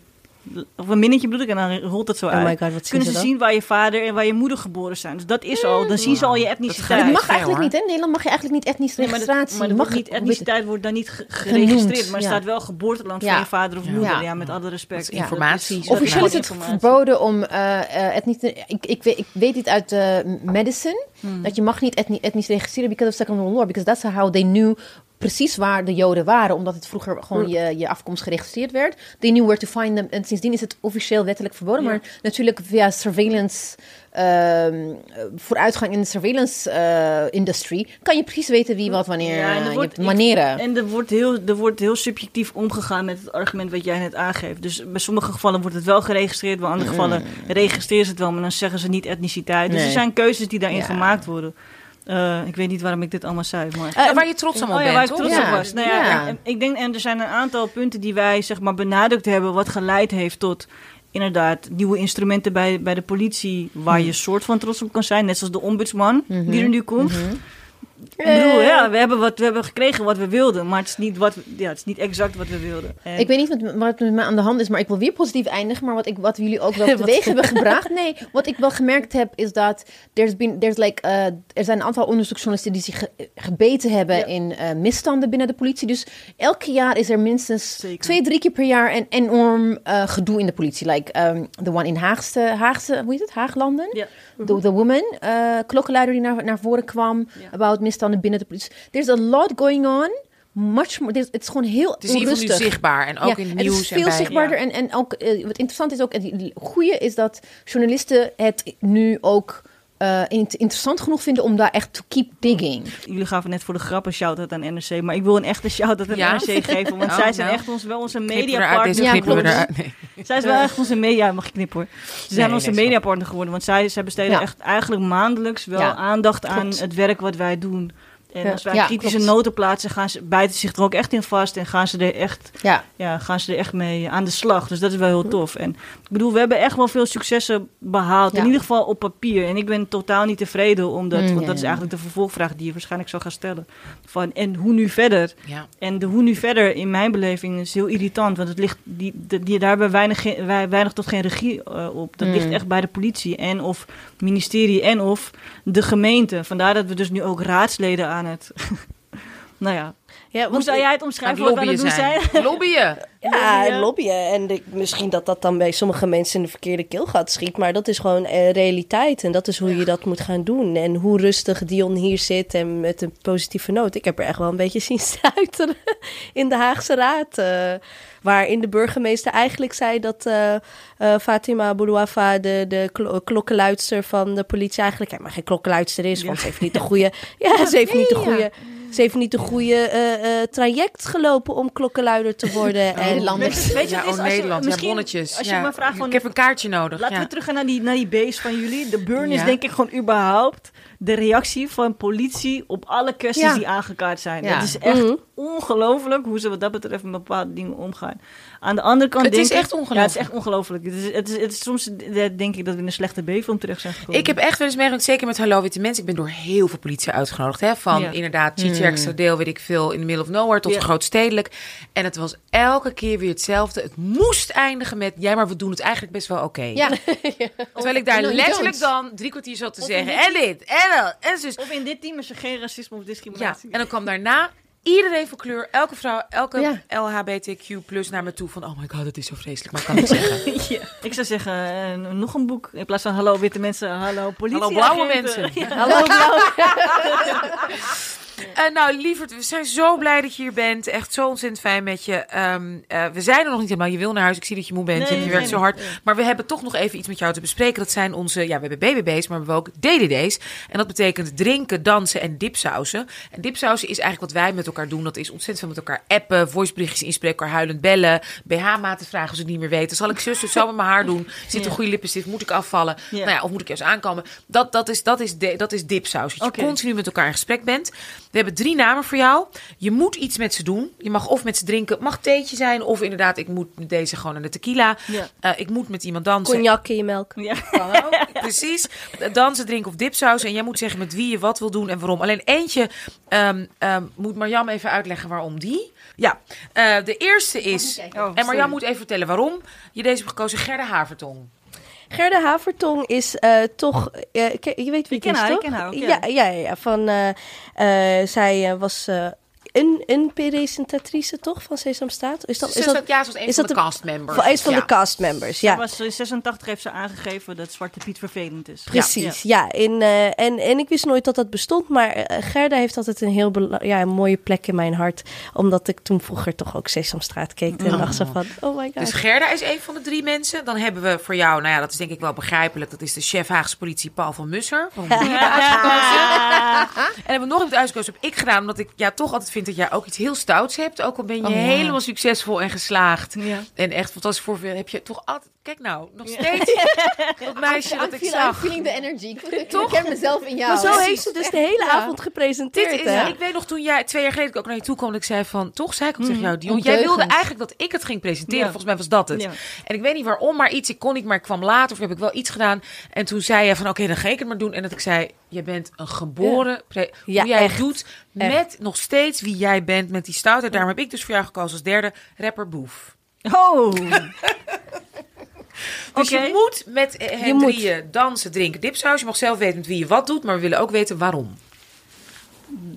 [SPEAKER 4] of een minnetje bedoel ik, en dan rolt het zo
[SPEAKER 2] Oh
[SPEAKER 4] uit.
[SPEAKER 2] my god, wat zien
[SPEAKER 4] kunnen
[SPEAKER 2] ze
[SPEAKER 4] ze
[SPEAKER 2] dan?
[SPEAKER 4] zien waar je vader en waar je moeder geboren zijn. Dus dat is al, dan zien ze al je etniciteit.
[SPEAKER 3] Dat mag eigenlijk niet, hè? In Nederland mag je eigenlijk niet etnisch
[SPEAKER 4] Nee, maar,
[SPEAKER 3] registratie.
[SPEAKER 4] dat, maar dat
[SPEAKER 3] mag
[SPEAKER 4] niet, etniciteit wordt dan niet geregistreerd, maar er
[SPEAKER 3] ja.
[SPEAKER 4] staat wel geboorteland
[SPEAKER 3] Ja.
[SPEAKER 4] van je vader of
[SPEAKER 1] Ja.
[SPEAKER 4] moeder. Ja, met alle respect.
[SPEAKER 1] Dat is informatie.
[SPEAKER 4] Dat is-
[SPEAKER 3] Officieel is het
[SPEAKER 4] informatie.
[SPEAKER 3] verboden om eh, eh, etnisch... te- Ik, ik, weet, ik weet dit uit eh, medicine.
[SPEAKER 4] Hmm.
[SPEAKER 3] Dat je mag niet etni- etnisch registreren because of second world law. Because that's how they knew precies waar de Joden waren. Omdat het vroeger gewoon je, je afkomst geregistreerd werd. They knew where to find them. En sindsdien is het officieel wettelijk verboden.
[SPEAKER 4] Ja.
[SPEAKER 3] Maar natuurlijk via surveillance... ehm, vooruitgang in de surveillance eh, industry... kan je precies weten wie wat wanneer
[SPEAKER 4] Ja, en er
[SPEAKER 3] eh,
[SPEAKER 4] wordt-
[SPEAKER 3] je manieren.
[SPEAKER 4] En er wordt, heel, er wordt heel subjectief omgegaan met het argument wat jij net aangeeft. Dus bij sommige gevallen wordt het wel geregistreerd, bij andere gevallen registreren ze het wel, maar dan zeggen ze niet etniciteit. Dus
[SPEAKER 3] Nee.
[SPEAKER 4] er zijn keuzes die daarin
[SPEAKER 3] Ja.
[SPEAKER 4] gemaakt worden. Eh, ik weet niet waarom ik dit allemaal zei, maar...
[SPEAKER 1] Ja, waar je trots allemaal
[SPEAKER 4] Oh ja,
[SPEAKER 1] bent,
[SPEAKER 4] waar ik trots
[SPEAKER 3] Ja.
[SPEAKER 4] op was. Nou ja,
[SPEAKER 3] Ja.
[SPEAKER 4] en ik denk, en er zijn een aantal punten die wij zeg maar benadrukt hebben, wat geleid heeft tot inderdaad nieuwe instrumenten bij, bij de politie, waar je soort van trots op kan zijn, net zoals de ombudsman die er nu komt. Ik bedoel, ja, we hebben, wat, we hebben gekregen wat we wilden, maar het is niet, wat, ja, het is niet exact wat we wilden. En-
[SPEAKER 3] Ik weet niet wat, wat met mij aan de hand is, maar ik wil weer positief eindigen. Maar wat, ik, wat jullie ook wel teweeg hebben gebracht. Nee, wat ik wel gemerkt heb, is dat there's been, there's like, eh, er zijn een aantal onderzoeksjournalisten die zich ge- gebeten hebben
[SPEAKER 4] Ja.
[SPEAKER 3] in eh, misstanden binnen de politie. Dus elk jaar is er minstens
[SPEAKER 4] Zeker.
[SPEAKER 3] twee, drie keer per jaar een enorm eh, gedoe in de politie. Like um, the one in Haagste, Haagse, hoe heet het? Haaglanden?
[SPEAKER 4] Ja.
[SPEAKER 3] The, the woman, eh klokkenluider die naar, naar voren kwam. About misstanden binnen de politie. There's a lot going on. Much more. Het is gewoon heel
[SPEAKER 1] Het is ieder
[SPEAKER 3] onrustig.
[SPEAKER 1] zichtbaar en ook
[SPEAKER 3] Ja,
[SPEAKER 1] in
[SPEAKER 3] het
[SPEAKER 1] nieuws
[SPEAKER 3] is veel
[SPEAKER 1] en bij...
[SPEAKER 3] zichtbaarder.
[SPEAKER 4] ja.
[SPEAKER 3] En, en ook, eh, wat interessant is ook, en het goede is dat journalisten het nu ook eh, int- interessant genoeg vinden om daar echt to keep digging.
[SPEAKER 4] Jullie gaven net voor de grap een shout-out aan NRC, maar ik wil een echte shout-out aan
[SPEAKER 1] Ja?
[SPEAKER 4] NRC geven, want
[SPEAKER 1] Oh,
[SPEAKER 4] zij zijn
[SPEAKER 1] nou.
[SPEAKER 4] echt ons, wel onze mediapartner.
[SPEAKER 3] Ja,
[SPEAKER 1] knippen we
[SPEAKER 3] klopt.
[SPEAKER 1] Nee.
[SPEAKER 4] Zij is wel echt onze media, mag ik knippen hoor. Ze zijn
[SPEAKER 1] Nee,
[SPEAKER 4] onze
[SPEAKER 1] nee,
[SPEAKER 4] mediapartner geworden, want zij, zij besteden
[SPEAKER 3] Ja.
[SPEAKER 4] echt eigenlijk maandelijks wel
[SPEAKER 3] Ja,
[SPEAKER 4] aandacht aan het werk wat wij doen. En
[SPEAKER 3] Ja.
[SPEAKER 4] als wij
[SPEAKER 3] Ja,
[SPEAKER 4] kritische
[SPEAKER 3] klopt.
[SPEAKER 4] noten plaatsen, gaan ze, bijten ze zich er ook echt in vast en gaan ze er echt,
[SPEAKER 3] Ja,
[SPEAKER 4] ja, gaan ze er echt mee aan de slag. Dus dat is wel heel tof. En ik bedoel, we hebben echt wel veel successen behaald,
[SPEAKER 3] Ja.
[SPEAKER 4] in ieder geval op papier. En ik ben totaal niet tevreden, omdat,
[SPEAKER 3] Mm,
[SPEAKER 4] want
[SPEAKER 3] ja,
[SPEAKER 4] dat is eigenlijk de vervolgvraag die je waarschijnlijk zou gaan stellen. Van, en hoe nu verder?
[SPEAKER 1] Ja.
[SPEAKER 4] En de hoe nu verder, in mijn beleving, is heel irritant. Want het ligt, die, die, die- daar hebben we weinig, wij- weinig tot geen regie eh, op. Dat
[SPEAKER 3] Mm.
[SPEAKER 4] ligt echt bij de politie en of ministerie en of de gemeente. Vandaar dat we dus nu ook raadsleden aan het... nou ja,
[SPEAKER 2] Ja,
[SPEAKER 4] hoe zou jij het
[SPEAKER 1] Aan
[SPEAKER 4] omschrijven wat we doen zijn?
[SPEAKER 1] zijn. Lobbyen.
[SPEAKER 2] Ja,
[SPEAKER 4] Lobbyen.
[SPEAKER 2] lobbyen. En de- misschien dat dat dan bij sommige mensen in de verkeerde keelgat schiet. Maar dat is gewoon eh, realiteit. En dat is hoe je dat moet gaan doen. En hoe rustig Dion hier zit en met een positieve noot. Ik heb er echt wel een beetje zien stuiteren in de Haagse Raad. eh, waarin de burgemeester eigenlijk zei dat eh, eh, Fatima Boulouafa, de, de klo- klokkenluidster van de politie, eigenlijk helemaal geen klokkenluidster is. Want ze heeft niet de goede... Ja, ze heeft niet de goede... Ze heeft niet de goede eh, eh, traject gelopen om klokkenluider te worden. en
[SPEAKER 3] Nederlanders.
[SPEAKER 4] Weet je, weet je,
[SPEAKER 1] Ja,
[SPEAKER 4] het is
[SPEAKER 1] oh,
[SPEAKER 4] je-
[SPEAKER 1] Nederland. Ja, bonnetjes.
[SPEAKER 4] Als je
[SPEAKER 1] Ja.
[SPEAKER 4] me vraagt van...
[SPEAKER 1] Ik heb een kaartje nodig.
[SPEAKER 4] Laten
[SPEAKER 1] ja.
[SPEAKER 4] we teruggaan naar die, naar die base van jullie. De burn is denk ik gewoon überhaupt de reactie van politie op alle kwesties
[SPEAKER 3] Ja.
[SPEAKER 4] die aangekaart zijn.
[SPEAKER 3] Ja.
[SPEAKER 4] Het is echt
[SPEAKER 2] Mhm.
[SPEAKER 4] ongelooflijk hoe ze wat dat betreft met bepaalde dingen omgaan. Aan de andere kant
[SPEAKER 1] Het
[SPEAKER 4] denk
[SPEAKER 1] is
[SPEAKER 4] ik-
[SPEAKER 1] echt
[SPEAKER 4] Ja, het is
[SPEAKER 1] ongelooflijk.
[SPEAKER 4] echt ongelooflijk. Het is, het is, het is, soms eh, denk ik dat we in een slechte B-film terecht zijn gekomen.
[SPEAKER 1] Ik heb echt wel eens meegemaakt, zeker met Hallo Witte Mensen. Ik ben door heel veel politie uitgenodigd. Hè? Van
[SPEAKER 4] Ja.
[SPEAKER 1] inderdaad, Chicherkse deel, weet ik veel, in the middle of nowhere tot
[SPEAKER 4] Ja.
[SPEAKER 1] grootstedelijk. En het was elke keer weer hetzelfde. Het moest eindigen met, ja, maar we doen het eigenlijk best wel oké.
[SPEAKER 3] ja.
[SPEAKER 1] Terwijl ik daar letterlijk dan drie kwartier zat te
[SPEAKER 4] Of
[SPEAKER 1] zeggen. En dit, en dat, en zus.
[SPEAKER 4] Of in dit team is er geen racisme of
[SPEAKER 1] Ja,
[SPEAKER 4] discriminatie.
[SPEAKER 1] en dan kwam daarna iedereen van kleur, elke vrouw, elke
[SPEAKER 3] Ja.
[SPEAKER 1] LHBTQ plus naar me toe van, oh my god, het is zo vreselijk, maar kan ik zeggen.
[SPEAKER 4] Ja. Ik zou zeggen, eh, nog een boek. In plaats van hallo witte mensen, hallo politie.
[SPEAKER 1] Hallo blauwe mensen.
[SPEAKER 2] Hallo
[SPEAKER 1] Eh, nou, lieverd, we zijn zo blij dat je hier bent. Echt zo ontzettend fijn met je. Ehm, eh, we zijn er nog niet helemaal. Je wil naar huis. Ik zie dat je moe bent
[SPEAKER 4] Nee,
[SPEAKER 1] en je
[SPEAKER 4] nee,
[SPEAKER 1] werkt
[SPEAKER 4] nee,
[SPEAKER 1] zo hard. Maar we hebben toch nog even iets met jou te bespreken. Dat zijn onze, ja, we hebben BBB's, maar we hebben ook DDD's. En dat betekent drinken, dansen en dipsausen. En dipsausen is eigenlijk wat wij met elkaar doen. Dat is ontzettend veel met elkaar appen, voiceberichtjes inspreken, elkaar huilend bellen, BH-maten vragen als ik het niet meer weet. Dan zal ik zus het zo met mijn haar doen. Zit een goede lippenstift? Moet ik afvallen?
[SPEAKER 4] Ja.
[SPEAKER 1] Nou ja, of moet ik juist aankomen? Dat, dat, is, dat, is, de, dat is dipsaus. Dat je continu met elkaar in gesprek bent. We hebben drie namen voor jou. Je moet iets met ze doen. Je mag of met ze drinken, mag theetje zijn. Of inderdaad, ik moet met deze gewoon naar de tequila.
[SPEAKER 4] Ja.
[SPEAKER 1] Eh, ik moet met iemand dansen.
[SPEAKER 2] Cognac in je melk.
[SPEAKER 4] Ja.
[SPEAKER 1] Kan ook. Precies. Dansen, drinken of dipsaus. En jij moet zeggen met wie je wat wil doen en waarom. Alleen eentje ehm, ehm, moet Marjam even uitleggen waarom die. Ja, eh, de eerste is...
[SPEAKER 4] Oh,
[SPEAKER 1] en. Marjam moet even vertellen waarom je deze hebt gekozen. Gerda Havertong.
[SPEAKER 2] Gerda Havertong is eh, toch... eh, je weet wie
[SPEAKER 4] Ik
[SPEAKER 2] het
[SPEAKER 4] ken
[SPEAKER 2] is,
[SPEAKER 4] haar, ik
[SPEAKER 2] toch?
[SPEAKER 4] ken haar ook, ja.
[SPEAKER 2] ja. Ja, ja, Van, eh, zij was eh, een, een presentatrice, toch? Van Sesamstraat? Is dat,
[SPEAKER 1] Is
[SPEAKER 2] is
[SPEAKER 1] dat, ja, ze was een
[SPEAKER 2] is
[SPEAKER 1] van
[SPEAKER 2] dat
[SPEAKER 1] de
[SPEAKER 2] de-
[SPEAKER 1] castmembers.
[SPEAKER 2] van, is van
[SPEAKER 1] Ja.
[SPEAKER 2] de castmembers, ja.
[SPEAKER 4] Zij was, in 86 heeft ze aangegeven dat Zwarte Piet vervelend is.
[SPEAKER 2] Precies, ja. in, eh, en, en ik wist nooit dat dat bestond, maar eh, Gerda heeft altijd een heel ja, een mooie plek in mijn hart. Omdat ik toen vroeger toch ook Sesamstraat keek en dacht zo van, oh my god.
[SPEAKER 1] Dus Gerda is een van de drie mensen. Dan hebben we voor jou, nou ja, dat is denk ik wel begrijpelijk. Dat is de chef Haagse politie Paul van Musser. Uitgekozen. En hebben we nog iemand uitgekozen, heb ik gedaan. Omdat ik ja, toch altijd vind dat jij ook iets heel stouts hebt. Ook al ben je
[SPEAKER 3] Oh, ja.
[SPEAKER 1] helemaal succesvol en geslaagd.
[SPEAKER 4] Ja.
[SPEAKER 1] En echt fantastisch voor heb je toch altijd... Kijk nou, nog steeds dat meisje dat ik
[SPEAKER 3] I'm
[SPEAKER 1] zag.
[SPEAKER 3] feeling the energy. Ik, ik
[SPEAKER 1] Toch?
[SPEAKER 3] herken mezelf in jou.
[SPEAKER 2] Maar zo heeft ze dus de hele
[SPEAKER 3] Ja.
[SPEAKER 2] avond gepresenteerd,
[SPEAKER 1] Dit is,
[SPEAKER 2] hè?
[SPEAKER 1] ik weet nog toen jij twee jaar geleden ook naar je toe kwam, ik zei van, toch zei ik ook
[SPEAKER 3] Mm.
[SPEAKER 1] tegen jou, Dion, jij wilde eigenlijk dat ik het ging presenteren.
[SPEAKER 4] Ja.
[SPEAKER 1] Volgens mij was dat het.
[SPEAKER 4] Ja.
[SPEAKER 1] En ik weet niet waarom, maar iets, ik kon niet, maar ik kwam later of heb ik wel iets gedaan. En toen zei je van, oké, dan ga ik het maar doen. En dat ik zei, je bent een geboren,
[SPEAKER 2] Ja,
[SPEAKER 1] hoe jij
[SPEAKER 2] echt.
[SPEAKER 1] doet,
[SPEAKER 2] Echt.
[SPEAKER 1] met nog steeds wie jij bent, met die stoutheid. Daarom heb ik dus voor jou gekozen als derde rapper Boef.
[SPEAKER 4] Oh.
[SPEAKER 1] Dus je moet met eh, hen
[SPEAKER 2] Je moet.
[SPEAKER 1] drieën dansen, drinken, dipsaus. Je mag zelf weten met wie je wat doet, maar we willen ook weten waarom.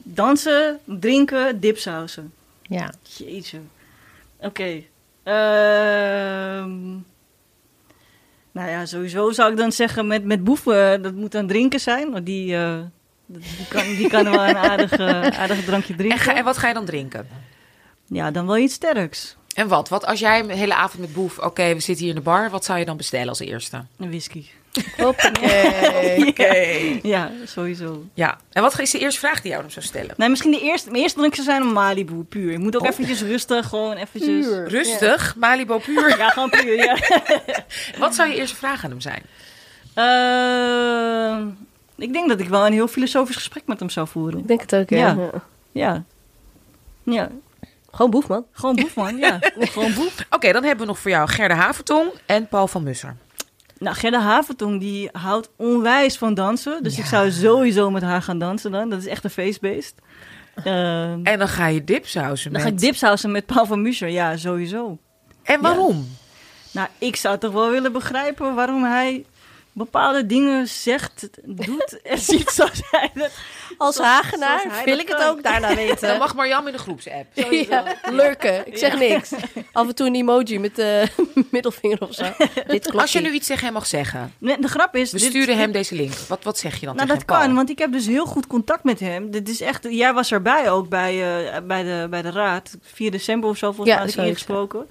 [SPEAKER 4] Dansen, drinken, dipsausen.
[SPEAKER 3] Ja.
[SPEAKER 4] Jeetje. Oké. Ehm. Nou ja, sowieso zou ik dan zeggen met, met boeven, dat moet dan drinken zijn. Want die, eh, die, kan, die kan wel een aardig, eh, aardig drankje
[SPEAKER 1] En,
[SPEAKER 4] drinken.
[SPEAKER 1] ga, en wat ga je dan drinken?
[SPEAKER 4] Ja, dan wel iets sterks.
[SPEAKER 1] En wat? Wat als jij een hele avond met Boef, oké, we zitten hier in de bar, wat zou je dan bestellen als eerste?
[SPEAKER 4] Een whisky.
[SPEAKER 2] Hoppakee.
[SPEAKER 1] Oké.
[SPEAKER 4] Ja, sowieso.
[SPEAKER 1] Ja. En wat is de eerste vraag die jou dan zou stellen?
[SPEAKER 4] Nee, misschien de eerste, mijn eerste drink zou zijn een Malibu, puur. Je moet ook
[SPEAKER 1] Oh.
[SPEAKER 4] eventjes rustig, gewoon eventjes...
[SPEAKER 2] Puur.
[SPEAKER 1] Rustig, Malibu puur.
[SPEAKER 4] Ja, gewoon puur, ja.
[SPEAKER 1] Wat zou je eerste vraag aan hem zijn?
[SPEAKER 4] Ehm, ik denk dat ik wel een heel filosofisch gesprek met hem zou voeren.
[SPEAKER 2] Ik denk het ook, ja.
[SPEAKER 4] Ja.
[SPEAKER 2] Ja.
[SPEAKER 4] Ja. Ja,
[SPEAKER 2] Gewoon boef, man.
[SPEAKER 4] gewoon boef, man. Ja, gewoon boef.
[SPEAKER 1] Oké, dan hebben we nog voor jou Gerda Havertong en Paul van Musser.
[SPEAKER 4] Nou, Gerda Haventong, die houdt onwijs van dansen. Dus
[SPEAKER 1] Ja.
[SPEAKER 4] ik zou sowieso met haar gaan dansen dan. Dat is echt een feestbeest. Ehm,
[SPEAKER 1] En dan ga je dipsausen
[SPEAKER 4] dan
[SPEAKER 1] met...
[SPEAKER 4] ga ik dipshousen met Paul van Muscher. Ja, sowieso.
[SPEAKER 1] En waarom?
[SPEAKER 4] Nou, ik zou toch wel willen begrijpen waarom hij bepaalde dingen zegt, doet en ziet zoals hij dat...
[SPEAKER 2] Als
[SPEAKER 4] Zoals-
[SPEAKER 2] Hagenaar
[SPEAKER 4] zoals
[SPEAKER 2] wil ik het ook daarna weten.
[SPEAKER 1] Dan mag Marjam in de groepsapp.
[SPEAKER 2] ja, lurken. Ik zeg niks. Af en toe een emoji met de middelvinger of zo. Dit klopt
[SPEAKER 1] Als je nu iets tegen hem mag zeggen,
[SPEAKER 4] Nee, de grap is...
[SPEAKER 1] we
[SPEAKER 4] dit-
[SPEAKER 1] sturen hem deze link. Wat, wat zeg je dan
[SPEAKER 4] Nou,
[SPEAKER 1] tegen
[SPEAKER 4] dat
[SPEAKER 1] hem,
[SPEAKER 4] kan, want ik heb dus heel goed contact met hem. Dit is echt, jij was erbij ook bij, eh, bij, de, bij de raad. 4 december of zo, volgens
[SPEAKER 2] Ja,
[SPEAKER 4] mij had ik
[SPEAKER 2] zoiets,
[SPEAKER 4] ingesproken.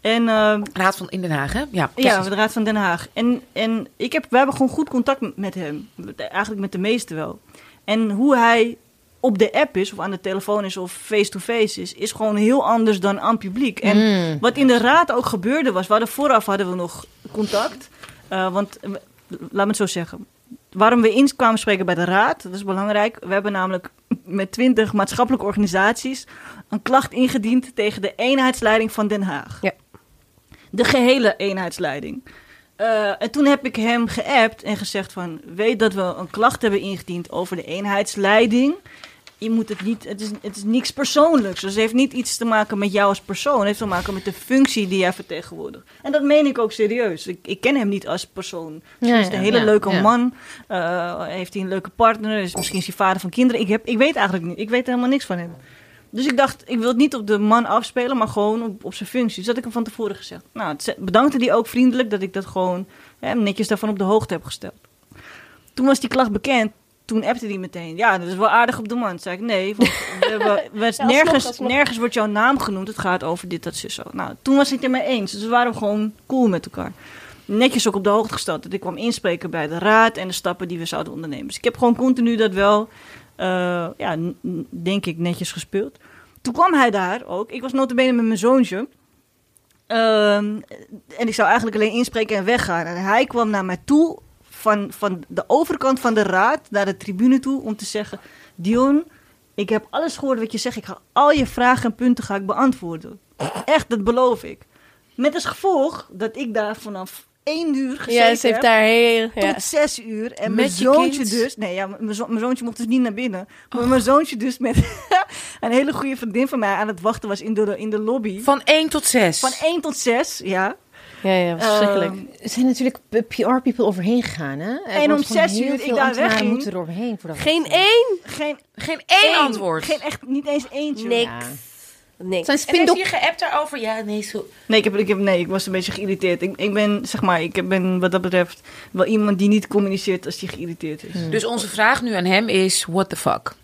[SPEAKER 4] En eh,
[SPEAKER 1] Raad van in Den Haag, hè? Ja,
[SPEAKER 4] ja, de Raad van Den Haag. En, en ik heb, we hebben gewoon goed contact met hem. Eigenlijk met de meesten wel. En hoe hij op de app is, of aan de telefoon is, of face-to-face is, is gewoon heel anders dan aan publiek. En
[SPEAKER 3] Mm.
[SPEAKER 4] wat in de raad ook gebeurde was, we hadden vooraf hadden we nog contact. Eh, want, eh, laat me het zo zeggen. Waarom we in kwamen spreken bij de raad, dat is belangrijk. We hebben namelijk met twintig maatschappelijke organisaties een klacht ingediend tegen de eenheidsleiding van Den Haag.
[SPEAKER 2] Ja.
[SPEAKER 4] De gehele eenheidsleiding. Eh, en toen heb ik hem geappt en gezegd van... weet dat we een klacht hebben ingediend over de eenheidsleiding. Je moet het niet... Het is, het is niks persoonlijks. Dus het heeft niet iets te maken met jou als persoon. Het heeft te maken met de functie die jij vertegenwoordigt. En dat meen ik ook serieus. Ik, ik ken hem niet als persoon.
[SPEAKER 3] Ja,
[SPEAKER 4] is een
[SPEAKER 3] ja,
[SPEAKER 4] hele
[SPEAKER 3] ja,
[SPEAKER 4] leuke man. Eh, heeft hij een leuke partner. Is, misschien is hij vader van kinderen. Ik, heb, ik weet eigenlijk niet. Ik weet helemaal niks van hem. Dus ik dacht, ik wil het niet op de man afspelen, maar gewoon op, op zijn functie. Dus dat ik hem van tevoren gezegd. Nou, bedankte hij ook vriendelijk dat ik dat gewoon hè, netjes daarvan op de hoogte heb gesteld. Toen was die klacht bekend. Toen appte hij meteen. Ja, dat is wel aardig op de man. Toen zei ik, nee, want we hebben, we-
[SPEAKER 2] alsnog,
[SPEAKER 4] nergens,
[SPEAKER 2] alsnog.
[SPEAKER 4] nergens wordt jouw naam genoemd. Het gaat over dit, dat, zo. Nou, toen was hij het ermee eens. Dus we waren gewoon cool met elkaar. Netjes ook op de hoogte gesteld. Dat ik kwam inspreken bij de raad en de stappen die we zouden ondernemen. Dus ik heb gewoon continu dat wel, ja, n- n- denk ik, netjes gespeeld. Toen kwam hij daar ook. Ik was notabene met mijn zoontje. Ehm, en ik zou eigenlijk alleen inspreken en weggaan. En hij kwam naar mij toe van, van de overkant van de raad naar de tribune toe om te zeggen... Dion, ik heb alles gehoord wat je zegt. Ik ga al je vragen en punten ga ik beantwoorden. Echt, dat beloof ik. Met als gevolg dat ik daar vanaf één uur gezeten
[SPEAKER 2] Ja, ze heeft
[SPEAKER 4] heb
[SPEAKER 2] daar heel... Ja.
[SPEAKER 4] tot zes uur. En
[SPEAKER 1] Met
[SPEAKER 4] mijn
[SPEAKER 1] je
[SPEAKER 4] zoontje
[SPEAKER 1] kind?
[SPEAKER 4] dus... Nee, ja, mijn, zo- mijn zoontje mocht dus niet naar binnen. Maar mijn zoontje dus met een hele goede vriendin van mij aan het wachten was in de, in de lobby.
[SPEAKER 1] Van 1 tot 6.
[SPEAKER 4] Van 1 tot 6, ja.
[SPEAKER 2] Ja, ja, verschrikkelijk.
[SPEAKER 4] Ehm,
[SPEAKER 3] Er zijn natuurlijk PR-people overheen gegaan, hè? Er
[SPEAKER 4] En om zes uur ik daar wegging.
[SPEAKER 3] moeten er overheen.
[SPEAKER 2] Geen één?
[SPEAKER 4] geen
[SPEAKER 1] Geen één
[SPEAKER 4] één
[SPEAKER 1] antwoord.
[SPEAKER 4] Geen echt, niet eens eentje.
[SPEAKER 2] Niks.
[SPEAKER 3] Ja.
[SPEAKER 2] Niks.
[SPEAKER 3] Het zijn
[SPEAKER 1] En heeft
[SPEAKER 3] spindok...
[SPEAKER 1] je geappt daarover? Ja, nee, zo...
[SPEAKER 4] Nee, ik, heb, ik, heb, nee, ik was een beetje geïrriteerd. Ik, ik ben, zeg maar, ik ben wat dat betreft wel iemand die niet communiceert als hij geïrriteerd is.
[SPEAKER 1] Dus onze vraag nu aan hem is, what the fuck?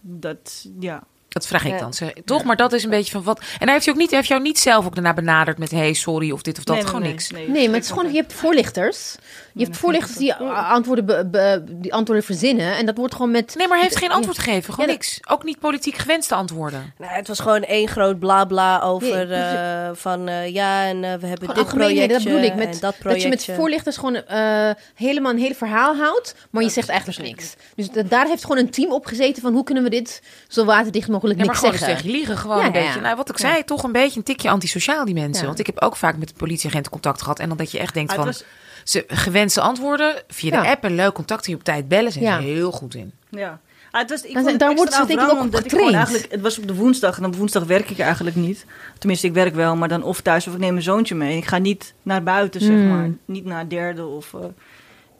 [SPEAKER 4] Dat, ja.
[SPEAKER 1] Dat vraag ik
[SPEAKER 2] Ja.
[SPEAKER 1] dan. Zeg- Toch? Maar dat is een beetje van wat. En hij heeft, je ook niet, hij heeft jou niet zelf ook daarna benaderd met: hey, sorry of dit of dat.
[SPEAKER 4] Nee, nee,
[SPEAKER 1] gewoon
[SPEAKER 4] nee,
[SPEAKER 1] niks.
[SPEAKER 3] Nee, maar het is gewoon, je hebt voorlichters. Je hebt voorlichters die antwoorden, be- be- die antwoorden verzinnen. En dat wordt gewoon met...
[SPEAKER 1] Nee, maar hij heeft geen antwoord gegeven. Gewoon
[SPEAKER 3] Ja,
[SPEAKER 1] niks. Ook niet politiek gewenste antwoorden.
[SPEAKER 2] Nou, het was gewoon één groot bla bla over
[SPEAKER 3] Nee,
[SPEAKER 2] eh, van eh, ja en eh, we hebben
[SPEAKER 3] Gewoon
[SPEAKER 2] dit projectje
[SPEAKER 3] dat bedoel ik.
[SPEAKER 2] en
[SPEAKER 3] Met,
[SPEAKER 2] dat
[SPEAKER 3] dat, je met voorlichters gewoon eh, helemaal een hele verhaal houdt, maar je zegt eigenlijk niks. Dus da- daar heeft gewoon een team op gezeten van hoe kunnen we dit zo waterdicht mogelijk
[SPEAKER 1] Nee, maar
[SPEAKER 3] niks
[SPEAKER 1] gewoon eens
[SPEAKER 3] zeggen.
[SPEAKER 1] liegen. Gewoon
[SPEAKER 3] Ja,
[SPEAKER 1] een
[SPEAKER 3] ja,
[SPEAKER 1] beetje.
[SPEAKER 3] ja.
[SPEAKER 1] Nou, wat ik
[SPEAKER 3] Ja.
[SPEAKER 1] zei, toch een beetje een tikje antisociaal, die mensen.
[SPEAKER 3] Ja.
[SPEAKER 1] Want ik heb ook vaak met de politieagenten contact gehad. En dan dat je echt denkt van.
[SPEAKER 4] het was-
[SPEAKER 1] Ze gewenste antwoorden via de
[SPEAKER 3] Ja.
[SPEAKER 1] app en leuk contact die op tijd bellen. Zijn
[SPEAKER 3] Ja.
[SPEAKER 1] ze heel goed in.
[SPEAKER 4] Ja. Ah, het was, ik het
[SPEAKER 3] daar wordt ze denk ik ook op getraind.
[SPEAKER 4] Het was op de woensdag en op woensdag werk ik eigenlijk niet. Tenminste, ik werk wel, maar dan of thuis of ik neem mijn zoontje mee. Ik ga niet naar buiten, zeg
[SPEAKER 3] Hmm.
[SPEAKER 4] maar. Niet naar derde of... eh,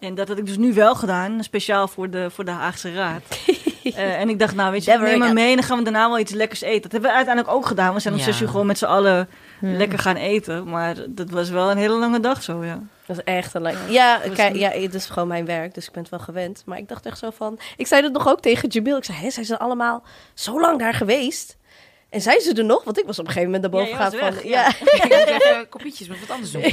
[SPEAKER 4] en dat had ik dus nu wel gedaan, speciaal voor de, voor de Haagse Raad. Eh, en ik dacht, nou weet je, neem
[SPEAKER 2] again.
[SPEAKER 4] mee en dan gaan we daarna wel iets lekkers eten. Dat hebben we uiteindelijk ook gedaan. We zijn om zes uur gewoon met z'n allen
[SPEAKER 3] Hmm.
[SPEAKER 4] lekker gaan eten. Maar dat was wel een hele lange dag zo, ja.
[SPEAKER 2] Dat is echt een lang. Ja, kijk, ja, het is gewoon mijn werk, dus ik ben het wel gewend. Maar ik dacht echt zo van. Ik zei dat nog ook tegen Jamil. Ik zei, hè, zijn ze allemaal zo lang daar geweest? En zijn ze er nog? Want ik was op een gegeven moment naar boven
[SPEAKER 4] Ja,
[SPEAKER 2] gegaan van. ja.
[SPEAKER 1] Ik ga even kopietjes met wat anders doen.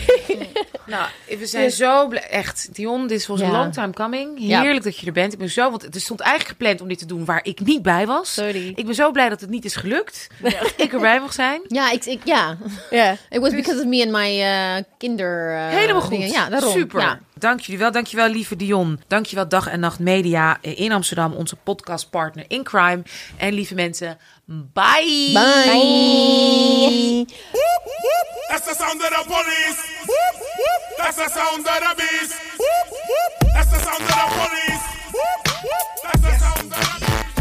[SPEAKER 1] nou, we zijn zo blij. Echt, Dion, dit was
[SPEAKER 3] Ja.
[SPEAKER 1] een long time coming.
[SPEAKER 3] Ja.
[SPEAKER 1] Heerlijk dat je er bent. Ik ben zo, want het stond eigenlijk gepland om dit te doen waar ik niet bij was.
[SPEAKER 2] Sorry.
[SPEAKER 1] Ik ben zo blij dat het niet is gelukt. Dat ik erbij mag zijn.
[SPEAKER 3] Ja, ik, ik, ja.
[SPEAKER 2] Ja.
[SPEAKER 3] It was because of me and my eh, kinder... eh,
[SPEAKER 1] Helemaal goed.
[SPEAKER 3] dingen. Ja, daarom.
[SPEAKER 1] Super.
[SPEAKER 3] Ja.
[SPEAKER 1] Dank jullie wel. Dank je wel, lieve Dion. Dank je wel, Dag en Nacht Media in Amsterdam. Onze podcastpartner in crime. En lieve mensen, Bye.
[SPEAKER 3] Bye. Bye.
[SPEAKER 5] That's the sound of the police. That's the sound of the beast. That's the sound of the police. That's the sound of the beast.